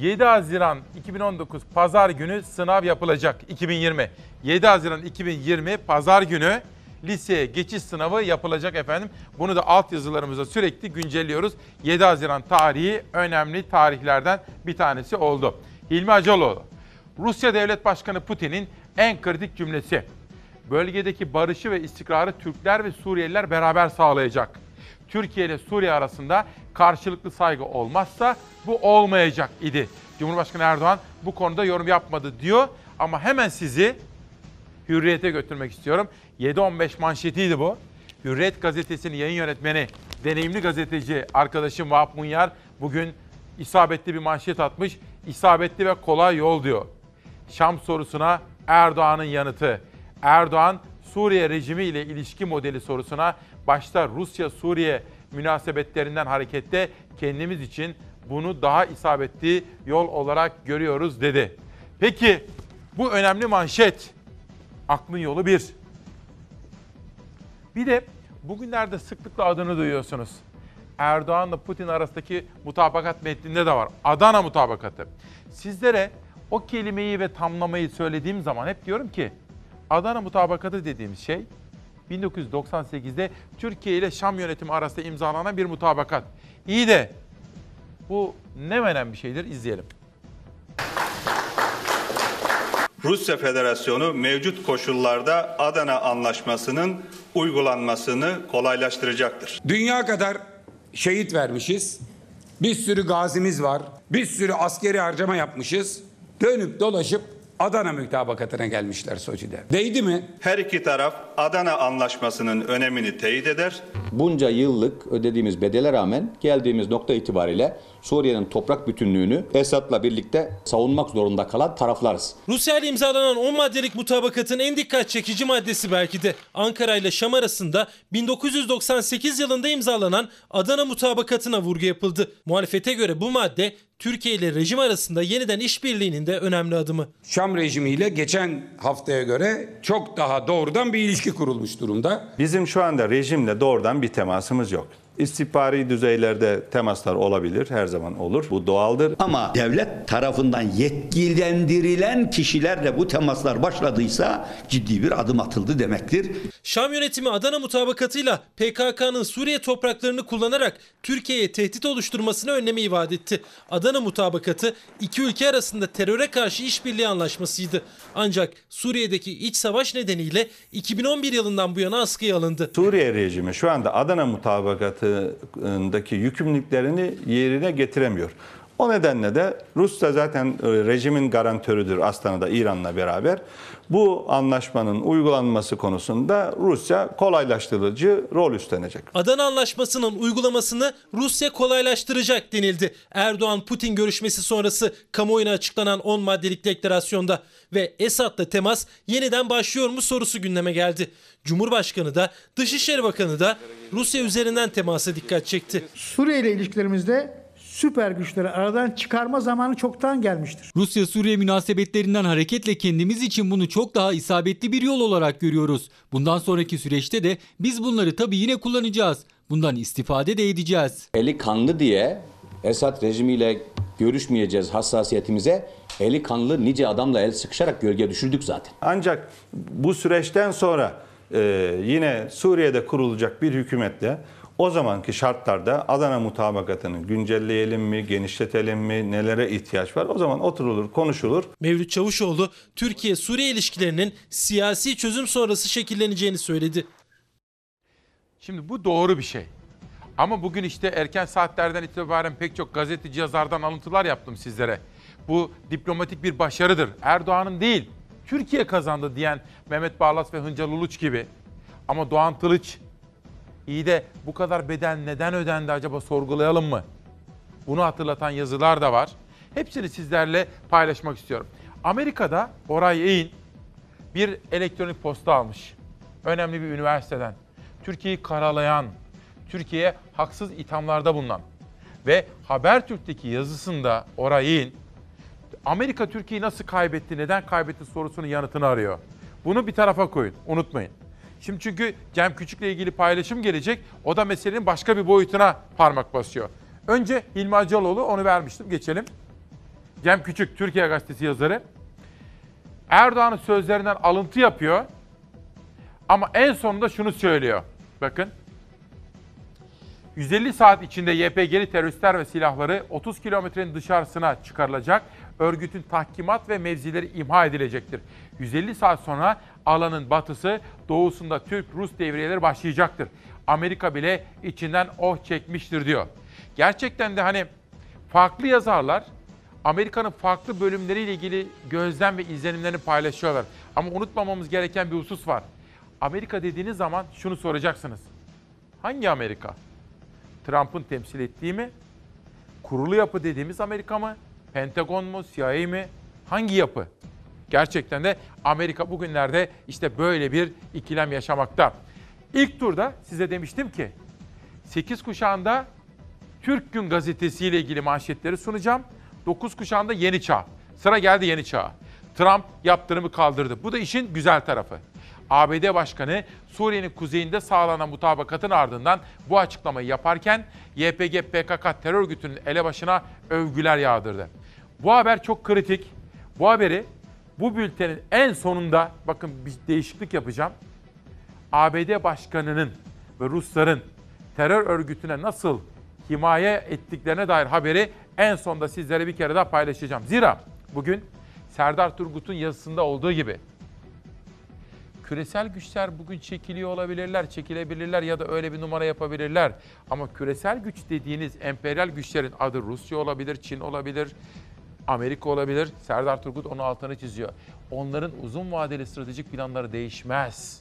7 Haziran 2019 Pazar günü sınav yapılacak 2020. 7 Haziran 2020 Pazar günü liseye geçiş sınavı yapılacak efendim. Bunu da altyazılarımıza sürekli güncelliyoruz. 7 Haziran tarihi önemli tarihlerden bir tanesi oldu. Hilmi Acaloğlu, Rusya Devlet Başkanı Putin'in en kritik cümlesi. Bölgedeki barışı ve istikrarı Türkler ve Suriyeliler beraber sağlayacak. Türkiye ile Suriye arasında karşılıklı saygı olmazsa bu olmayacak idi. Cumhurbaşkanı Erdoğan bu konuda yorum yapmadı diyor ama hemen sizi Hürriyet'e götürmek istiyorum. 7-15 manşetiydi bu. Hürriyet gazetesinin yayın yönetmeni, deneyimli gazeteci arkadaşım Vahap Munyar bugün isabetli bir manşet atmış. İsabetli ve kolay yol diyor. Şam sorusuna Erdoğan'ın yanıtı. Erdoğan Suriye rejimi ile ilişki modeli sorusuna başta Rusya-Suriye münasebetlerinden hareketle kendimiz için bunu daha isabetli yol olarak görüyoruz dedi. Peki bu önemli manşet aklın yolu bir. Bir de bugünlerde sıklıkla adını duyuyorsunuz. Erdoğan'la Putin arasındaki mutabakat metninde de var. Adana mutabakatı. Sizlere o kelimeyi ve tamlamayı söylediğim zaman hep diyorum ki Adana mutabakatı dediğimiz şey 1998'de Türkiye ile Şam yönetimi arasında imzalanan bir mutabakat. İyi de bu ne menen bir şeydir izleyelim. Rusya Federasyonu mevcut koşullarda Adana Anlaşması'nın uygulanmasını kolaylaştıracaktır. Dünya kadar şehit vermişiz. Bir sürü gazimiz var. Bir sürü askeri harcama yapmışız. Dönüp dolaşıp Adana mütabakatına gelmişler Soçi'de. Değdi mi? Her iki taraf Adana Anlaşması'nın önemini teyit eder. Bunca yıllık ödediğimiz bedele rağmen geldiğimiz nokta itibariyle Suriye'nin toprak bütünlüğünü Esad'la birlikte savunmak zorunda kalan taraflarız. Rusya ile imzalanan 10 maddelik mutabakatın en dikkat çekici maddesi belki de Ankara ile Şam arasında 1998 yılında imzalanan Adana mutabakatına vurgu yapıldı. Muhalefete göre bu madde Türkiye ile rejim arasında yeniden işbirliğinin de önemli adımı. Şam rejimiyle geçen haftaya göre çok daha doğrudan bir ilişki kurulmuş durumda. Bizim şu anda rejimle doğrudan bir temasımız yok. İstihbari düzeylerde temaslar olabilir, her zaman olur. Bu doğaldır. Ama devlet tarafından yetkilendirilen kişilerle bu temaslar başladıysa ciddi bir adım atıldı demektir. Şam yönetimi Adana mutabakatıyla PKK'nın Suriye topraklarını kullanarak Türkiye'ye tehdit oluşturmasını önlemeyi vaat etti. Adana mutabakatı iki ülke arasında teröre karşı işbirliği anlaşmasıydı. Ancak Suriye'deki iç savaş nedeniyle 2011 yılından bu yana askıya alındı. Suriye rejimi şu anda Adana mutabakatındaki yükümlülüklerini yerine getiremiyor. O nedenle de Rusya zaten e, rejimin garantörüdür Astana'da İran'la beraber. Bu anlaşmanın uygulanması konusunda Rusya kolaylaştırıcı rol üstlenecek. Adana Anlaşması'nın uygulamasını Rusya kolaylaştıracak denildi. Erdoğan-Putin görüşmesi sonrası kamuoyuna açıklanan 10 maddelik deklarasyonda ve Esad'la temas yeniden başlıyor mu sorusu gündeme geldi. Cumhurbaşkanı da Dışişleri Bakanı da Rusya üzerinden temasa dikkat çekti. Suriye ile ilişkilerimizde süper güçleri aradan çıkarma zamanı çoktan gelmiştir. Rusya-Suriye münasebetlerinden hareketle kendimiz için bunu çok daha isabetli bir yol olarak görüyoruz. Bundan sonraki süreçte de biz bunları tabii yine kullanacağız. Bundan istifade de edeceğiz. Eli kanlı diye Esad rejimiyle görüşmeyeceğiz hassasiyetimize eli kanlı nice adamla el sıkışarak gölge düşürdük zaten. Ancak bu süreçten sonra e, yine Suriye'de kurulacak bir hükümetle o zamanki şartlarda Adana mutabakatını güncelleyelim mi, genişletelim mi, nelere ihtiyaç var? O zaman oturulur, konuşulur. Mevlüt Çavuşoğlu Türkiye-Suriye ilişkilerinin siyasi çözüm sonrası şekilleneceğini söyledi. Şimdi bu doğru bir şey. Ama bugün işte erken saatlerden itibaren pek çok gazeteci yazardan alıntılar yaptım sizlere. Bu diplomatik bir başarıdır. Erdoğan'ın değil, Türkiye kazandı diyen Mehmet Barlas ve Hıncal Uluç gibi. Ama Doğan Tılıç, iyi de bu kadar bedel neden ödendi acaba sorgulayalım mı? Bunu hatırlatan yazılar da var. Hepsini sizlerle paylaşmak istiyorum. Amerika'da Oray Eğin bir elektronik posta almış. Önemli bir üniversiteden. Türkiye'yi karalayan, Türkiye'ye haksız ithamlarda bulunan ve Habertürk'teki yazısında Oray Eğin Amerika Türkiye'yi nasıl kaybetti, neden kaybetti sorusunun yanıtını arıyor. Bunu bir tarafa koyun, unutmayın. Şimdi çünkü Cem Küçük'le ilgili paylaşım gelecek. O da meselenin başka bir boyutuna parmak basıyor. Önce Hilmi Hacaloğlu onu vermiştim. Geçelim. Cem Küçük, Türkiye Gazetesi yazarı. Erdoğan'ın sözlerinden alıntı yapıyor. Ama en sonunda şunu söylüyor. Bakın. 150 saat içinde YPG'li teröristler ve silahları 30 kilometrenin dışarısına çıkarılacak. Örgütün tahkimat ve mevzileri imha edilecektir. 150 saat sonra alanın batısı, doğusunda Türk-Rus devriyeleri başlayacaktır. Amerika bile içinden oh çekmiştir diyor. Gerçekten de hani farklı yazarlar Amerika'nın farklı bölümleriyle ilgili gözlem ve izlenimlerini paylaşıyorlar. Ama unutmamamız gereken bir husus var. Amerika dediğiniz zaman şunu soracaksınız. Hangi Amerika? Trump'ın temsil ettiği mi? Kurulu yapı dediğimiz Amerika mı? Pentagon mu? CIA mi? Hangi yapı? Gerçekten de Amerika bugünlerde işte böyle bir ikilem yaşamakta. İlk turda size demiştim ki 8 kuşağında Türk Gün Gazetesi ile ilgili manşetleri sunacağım. 9 kuşağında Yeni Çağ. Sıra geldi Yeni Çağ. Trump yaptırımı kaldırdı. Bu da işin güzel tarafı. ABD Başkanı Suriye'nin kuzeyinde sağlanan mutabakatın ardından bu açıklamayı yaparken YPG PKK terör örgütünün elebaşına övgüler yağdırdı. Bu haber çok kritik. Bu haberi bu bültenin en sonunda bakın bir değişiklik yapacağım. ABD Başkanı'nın ve Rusların terör örgütüne nasıl himaye ettiklerine dair haberi en sonda sizlere bir kere daha paylaşacağım. Zira bugün Serdar Turgut'un yazısında olduğu gibi küresel güçler bugün çekiliyor olabilirler, çekilebilirler ya da öyle bir numara yapabilirler. Ama küresel güç dediğiniz emperyal güçlerin adı Rusya olabilir, Çin olabilir, Amerika olabilir. Serdar Turgut onun altını çiziyor. Onların uzun vadeli stratejik planları değişmez.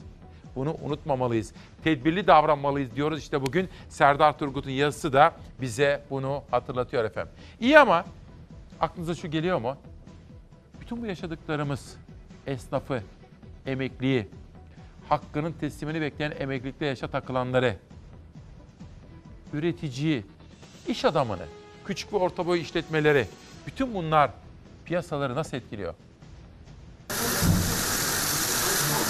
Bunu unutmamalıyız. Tedbirli davranmalıyız diyoruz. İşte bugün Serdar Turgut'un yazısı da bize bunu hatırlatıyor efendim. İyi ama aklınıza şu geliyor mu? Bütün bu yaşadıklarımız esnafı, emekliyi, hakkının teslimini bekleyen emeklilikte yaşa takılanları, üreticiyi, iş adamını, küçük ve orta boy işletmeleri, bütün bunlar piyasaları nasıl etkiliyor?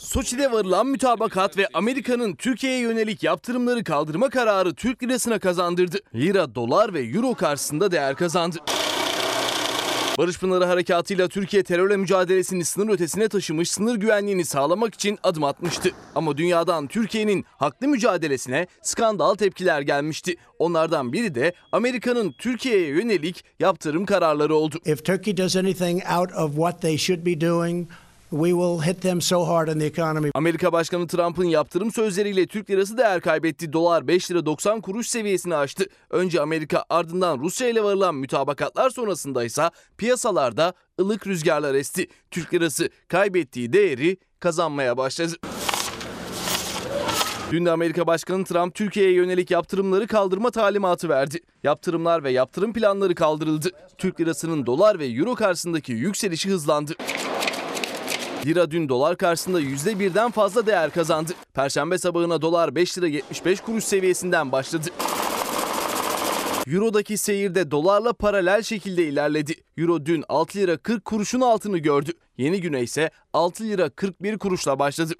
Soçi'de varılan mütabakat ve Amerika'nın Türkiye'ye yönelik yaptırımları kaldırma kararı Türk lirasına kazandırdı. Lira, dolar ve euro karşısında değer kazandı. Barış Pınarı Harekatı'yla Türkiye terörle mücadelesini sınır ötesine taşımış, sınır güvenliğini sağlamak için adım atmıştı. Ama dünyadan Türkiye'nin haklı mücadelesine skandal tepkiler gelmişti. Onlardan biri de Amerika'nın Türkiye'ye yönelik yaptırım kararları oldu. If Turkey does anything out of what they should be doing, we will hit them so hard in the economy. Amerika Başkanı Trump'ın yaptırım sözleriyle Türk lirası değer kaybetti. Dolar 5 lira 90 kuruş seviyesini aştı. Önce Amerika ardından Rusya ile varılan mütabakatlar sonrasında ise piyasalarda ılık rüzgarlar esti. Türk lirası kaybettiği değeri kazanmaya başladı. Dün de Amerika Başkanı Trump Türkiye'ye yönelik yaptırımları kaldırma talimatı verdi. Yaptırımlar ve yaptırım planları kaldırıldı. Türk lirasının dolar ve euro karşısındaki yükselişi hızlandı. Lira dün dolar karşısında %1'den fazla değer kazandı. Perşembe sabahına dolar 5 lira 75 kuruş seviyesinden başladı. Euro'daki seyirde dolarla paralel şekilde ilerledi. Euro dün 6 lira 40 kuruşun altını gördü. Yeni güne ise 6 lira 41 kuruşla başladı.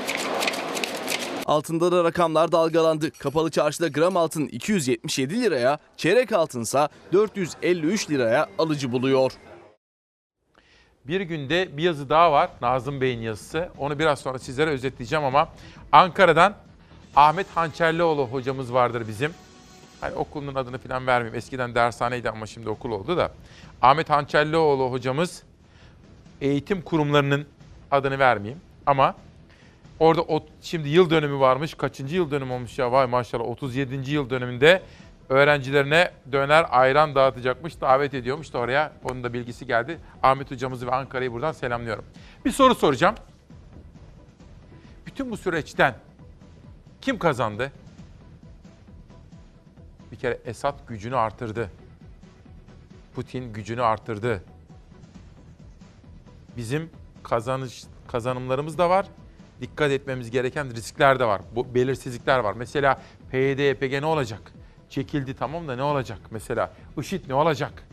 Altında da rakamlar dalgalandı. Kapalı çarşıda gram altın 277 liraya, çeyrek altınsa 453 liraya alıcı buluyor. Bir günde bir yazı daha var. Nazım Bey'in yazısı. Onu biraz sonra sizlere özetleyeceğim ama Ankara'dan Ahmet Hançerlioğlu hocamız vardır bizim. Hani okulun adını falan vermeyeyim. Eskiden dershaneydi ama şimdi okul oldu da. Ahmet Hançerlioğlu hocamız eğitim kurumlarının adını vermeyeyim ama orada o, şimdi yıl dönümü varmış. Kaçıncı yıl dönümü olmuş ya vay maşallah 37. yıl dönümünde öğrencilerine döner ayran dağıtacakmış, davet ediyormuş da oraya. Onun da bilgisi geldi. Ahmet hocamızı ve Ankara'yı buradan selamlıyorum. Bir soru soracağım. Bütün bu süreçten kim kazandı? Bir kere Esad gücünü artırdı. Putin gücünü artırdı. Bizim kazanış kazanımlarımız da var. Dikkat etmemiz gereken riskler de var. Bu belirsizlikler var. Mesela PYD, YPG ne olacak? Çekildi tamam da ne olacak mesela? IŞİD ne olacak?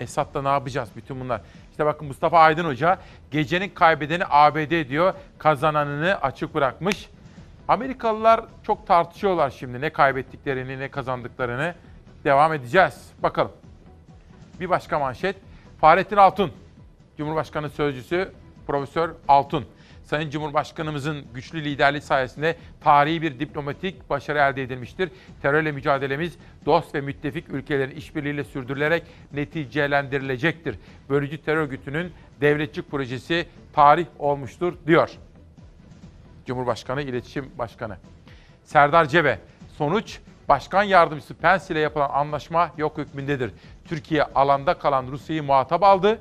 Esad'la ne yapacağız bütün bunlar? İşte bakın Mustafa Aydın Hoca gecenin kaybedeni ABD diyor. Kazananını açık bırakmış. Amerikalılar çok tartışıyorlar şimdi ne kaybettiklerini ne kazandıklarını. Devam edeceğiz. Bakalım. Bir başka manşet. Fahrettin Altun. Cumhurbaşkanı Sözcüsü Profesör Altun. Sayın Cumhurbaşkanımızın güçlü liderliği sayesinde tarihi bir diplomatik başarı elde edilmiştir. Terörle mücadelemiz dost ve müttefik ülkelerin işbirliğiyle sürdürülerek neticelendirilecektir. Bölücü terör örgütünün devletçik projesi tarih olmuştur diyor. Cumhurbaşkanı İletişim Başkanı. Serdar Cebe, sonuç Başkan Yardımcısı Pence ile yapılan anlaşma yok hükmündedir. Türkiye alanda kalan Rusya'yı muhatap aldı.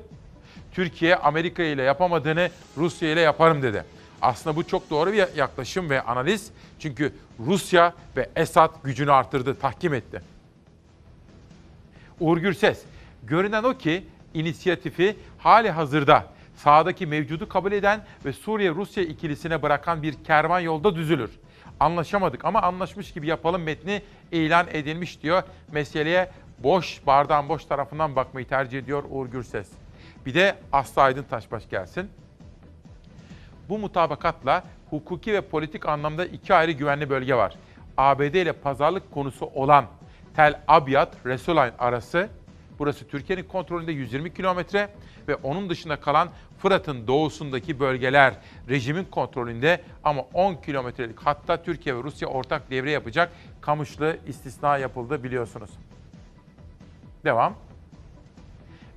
Türkiye Amerika ile yapamadığını Rusya ile yaparım dedi. Aslında bu çok doğru bir yaklaşım ve analiz. Çünkü Rusya ve Esad gücünü artırdı, tahkim etti. Uğur Gürses, görünen o ki inisiyatifi hali hazırda sahadaki mevcudu kabul eden ve Suriye-Rusya ikilisine bırakan bir kervan yolda düzülür. Anlaşamadık ama anlaşmış gibi yapalım metni ilan edilmiş diyor. Meseleye boş, bardağın boş tarafından bakmayı tercih ediyor Uğur Gürses. Bir de Aslı Aydın Taşbaş gelsin. Bu mutabakatla hukuki ve politik anlamda iki ayrı güvenli bölge var. ABD ile pazarlık konusu olan Tel Abyad, Resulayn arası, burası Türkiye'nin kontrolünde 120 kilometre ve onun dışında kalan Fırat'ın doğusundaki bölgeler rejimin kontrolünde ama 10 kilometrelik hatta Türkiye ve Rusya ortak devre yapacak Kamışlı istisna yapıldı biliyorsunuz. Devam.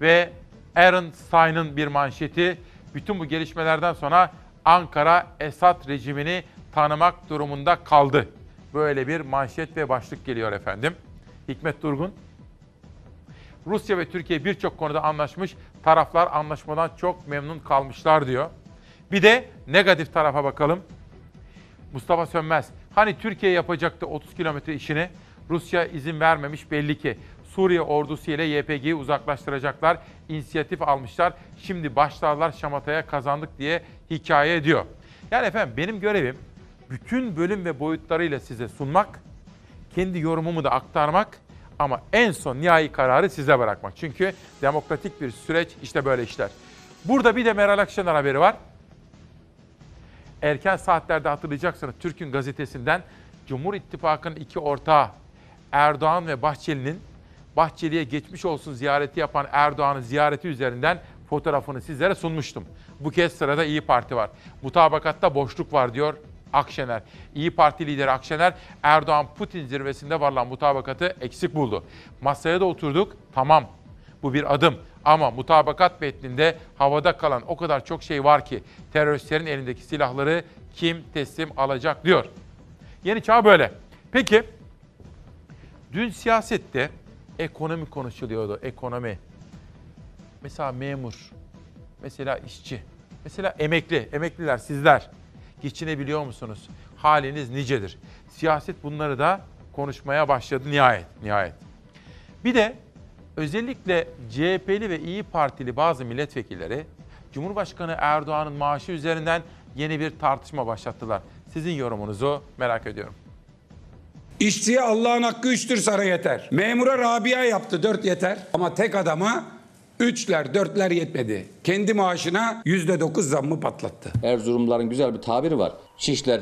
Ve Aaron Stein'ın bir manşeti bütün bu gelişmelerden sonra Ankara Esad rejimini tanımak durumunda kaldı. Böyle bir manşet ve başlık geliyor efendim. Hikmet Durgun. Rusya ve Türkiye birçok konuda anlaşmış. Taraflar anlaşmadan çok memnun kalmışlar diyor. Bir de negatif tarafa bakalım. Mustafa Sönmez. Hani Türkiye yapacaktı 30 kilometre işini. Rusya izin vermemiş belli ki. Suriye ordusu ile YPG'yi uzaklaştıracaklar. İnisiyatif almışlar. Şimdi başlarlar şamataya kazandık diye hikaye ediyor. Yani efendim benim görevim bütün bölüm ve boyutlarıyla size sunmak, kendi yorumumu da aktarmak ama en son nihai kararı size bırakmak. Çünkü demokratik bir süreç işte böyle işler. Burada bir de Meral Akşener haberi var. Erken saatlerde hatırlayacaksınız Türk'ün gazetesinden Cumhur İttifakı'nın iki ortağı Erdoğan ve Bahçeli'nin Bahçeli'ye geçmiş olsun ziyareti yapan Erdoğan'ın ziyareti üzerinden fotoğrafını sizlere sunmuştum. Bu kez sırada İyi Parti var. Mutabakatta boşluk var diyor Akşener. İyi Parti lideri Akşener Erdoğan-Putin zirvesinde varılan mutabakatı eksik buldu. Masaya da oturduk. Tamam bu bir adım ama mutabakat metninde havada kalan o kadar çok şey var ki teröristlerin elindeki silahları kim teslim alacak diyor. Yeni çağ böyle. Peki dün siyasette ekonomi konuşuluyordu. Ekonomi. Mesela memur, mesela işçi, mesela emekli, emekliler sizler geçinebiliyor musunuz? Haliniz nicedir? Siyaset bunları da konuşmaya başladı nihayet, nihayet. Bir de özellikle CHP'li ve İyi Partili bazı milletvekilleri Cumhurbaşkanı Erdoğan'ın maaşı üzerinden yeni bir tartışma başlattılar. Sizin yorumunuzu merak ediyorum. İşçiye Allah'ın hakkı üçtür sana yeter. Memura Rabia yaptı dört yeter. Ama tek adama üçler dörtler yetmedi. Kendi maaşına yüzde dokuz zammı patlattı. Erzurumluların güzel bir tabiri var. Şişler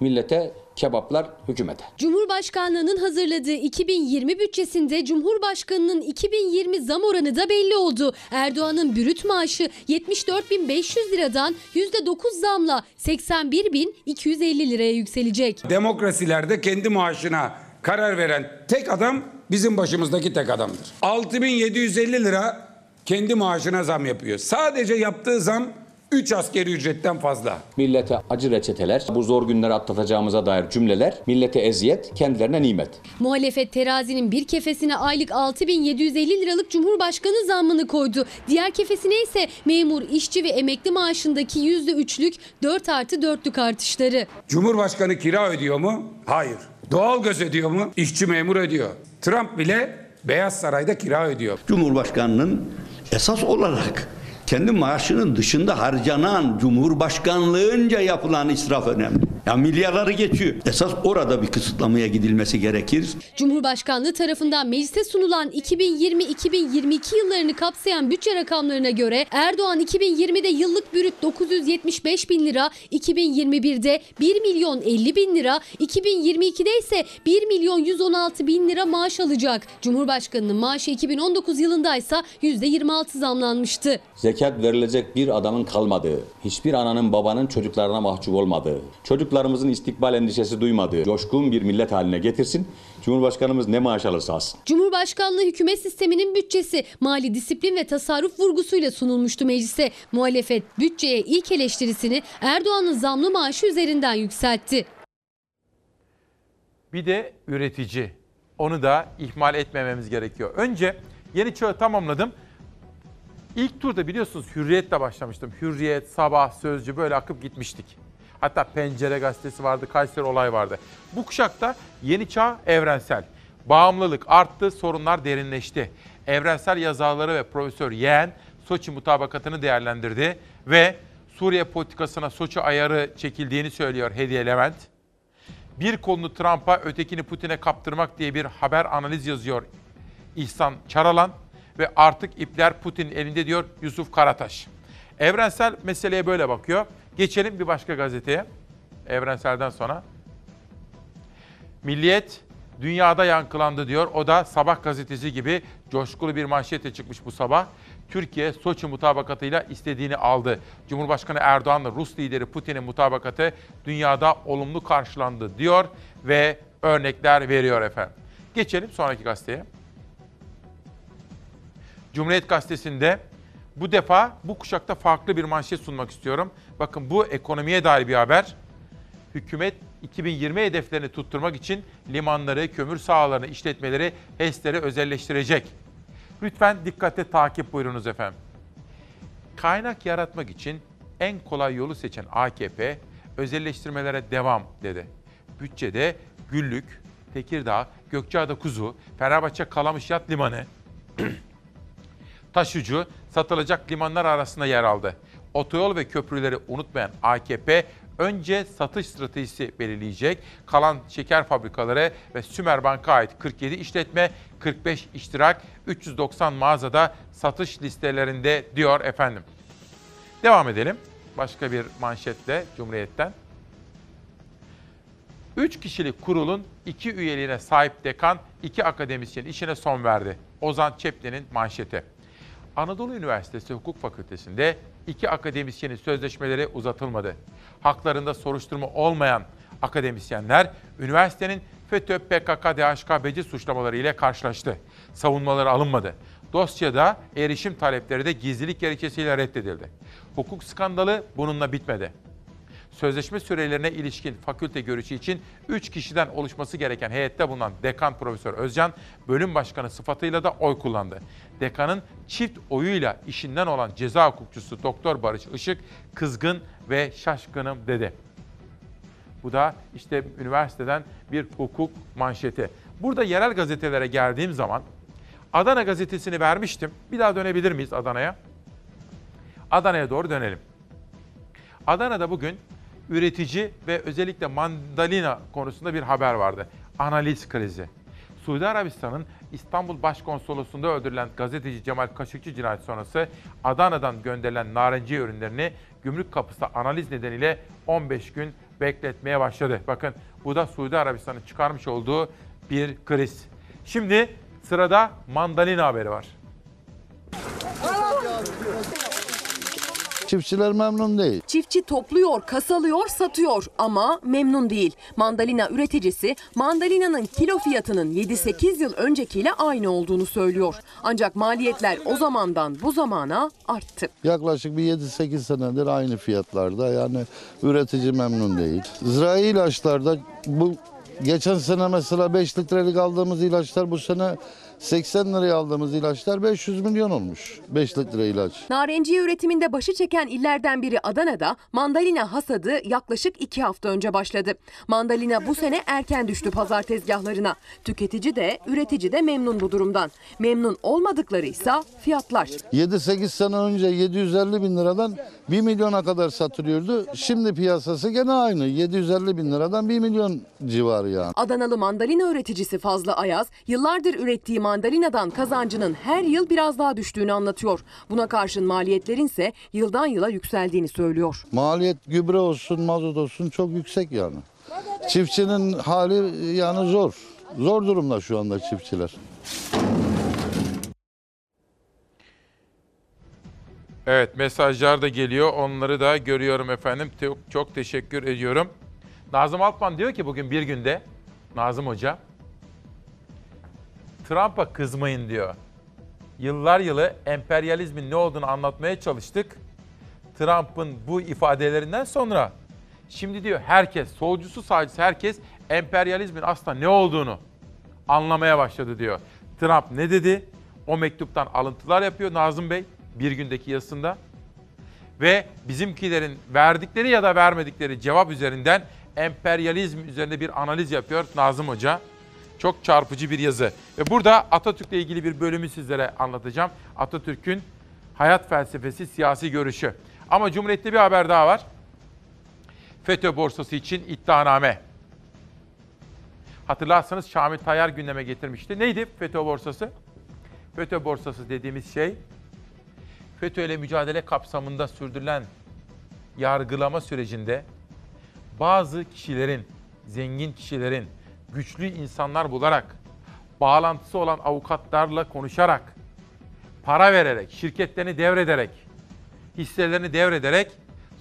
millete, kebaplar hükümete. Cumhurbaşkanlığının hazırladığı 2020 bütçesinde Cumhurbaşkanının 2020 zam oranı da belli oldu. Erdoğan'ın brüt maaşı 74.500 liradan %9 zamla 81.250 liraya yükselecek. Demokrasilerde kendi maaşına karar veren tek adam bizim başımızdaki tek adamdır. 6750 lira kendi maaşına zam yapıyor. Sadece yaptığı zam 3 askeri ücretten fazla. Millete acı reçeteler, bu zor günleri atlatacağımıza dair cümleler, millete eziyet, kendilerine nimet. Muhalefet terazinin bir kefesine aylık 6750 liralık Cumhurbaşkanı zammını koydu. Diğer kefesine ise memur, işçi ve emekli maaşındaki %3'lük 4 artı 4'lük artışları. Cumhurbaşkanı kira ödüyor mu? Hayır. Doğalgaz ödüyor mu? İşçi memur ödüyor. Trump bile Beyaz Saray'da kira ödüyor. Cumhurbaşkanının esas olarak kendi maaşının dışında harcanan cumhurbaşkanlığınca yapılan israf önemli. Ya milyarları geçiyor. Esas orada bir kısıtlamaya gidilmesi gerekir. Cumhurbaşkanlığı tarafından meclise sunulan 2020-2022 yıllarını kapsayan bütçe rakamlarına göre Erdoğan 2020'de yıllık bürüt 975 bin lira, 2021'de 1 milyon 50 bin lira, 2022'de ise 1 milyon 116 bin lira maaş alacak. Cumhurbaşkanının maaşı 2019 yılında ise %26 zamlanmıştı. Zekat verilecek bir adamın kalmadığı, hiçbir ananın babanın çocuklarına mahcup olmadığı, çocuklarımızın istikbal endişesi duymadığı coşkun bir millet haline getirsin. Cumhurbaşkanımız ne maaş alırsa alsın. Cumhurbaşkanlığı hükümet sisteminin bütçesi mali disiplin ve tasarruf vurgusuyla sunulmuştu meclise. Muhalefet bütçeye ilk eleştirisini Erdoğan'ın zamlı maaşı üzerinden yükseltti. Bir de üretici. Onu da ihmal etmememiz gerekiyor. Önce yeni çağı tamamladım. İlk turda biliyorsunuz Hürriyet'le başlamıştım. Hürriyet, Sabah, Sözcü böyle akıp gitmiştik. Hatta Pencere gazetesi vardı, Kayseri olay vardı. Bu kuşakta yeni çağ evrensel. Bağımlılık arttı, sorunlar derinleşti. Evrensel yazarları ve Profesör Yeğen Soçi mutabakatını değerlendirdi ve Suriye politikasına Soçi ayarı çekildiğini söylüyor Hediye Levent. Bir kolunu Trump'a, ötekini Putin'e kaptırmak diye bir haber analiz yazıyor İhsan Çaralan ve artık ipler Putin elinde diyor Yusuf Karataş. Evrensel meseleye böyle bakıyor. Geçelim bir başka gazeteye. Evrensel'den sonra. Milliyet dünyada yankılandı diyor. O da Sabah gazetesi gibi coşkulu bir manşete çıkmış bu sabah. Türkiye Soçi mutabakatıyla istediğini aldı. Cumhurbaşkanı Erdoğan'la Rus lideri Putin'in mutabakatı dünyada olumlu karşılandı diyor ve örnekler veriyor efendim. Geçelim sonraki gazeteye. Cumhuriyet Gazetesi'nde bu defa bu kuşakta farklı bir manşet sunmak istiyorum. Bakın bu ekonomiye dair bir haber. Hükümet 2020 hedeflerini tutturmak için limanları, kömür sahalarını, işletmeleri, HES'leri özelleştirecek. Lütfen dikkate takip buyurunuz efendim. Kaynak yaratmak için en kolay yolu seçen AKP özelleştirmelere devam dedi. Bütçede Güllük, Tekirdağ, Gökçeada Kuzu, Fenerbahçe Kalamış Yat Limanı, taşıcı satılacak limanlar arasında yer aldı. Otoyol ve köprüleri unutmayan AKP önce satış stratejisi belirleyecek. Kalan şeker fabrikaları ve Sümerbank'a ait 47 işletme, 45 iştirak, 390 mağazada satış listelerinde diyor efendim. Devam edelim. Başka bir manşetle Cumhuriyet'ten. 3 kişilik kurulun 2 üyeliğine sahip dekan 2 akademisyen işine son verdi. Ozan Çeplin'in manşeti. Anadolu Üniversitesi Hukuk Fakültesi'nde iki akademisyenin sözleşmeleri uzatılmadı. Haklarında soruşturma olmayan akademisyenler üniversitenin FETÖ, PKK, DHKPC suçlamaları ile karşılaştı. Savunmaları alınmadı. Dosyada erişim talepleri de gizlilik gerekçesiyle reddedildi. Hukuk skandalı bununla bitmedi. Sözleşme sürelerine ilişkin fakülte görüşü için 3 kişiden oluşması gereken heyette bulunan dekan Profesör Özcan, bölüm başkanı sıfatıyla da oy kullandı. Dekanın çift oyuyla işinden olan ceza hukukçusu Doktor Barış Işık, kızgın ve şaşkınım dedi. Bu da işte üniversiteden bir hukuk manşeti. Burada yerel gazetelere geldiğim zaman Adana gazetesini vermiştim. Bir daha dönebilir miyiz Adana'ya? Adana'ya doğru dönelim. Adana'da bugün üretici ve özellikle mandalina konusunda bir haber vardı. Analiz krizi. Suudi Arabistan'ın İstanbul Başkonsolosluğu'nda öldürülen gazeteci Cemal Kaşıkçı cinayeti sonrası Adana'dan gönderilen narenciye ürünlerini gümrük kapısı analiz nedeniyle 15 gün bekletmeye başladı. Bakın bu da Suudi Arabistan'ın çıkarmış olduğu bir kriz. Şimdi sırada mandalina haberi var. Çiftçiler memnun değil. Çiftçi topluyor, kasalıyor, satıyor ama memnun değil. Mandalina üreticisi mandalinanın kilo fiyatının 7-8 yıl öncekiyle aynı olduğunu söylüyor. Ancak maliyetler o zamandan bu zamana arttı. Yaklaşık bir 7-8 senedir aynı fiyatlarda yani üretici memnun değil. Zirai ilaçlarda bu geçen sene mesela 5 litrelik aldığımız ilaçlar bu sene 80 liraya aldığımız ilaçlar 500 milyon olmuş. 5 litre ilaç. Narenciye üretiminde başı çeken illerden biri Adana'da mandalina hasadı yaklaşık iki hafta önce başladı. Mandalina bu sene erken düştü pazar tezgahlarına. Tüketici de üretici de memnun bu durumdan. Memnun olmadıkları ise fiyatlar. 7-8 sene önce 750 bin liradan 1 milyona kadar satılıyordu. Şimdi piyasası gene aynı. 750 bin liradan 1 milyon civarı yani. Adanalı mandalina üreticisi Fazlı Ayaz, yıllardır ürettiği mandalinadan kazancının her yıl biraz daha düştüğünü anlatıyor. Buna karşın maliyetlerin ise yıldan yıla yükseldiğini söylüyor. Maliyet gübre olsun, mazot olsun çok yüksek yani. Çiftçinin hali yani zor. Zor durumda şu anda çiftçiler. Evet mesajlar da geliyor. Onları da görüyorum efendim. Çok, çok teşekkür ediyorum. Nazım Altman diyor ki bugün bir günde Nazım Hoca Trump'a kızmayın diyor. Yıllar yılı emperyalizmin ne olduğunu anlatmaya çalıştık. Trump'ın bu ifadelerinden sonra şimdi diyor herkes, solcusu sağcısı herkes emperyalizmin aslında ne olduğunu anlamaya başladı diyor. Trump ne dedi? O mektuptan alıntılar yapıyor Nazım Bey bir gündeki yazısında. Ve bizimkilerin verdikleri ya da vermedikleri cevap üzerinden emperyalizm üzerinde bir analiz yapıyor Nazım Hoca. Çok çarpıcı bir yazı. Ve burada Atatürk'le ilgili bir bölümü sizlere anlatacağım. Atatürk'ün hayat felsefesi, siyasi görüşü. Ama Cumhuriyet'te bir haber daha var. FETÖ borsası için iddianame. Hatırlarsanız Şamil Tayyar gündeme getirmişti. Neydi FETÖ borsası? FETÖ borsası dediğimiz şey FETÖ ile mücadele kapsamında sürdürülen yargılama sürecinde bazı kişilerin, zengin kişilerin, güçlü insanlar bularak, bağlantısı olan avukatlarla konuşarak, para vererek, şirketlerini devrederek, hisselerini devrederek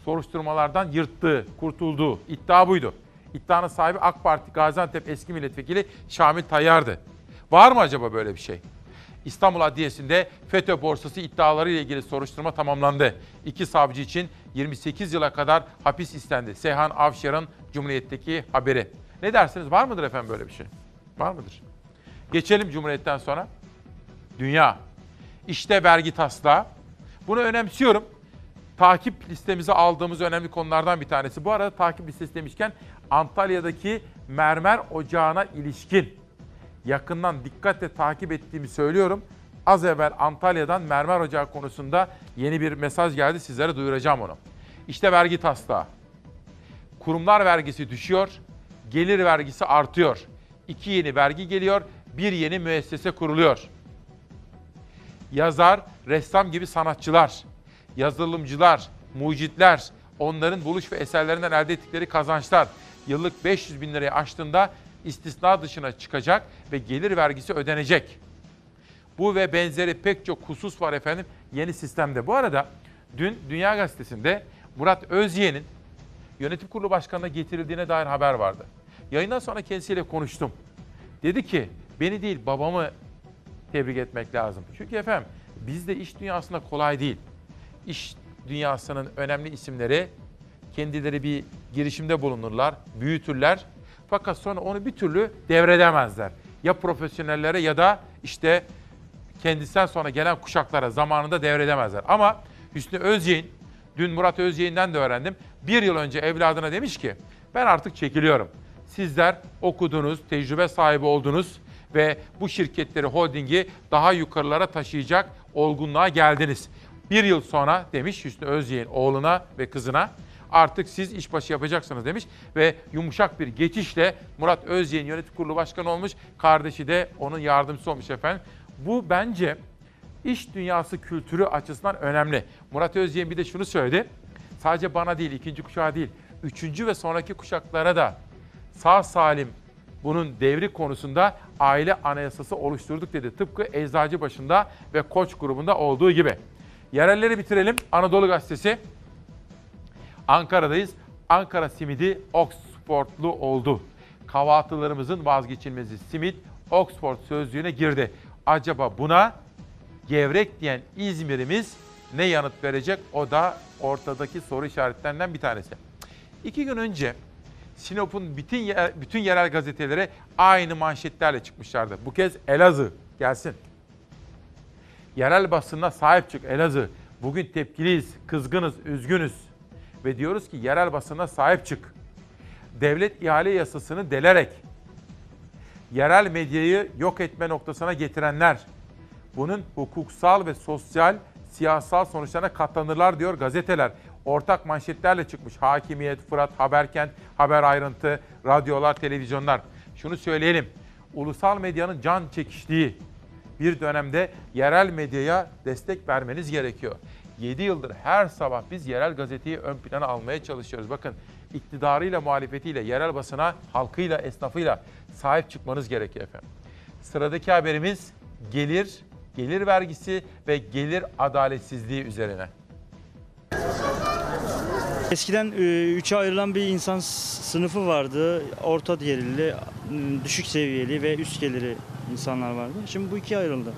soruşturmalardan yırttığı, kurtulduğu iddia buydu. İddianın sahibi AK Parti Gaziantep eski milletvekili Şamil Tayyar'dı. Var mı acaba böyle bir şey? İstanbul Adliyesi'nde FETÖ borsası iddiaları ile ilgili soruşturma tamamlandı. İki savcı için 28 yıla kadar hapis istendi. Seyhan Avşar'ın Cumhuriyet'teki haberi. Ne dersiniz? Var mıdır efendim böyle bir şey? Var mıdır? Geçelim Cumhuriyet'ten sonra. Dünya. İşte vergi taslağı. Bunu önemsiyorum. Takip listemize aldığımız önemli konulardan bir tanesi. Bu arada takip listesi demişken Antalya'daki mermer ocağına ilişkin yakından dikkatle takip ettiğimi söylüyorum. Az evvel Antalya'dan mermer ocağı konusunda yeni bir mesaj geldi. Sizlere duyuracağım onu. İşte vergi taslağı. Kurumlar vergisi düşüyor, gelir vergisi artıyor. İki yeni vergi geliyor, bir yeni müessese kuruluyor. Yazar, ressam gibi sanatçılar, yazılımcılar, mucitler, onların buluş ve eserlerinden elde ettikleri kazançlar yıllık 500 bin lirayı aştığında istisna dışına çıkacak ve gelir vergisi ödenecek. Bu ve benzeri pek çok husus var efendim yeni sistemde. Bu arada dün Dünya Gazetesi'nde Murat Özyeğin'in yönetim kurulu başkanına getirildiğine dair haber vardı. Yayından sonra kendisiyle konuştum. Dedi ki beni değil babamı tebrik etmek lazım. Çünkü efendim bizde iş dünyasında kolay değil. İş dünyasının önemli isimleri kendileri bir girişimde bulunurlar, büyütürler. Fakat sonra onu bir türlü devredemezler. Ya profesyonellere ya da işte kendisinden sonra gelen kuşaklara zamanında devredemezler. Ama Hüsnü Özyeğin, dün Murat Özyeğin'den de öğrendim. Bir yıl önce evladına demiş ki ben artık çekiliyorum. Sizler okudunuz, tecrübe sahibi oldunuz ve bu şirketleri, holdingi daha yukarılara taşıyacak olgunluğa geldiniz. Bir yıl sonra demiş Hüsnü Özyeğin oğluna ve kızına artık siz işbaşı yapacaksınız demiş ve yumuşak bir geçişle Murat Özyeğin yönetim kurulu başkanı olmuş. Kardeşi de onun yardımcısı olmuş efendim. Bu bence iş dünyası kültürü açısından önemli. Murat Özyeğin bir de şunu söyledi. Sadece bana değil, ikinci kuşağa değil, üçüncü ve sonraki kuşaklara da sağ salim bunun devri konusunda aile anayasası oluşturduk dedi. Tıpkı Eczacı başında ve Koç grubunda olduğu gibi. Yerelleri bitirelim. Anadolu Gazetesi. Ankara'dayız. Ankara simidi Oxfordlu oldu. Kahvaltılarımızın vazgeçilmezi simit Oxford sözlüğüne girdi. Acaba buna gevrek diyen İzmir'imiz ne yanıt verecek? O da ortadaki soru işaretlerinden bir tanesi. İki gün önce Sinop'un bütün bütün yerel gazetelere aynı manşetlerle çıkmışlardı. Bu kez Elazığ Gelsin. Yerel basına sahip çık Elazığ. Bugün tepkiliyiz, kızgınız, üzgünüz. Ve diyoruz ki yerel basına sahip çık. Devlet ihale yasasını delerek yerel medyayı yok etme noktasına getirenler bunun hukuksal ve sosyal siyasal sonuçlarına katlanırlar diyor gazeteler. Ortak manşetlerle çıkmış. Hakimiyet, Fırat, Haberkent, Haber Ayrıntı, radyolar, televizyonlar. Şunu söyleyelim. Ulusal medyanın can çekiştiği bir dönemde yerel medyaya destek vermeniz gerekiyor. 7 yıldır her sabah biz yerel gazeteyi ön plana almaya çalışıyoruz. Bakın iktidarıyla, muhalefetiyle, yerel basına, halkıyla, esnafıyla sahip çıkmanız gerekiyor efendim. Sıradaki haberimiz gelir, gelir vergisi ve gelir adaletsizliği üzerine. Eskiden e, üçe ayrılan bir insan sınıfı vardı. Orta gelirli, düşük seviyeli ve üst geliri insanlar vardı. Şimdi bu ikiye ayrıldı.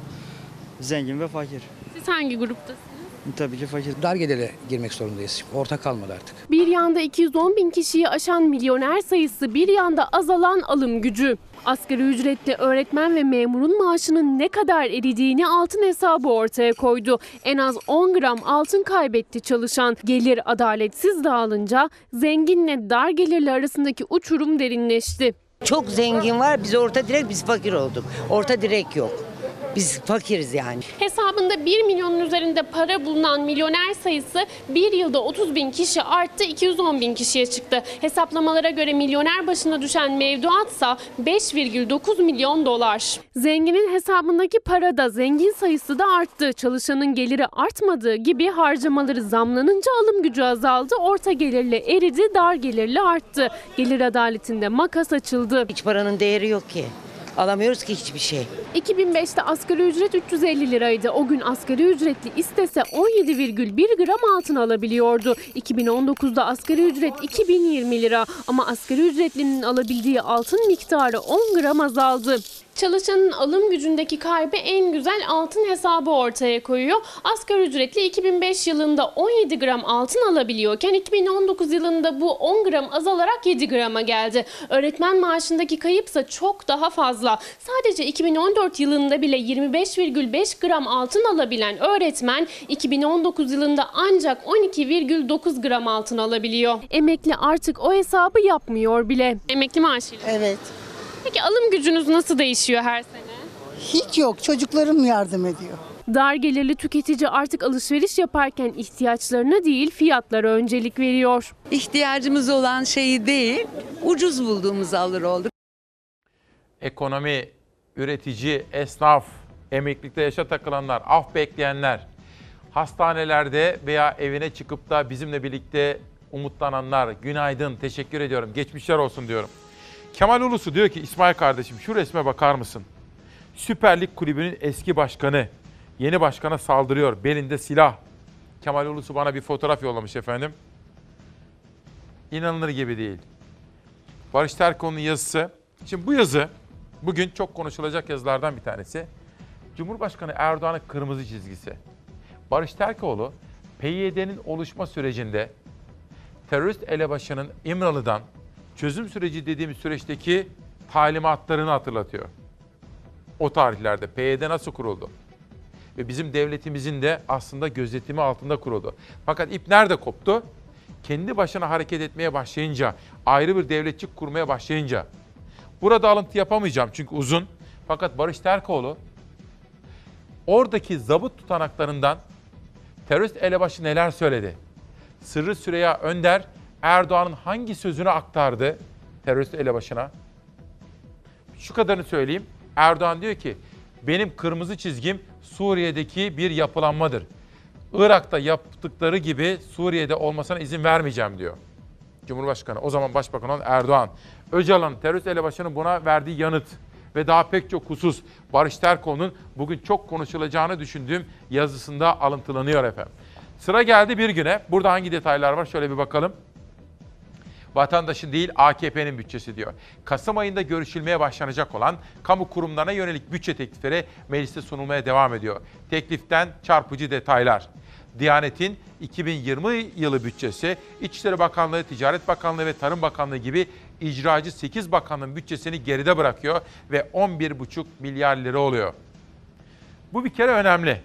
Zengin ve fakir. Siz hangi gruptasınız? Tabii ki fakir. Dar gelire girmek zorundayız. Orta kalmadı artık. Bir yanda 210 bin kişiyi aşan milyoner sayısı, bir yanda azalan alım gücü. Asgari ücretli öğretmen ve memurun maaşının ne kadar eridiğini altın hesabı ortaya koydu. En az 10 gram altın kaybetti çalışan. Gelir adaletsiz dağılınca zenginle dar gelirli arasındaki uçurum derinleşti. Çok zengin var, biz orta direk, biz fakir olduk. Orta direk yok. Biz fakiriz yani. Hesabında 1 milyonun üzerinde para bulunan milyoner sayısı bir yılda 30 bin kişi arttı 210 bin kişiye çıktı. Hesaplamalara göre milyoner başına düşen mevduatsa 5,9 milyon dolar. Zenginin hesabındaki para da zengin sayısı da arttı. Çalışanın geliri artmadığı gibi harcamaları zamlanınca alım gücü azaldı. Orta gelirli eridi, dar gelirli arttı. Gelir adaletinde makas açıldı. Hiç paranın değeri yok ki. Alamıyoruz ki hiçbir şey. 2005'te asgari ücret 350 liraydı. O gün asgari ücretli istese 17,1 gram altın alabiliyordu. 2019'da asgari ücret 2020 lira ama asgari ücretlinin alabildiği altın miktarı 10 gram azaldı. Çalışanın alım gücündeki kaybı en güzel altın hesabı ortaya koyuyor. Asgari ücretli 2005 yılında 17 gram altın alabiliyorken 2019 yılında bu 10 gram azalarak 7 grama geldi. Öğretmen maaşındaki kayıpsa çok daha fazla. Sadece 2014 yılında bile 25,5 gram altın alabilen öğretmen 2019 yılında ancak 12,9 gram altın alabiliyor. Emekli artık o hesabı yapmıyor bile. Emekli maaşıyla. Evet. Peki alım gücünüz nasıl değişiyor her sene? Hiç yok. Çocuklarım yardım ediyor. Dar gelirli tüketici artık alışveriş yaparken ihtiyaçlarına değil fiyatlara öncelik veriyor. İhtiyacımız olan şeyi değil, ucuz bulduğumuz alır olduk. Ekonomi, üretici, esnaf, emeklilikte yaşa takılanlar, af bekleyenler, hastanelerde veya evine çıkıp da bizimle birlikte umutlananlar, günaydın, teşekkür ediyorum, geçmişler olsun diyorum. Kemal Ulusu diyor ki İsmail kardeşim şu resme bakar mısın? Süper Lig kulübünün eski başkanı yeni başkana saldırıyor. Belinde silah. Kemal Ulusu bana bir fotoğraf yollamış efendim. İnanılır gibi değil. Barış Terkoğlu'nun yazısı. Şimdi bu yazı bugün çok konuşulacak yazılardan bir tanesi. Cumhurbaşkanı Erdoğan'ın kırmızı çizgisi. Barış Terkoğlu PYD'nin oluşma sürecinde terörist elebaşının İmralı'dan çözüm süreci dediğimiz süreçteki talimatlarını hatırlatıyor. O tarihlerde PYD nasıl kuruldu? Ve bizim devletimizin de aslında gözetimi altında kuruldu. Fakat ip nerede koptu? Kendi başına hareket etmeye başlayınca, ayrı bir devletçik kurmaya başlayınca. Burada alıntı yapamayacağım çünkü uzun. Fakat Barış Terkoğlu oradaki zabıt tutanaklarından terörist elebaşı neler söyledi? Sırrı Süreyya Önder Erdoğan'ın hangi sözünü aktardı terörist elebaşına? Şu kadarını söyleyeyim. Erdoğan diyor ki benim kırmızı çizgim Suriye'deki bir yapılanmadır. Irak'ta yaptıkları gibi Suriye'de olmasına izin vermeyeceğim diyor. Cumhurbaşkanı o zaman Başbakan olan Erdoğan. Öcalan terörist elebaşının buna verdiği yanıt ve daha pek çok husus Barış Terkoğlu'nun bugün çok konuşulacağını düşündüğüm yazısında alıntılanıyor efendim. Sıra geldi bir güne. Burada hangi detaylar var şöyle bir bakalım. Vatandaşın değil AKP'nin bütçesi diyor. Kasım ayında görüşülmeye başlanacak olan kamu kurumlarına yönelik bütçe teklifleri mecliste sunulmaya devam ediyor. Tekliften çarpıcı detaylar. Diyanet'in 2020 yılı bütçesi, İçişleri Bakanlığı, Ticaret Bakanlığı ve Tarım Bakanlığı gibi icracı 8 bakanlığın bütçesini geride bırakıyor ve 11,5 milyar lira oluyor. Bu bir kere önemli.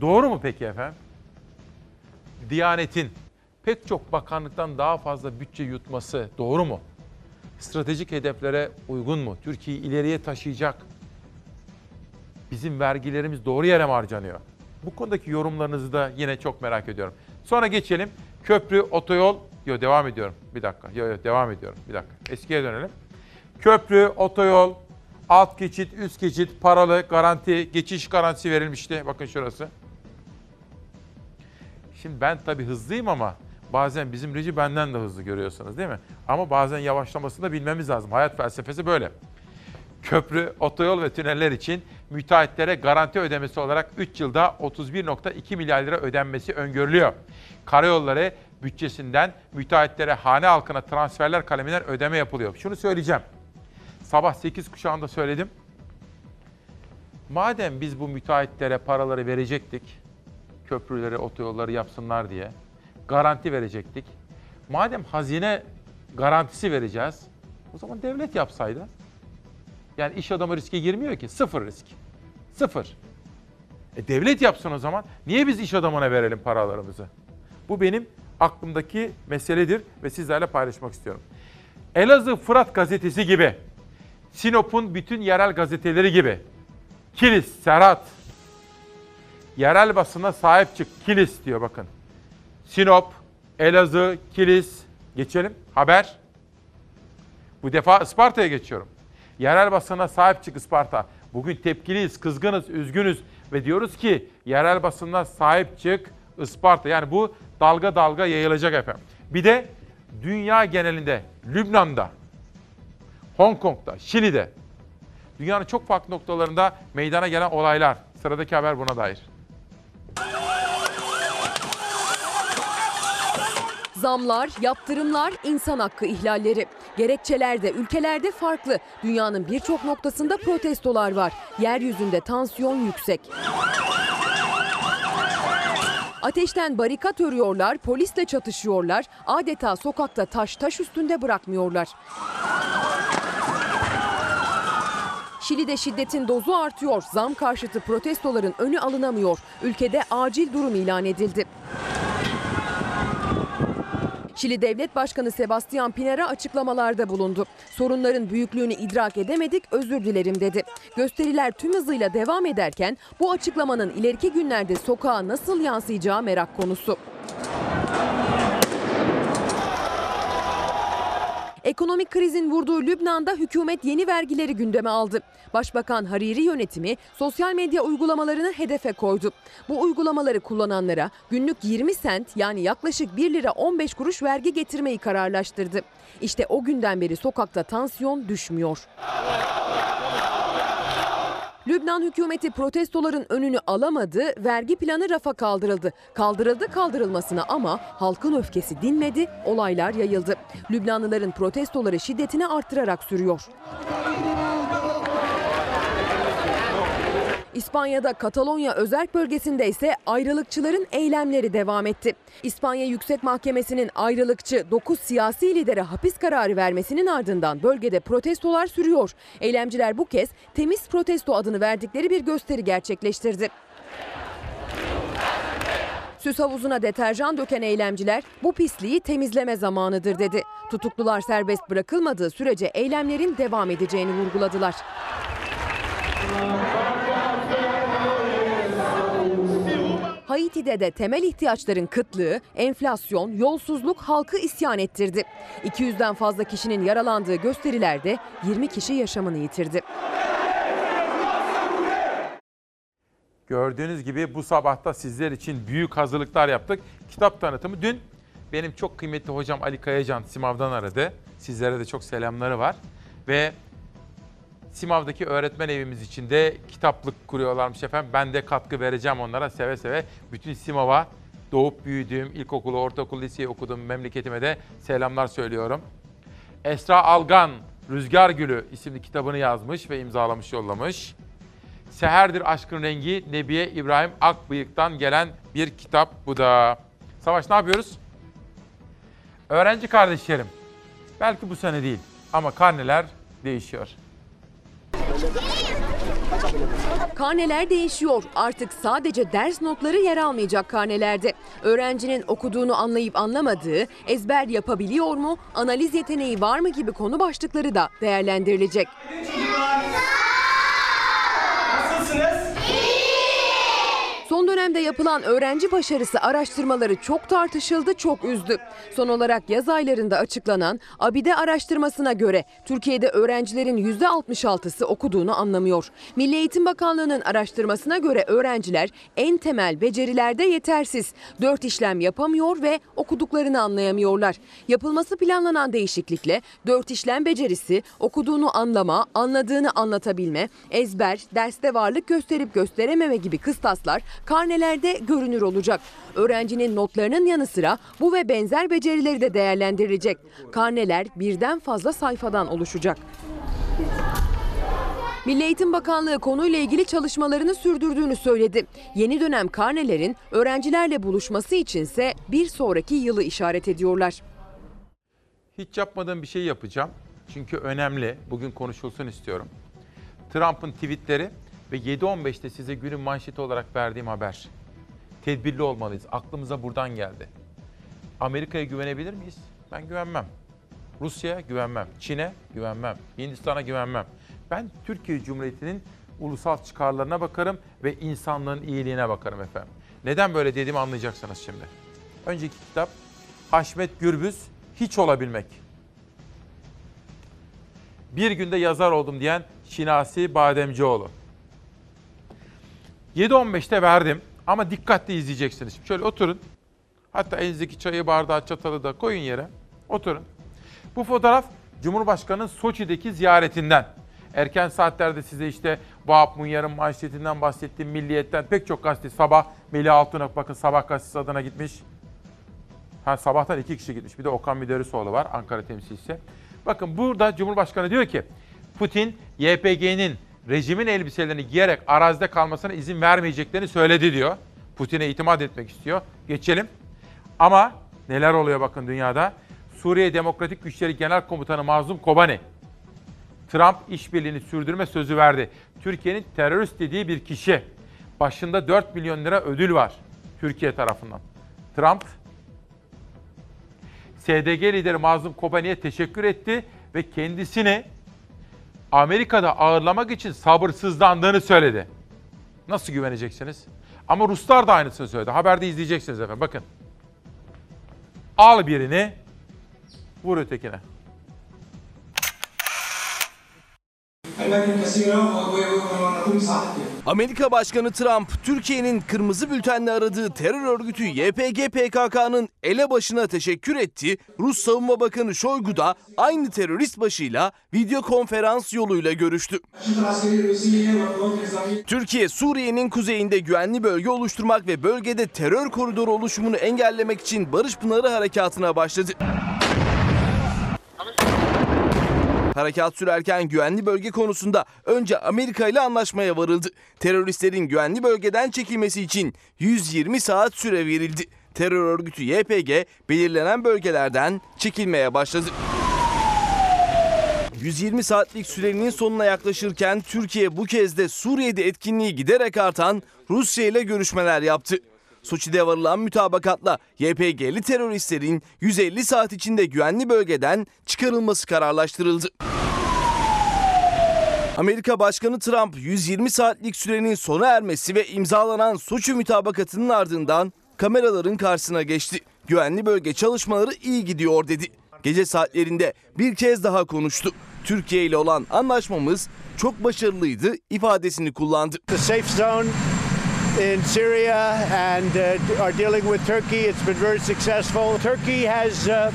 Doğru mu peki efendim? Diyanetin pek çok bakanlıktan daha fazla bütçe yutması doğru mu? Stratejik hedeflere uygun mu? Türkiye'yi ileriye taşıyacak. Bizim vergilerimiz doğru yere mi harcanıyor? Bu konudaki yorumlarınızı da yine çok merak ediyorum. Sonra geçelim. Köprü, otoyol. Yo devam ediyorum. Bir dakika. Yo yo devam ediyorum. Bir dakika. Eskiye dönelim. Köprü, otoyol, alt geçit, üst geçit, paralı, garanti, geçiş garantisi verilmişti. Bakın şurası. Şimdi ben tabii hızlıyım ama bazen bizim reji benden de hızlı görüyorsunuz değil mi? Ama bazen yavaşlamasını da bilmemiz lazım. Hayat felsefesi böyle. Köprü, otoyol ve tüneller için müteahhitlere garanti ödemesi olarak 3 yılda 31.2 milyar lira ödenmesi öngörülüyor. Karayolları bütçesinden müteahhitlere hane halkına transferler kaleminden ödeme yapılıyor. Şunu söyleyeceğim. Sabah 8 kuşağında söyledim. Madem biz bu müteahhitlere paraları verecektik, köprüleri, otoyolları yapsınlar diye garanti verecektik. Madem hazine garantisi vereceğiz, o zaman devlet yapsaydı. Yani iş adamı riske girmiyor ki. Sıfır risk. Sıfır. E devlet yapsın o zaman. Niye biz iş adamına verelim paralarımızı? Bu benim aklımdaki meseledir ve sizlerle paylaşmak istiyorum. Elazığ Fırat gazetesi gibi, Sinop'un bütün yerel gazeteleri gibi, Kilis, Serhat, yerel basına sahip çık. Kilis diyor bakın. Sinop, Elazığ, Kilis, geçelim. Haber. Bu defa Isparta'ya geçiyorum. Yerel basına sahip çık Isparta. Bugün tepkiliyiz, kızgınız, üzgünüz ve diyoruz ki yerel basına sahip çık Isparta. Yani bu dalga dalga yayılacak efendim. Bir de dünya genelinde, Lübnan'da, Hong Kong'da, Şili'de, dünyanın çok farklı noktalarında meydana gelen olaylar. Sıradaki haber buna dair. Zamlar, yaptırımlar, insan hakkı ihlalleri. Gerekçeler de ülkelerde farklı. Dünyanın birçok noktasında protestolar var. Yeryüzünde tansiyon yüksek. Ateşten barikat örüyorlar, polisle çatışıyorlar. Adeta sokakta taş taş üstünde bırakmıyorlar. Şili'de şiddetin dozu artıyor. Zam karşıtı protestoların önü alınamıyor. Ülkede acil durum ilan edildi. Şili Devlet Başkanı Sebastian Pinera açıklamalarda bulundu. Sorunların büyüklüğünü idrak edemedik, özür dilerim dedi. Gösteriler tüm hızıyla devam ederken bu açıklamanın ileriki günlerde sokağa nasıl yansıyacağı merak konusu. Ekonomik krizin vurduğu Lübnan'da hükümet yeni vergileri gündeme aldı. Başbakan Hariri yönetimi sosyal medya uygulamalarını hedefe koydu. Bu uygulamaları kullananlara günlük 20 sent yani yaklaşık 1 lira 15 kuruş vergi getirmeyi kararlaştırdı. İşte o günden beri sokakta tansiyon düşmüyor. Lübnan hükümeti protestoların önünü alamadı, vergi planı rafa kaldırıldı. Kaldırıldı kaldırılmasına ama halkın öfkesi dinmedi, olaylar yayıldı. Lübnanlıların protestoları şiddetini arttırarak sürüyor. İspanya'da Katalonya özerk bölgesinde ise ayrılıkçıların eylemleri devam etti. İspanya Yüksek Mahkemesi'nin ayrılıkçı 9 siyasi lidere hapis kararı vermesinin ardından bölgede protestolar sürüyor. Eylemciler bu kez temiz protesto adını verdikleri bir gösteri gerçekleştirdi. Süs havuzuna deterjan döken eylemciler bu pisliği temizleme zamanıdır dedi. Tutuklular serbest bırakılmadığı sürece eylemlerin devam edeceğini vurguladılar. Haiti'de de temel ihtiyaçların kıtlığı, enflasyon, yolsuzluk halkı isyan ettirdi. 200'den fazla kişinin yaralandığı gösterilerde 20 kişi yaşamını yitirdi. Gördüğünüz gibi bu sabahta sizler için büyük hazırlıklar yaptık. Kitap tanıtımı dün benim çok kıymetli hocam Ali Kayacan Simav'dan aradı. Sizlere de çok selamları var. Ve Simav'daki öğretmen evimiz için de kitaplık kuruyorlarmış efendim. Ben de katkı vereceğim onlara seve seve. Bütün Simav'a doğup büyüdüğüm, ilkokulu, ortaokul, liseyi okuduğum memleketime de selamlar söylüyorum. Esra Algan, Rüzgar Gülü isimli kitabını yazmış ve imzalamış, yollamış. Seherdir Aşkın Rengi Nebiye İbrahim Akbıyık'tan gelen bir kitap bu da. Savaş ne yapıyoruz? Öğrenci kardeşlerim, belki bu sene değil ama karneler değişiyor. Karneler değişiyor. Artık sadece ders notları yer almayacak karnelerde. Öğrencinin okuduğunu anlayıp anlamadığı, ezber yapabiliyor mu, analiz yeteneği var mı gibi konu başlıkları da değerlendirilecek. Son dönemde yapılan öğrenci başarısı araştırmaları çok tartışıldı, çok üzdü. Son olarak yaz aylarında açıklanan ABİDE araştırmasına göre Türkiye'de öğrencilerin %66'sı okuduğunu anlamıyor. Milli Eğitim Bakanlığı'nın araştırmasına göre öğrenciler en temel becerilerde yetersiz. Dört işlem yapamıyor ve okuduklarını anlayamıyorlar. Yapılması planlanan değişiklikle dört işlem becerisi, okuduğunu anlama, anladığını anlatabilme, ezber, derste varlık gösterip gösterememe gibi kıstaslar karnelerde görünür olacak. Öğrencinin notlarının yanı sıra bu ve benzer becerileri de değerlendirilecek. Karneler birden fazla sayfadan oluşacak. Milli Eğitim Bakanlığı konuyla ilgili çalışmalarını sürdürdüğünü söyledi. Yeni dönem karnelerin öğrencilerle buluşması içinse bir sonraki yılı işaret ediyorlar. Hiç yapmadığım bir şey yapacağım. Çünkü önemli. Bugün konuşulsun istiyorum. Trump'ın tweetleri ve 7.15'te size günün manşeti olarak verdiğim haber. Tedbirli olmalıyız. Aklımıza buradan geldi. Amerika'ya güvenebilir miyiz? Ben güvenmem. Rusya'ya güvenmem. Çin'e güvenmem. Hindistan'a güvenmem. Ben Türkiye Cumhuriyeti'nin ulusal çıkarlarına bakarım ve insanlığın iyiliğine bakarım efendim. Neden böyle dediğimi anlayacaksınız şimdi. Önceki kitap Haşmet Gürbüz Hiç Olabilmek. Bir günde yazar oldum diyen Şinasi Bademcioğlu. 7.15'te verdim ama dikkatli izleyeceksiniz. Şöyle oturun. Hatta elinizdeki çayı, bardağı, çatalı da koyun yere. Oturun. Bu fotoğraf Cumhurbaşkanı'nın Soçi'deki ziyaretinden. Erken saatlerde size işte Vahap Munyar'ın manşetinden bahsettiğim Milliyet'ten pek çok gazete sabah Melih Altınok bakın Sabah gazetesi adına gitmiş. Ha sabahtan iki kişi gitmiş. Bir de Okan Müderrisoğlu var Ankara temsilcisi. Bakın burada Cumhurbaşkanı diyor ki Putin YPG'nin rejimin elbiselerini giyerek arazide kalmasına izin vermeyeceklerini söyledi diyor. Putin'e itimat etmek istiyor. Geçelim. Ama neler oluyor bakın dünyada. Suriye Demokratik Güçleri Genel Komutanı Mazlum Kobani. Trump işbirliğini sürdürme sözü verdi. Türkiye'nin terörist dediği bir kişi. Başında 4 milyon lira ödül var Türkiye tarafından. Trump SDG lideri Mazlum Kobani'ye teşekkür etti ve kendisini Amerika'da ağırlamak için sabırsızlandığını söyledi. Nasıl güveneceksiniz? Ama Ruslar da aynısını söyledi. Haberde izleyeceksiniz efendim. Bakın. Al birini, vur ötekine. Amerika Başkanı Trump, Türkiye'nin kırmızı bültenle aradığı terör örgütü YPG PKK'nın elebaşına teşekkür etti. Rus Savunma Bakanı Şoygu da aynı terörist başıyla video konferans yoluyla görüştü. Türkiye, Suriye'nin kuzeyinde güvenli bölge oluşturmak ve bölgede terör koridoru oluşumunu engellemek için Barış Pınarı Harekatı'na başladı. Harekat sürerken güvenli bölge konusunda önce Amerika ile anlaşmaya varıldı. Teröristlerin güvenli bölgeden çekilmesi için 120 saat süre verildi. Terör örgütü YPG belirlenen bölgelerden çekilmeye başladı. 120 saatlik sürenin sonuna yaklaşırken Türkiye bu kez de Suriye'de etkinliği giderek artan Rusya ile görüşmeler yaptı. Soçi'de varılan mütabakatla YPG'li teröristlerin 150 saat içinde güvenli bölgeden çıkarılması kararlaştırıldı. Amerika Başkanı Trump 120 saatlik sürenin sona ermesi ve imzalanan Soçi mütabakatının ardından kameraların karşısına geçti. Güvenli bölge çalışmaları iyi gidiyor dedi. Gece saatlerinde bir kez daha konuştu. Türkiye ile olan anlaşmamız çok başarılıydı ifadesini kullandı. The safe zone in Syria and uh, are dealing with Turkey. It's been very successful. Turkey has uh,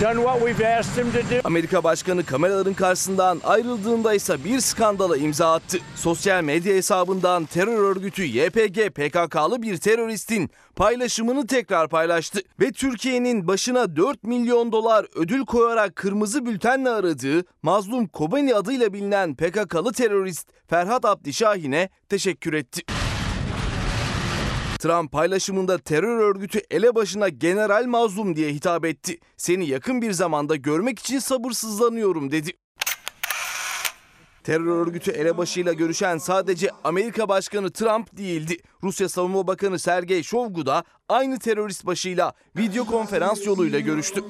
done what we've asked him to do. Amerika Başkanı kameraların karşısından ayrıldığında ise bir skandala imza attı. Sosyal medya hesabından terör örgütü YPG PKK'lı bir teröristin paylaşımını tekrar paylaştı. Ve Türkiye'nin başına 4 milyon dolar ödül koyarak kırmızı bültenle aradığı Mazlum Kobani adıyla bilinen PKK'lı terörist Ferhat Abdi Şahin'e teşekkür etti. Trump paylaşımında terör örgütü elebaşına General Mazlum diye hitap etti. Seni yakın bir zamanda görmek için sabırsızlanıyorum dedi. Terör örgütü elebaşıyla görüşen sadece Amerika Başkanı Trump değildi. Rusya Savunma Bakanı Sergey Shoigu da aynı terörist başıyla video konferans yoluyla görüştü.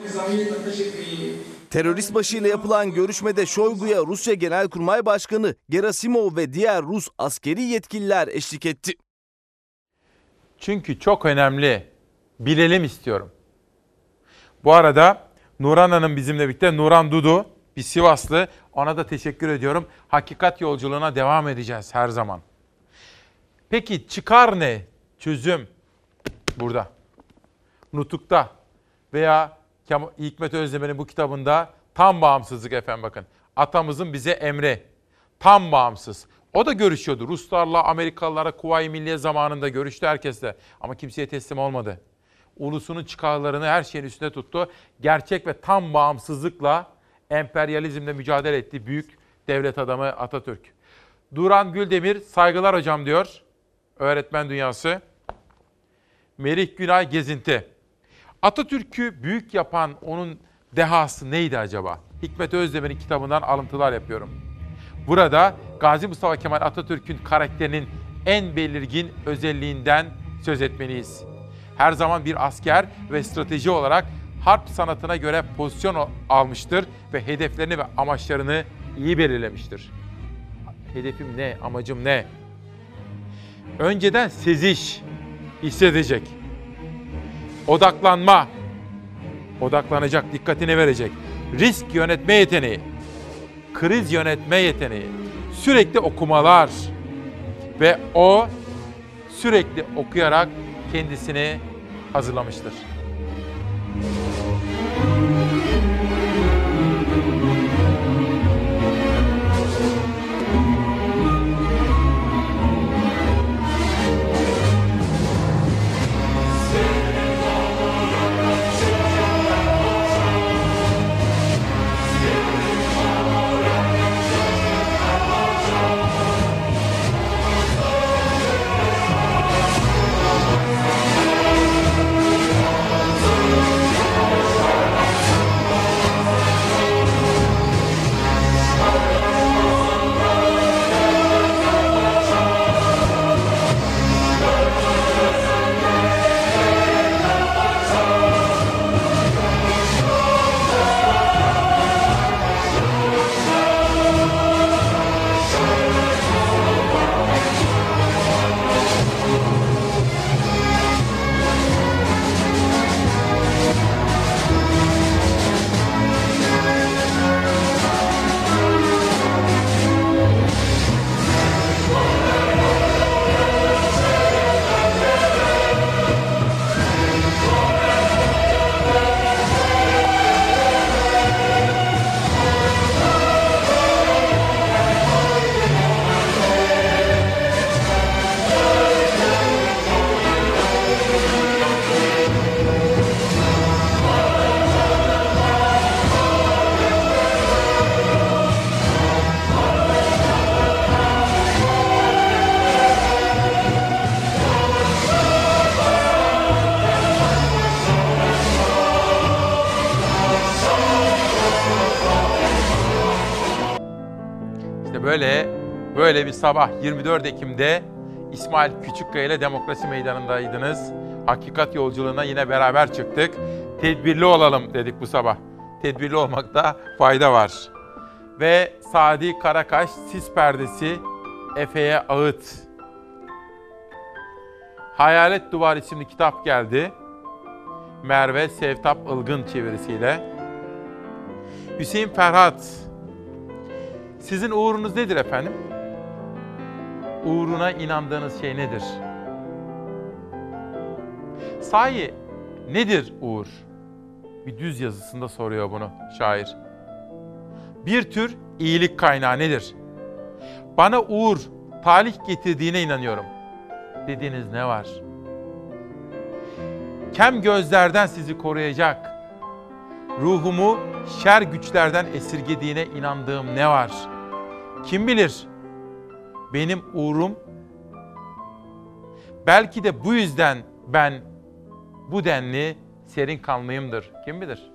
Terörist başıyla yapılan görüşmede Shoigu'ya Rusya Genelkurmay Başkanı Gerasimov ve diğer Rus askeri yetkililer eşlik etti. Çünkü çok önemli. Bilelim istiyorum. Bu arada Nuran Hanım bizimle birlikte. Nuran Dudu, bir Sivaslı. Ona da teşekkür ediyorum. Hakikat yolculuğuna devam edeceğiz her zaman. Peki çıkar ne? Çözüm burada. Nutuk'ta veya Hikmet Özdemir'in bu kitabında tam bağımsızlık efendim bakın. Atamızın bize emri. Tam bağımsız. O da görüşüyordu. Ruslarla, Amerikalılara, Kuvayi Milliye zamanında görüştü herkesle. Ama kimseye teslim olmadı. Ulusunun çıkarlarını her şeyin üstüne tuttu. Gerçek ve tam bağımsızlıkla emperyalizmle mücadele etti büyük devlet adamı Atatürk. Duran Güldemir saygılar hocam diyor. Öğretmen dünyası. Merih Günay Gezinti. Atatürk'ü büyük yapan onun dehası neydi acaba? Hikmet Özdemir'in kitabından alıntılar yapıyorum. Burada Gazi Mustafa Kemal Atatürk'ün karakterinin en belirgin özelliğinden söz etmeliyiz. Her zaman bir asker ve strateji olarak harp sanatına göre pozisyon al- almıştır ve hedeflerini ve amaçlarını iyi belirlemiştir. Hedefim ne, amacım ne? Önceden seziş, hissedecek. Odaklanma, odaklanacak, dikkatini verecek. Risk yönetme yeteneği, kriz yönetme yeteneği, sürekli okumalar ve o sürekli okuyarak kendisini hazırlamıştır. Böyle bir sabah 24 Ekim'de İsmail Küçükkaya ile Demokrasi Meydanı'ndaydınız. Hakikat yolculuğuna yine beraber çıktık. Tedbirli olalım dedik bu sabah. Tedbirli olmakta fayda var. Ve Sadi Karakaş Sis Perdesi Efe'ye Ağıt. Hayalet Duvar isimli kitap geldi. Merve Sevtap Ilgın çevirisiyle. Hüseyin Ferhat sizin uğrunuz nedir efendim? Uğruna inandığınız şey nedir? Sahi nedir uğur? Bir düz yazısında soruyor bunu şair. Bir tür iyilik kaynağı nedir? Bana uğur, talih getirdiğine inanıyorum. Dediğiniz ne var? Kem gözlerden sizi koruyacak, ruhumu şer güçlerden esirgediğine inandığım ne var? Kim bilir? Benim uğrum belki de bu yüzden ben bu denli serin kanlıyımdır. Kim bilir?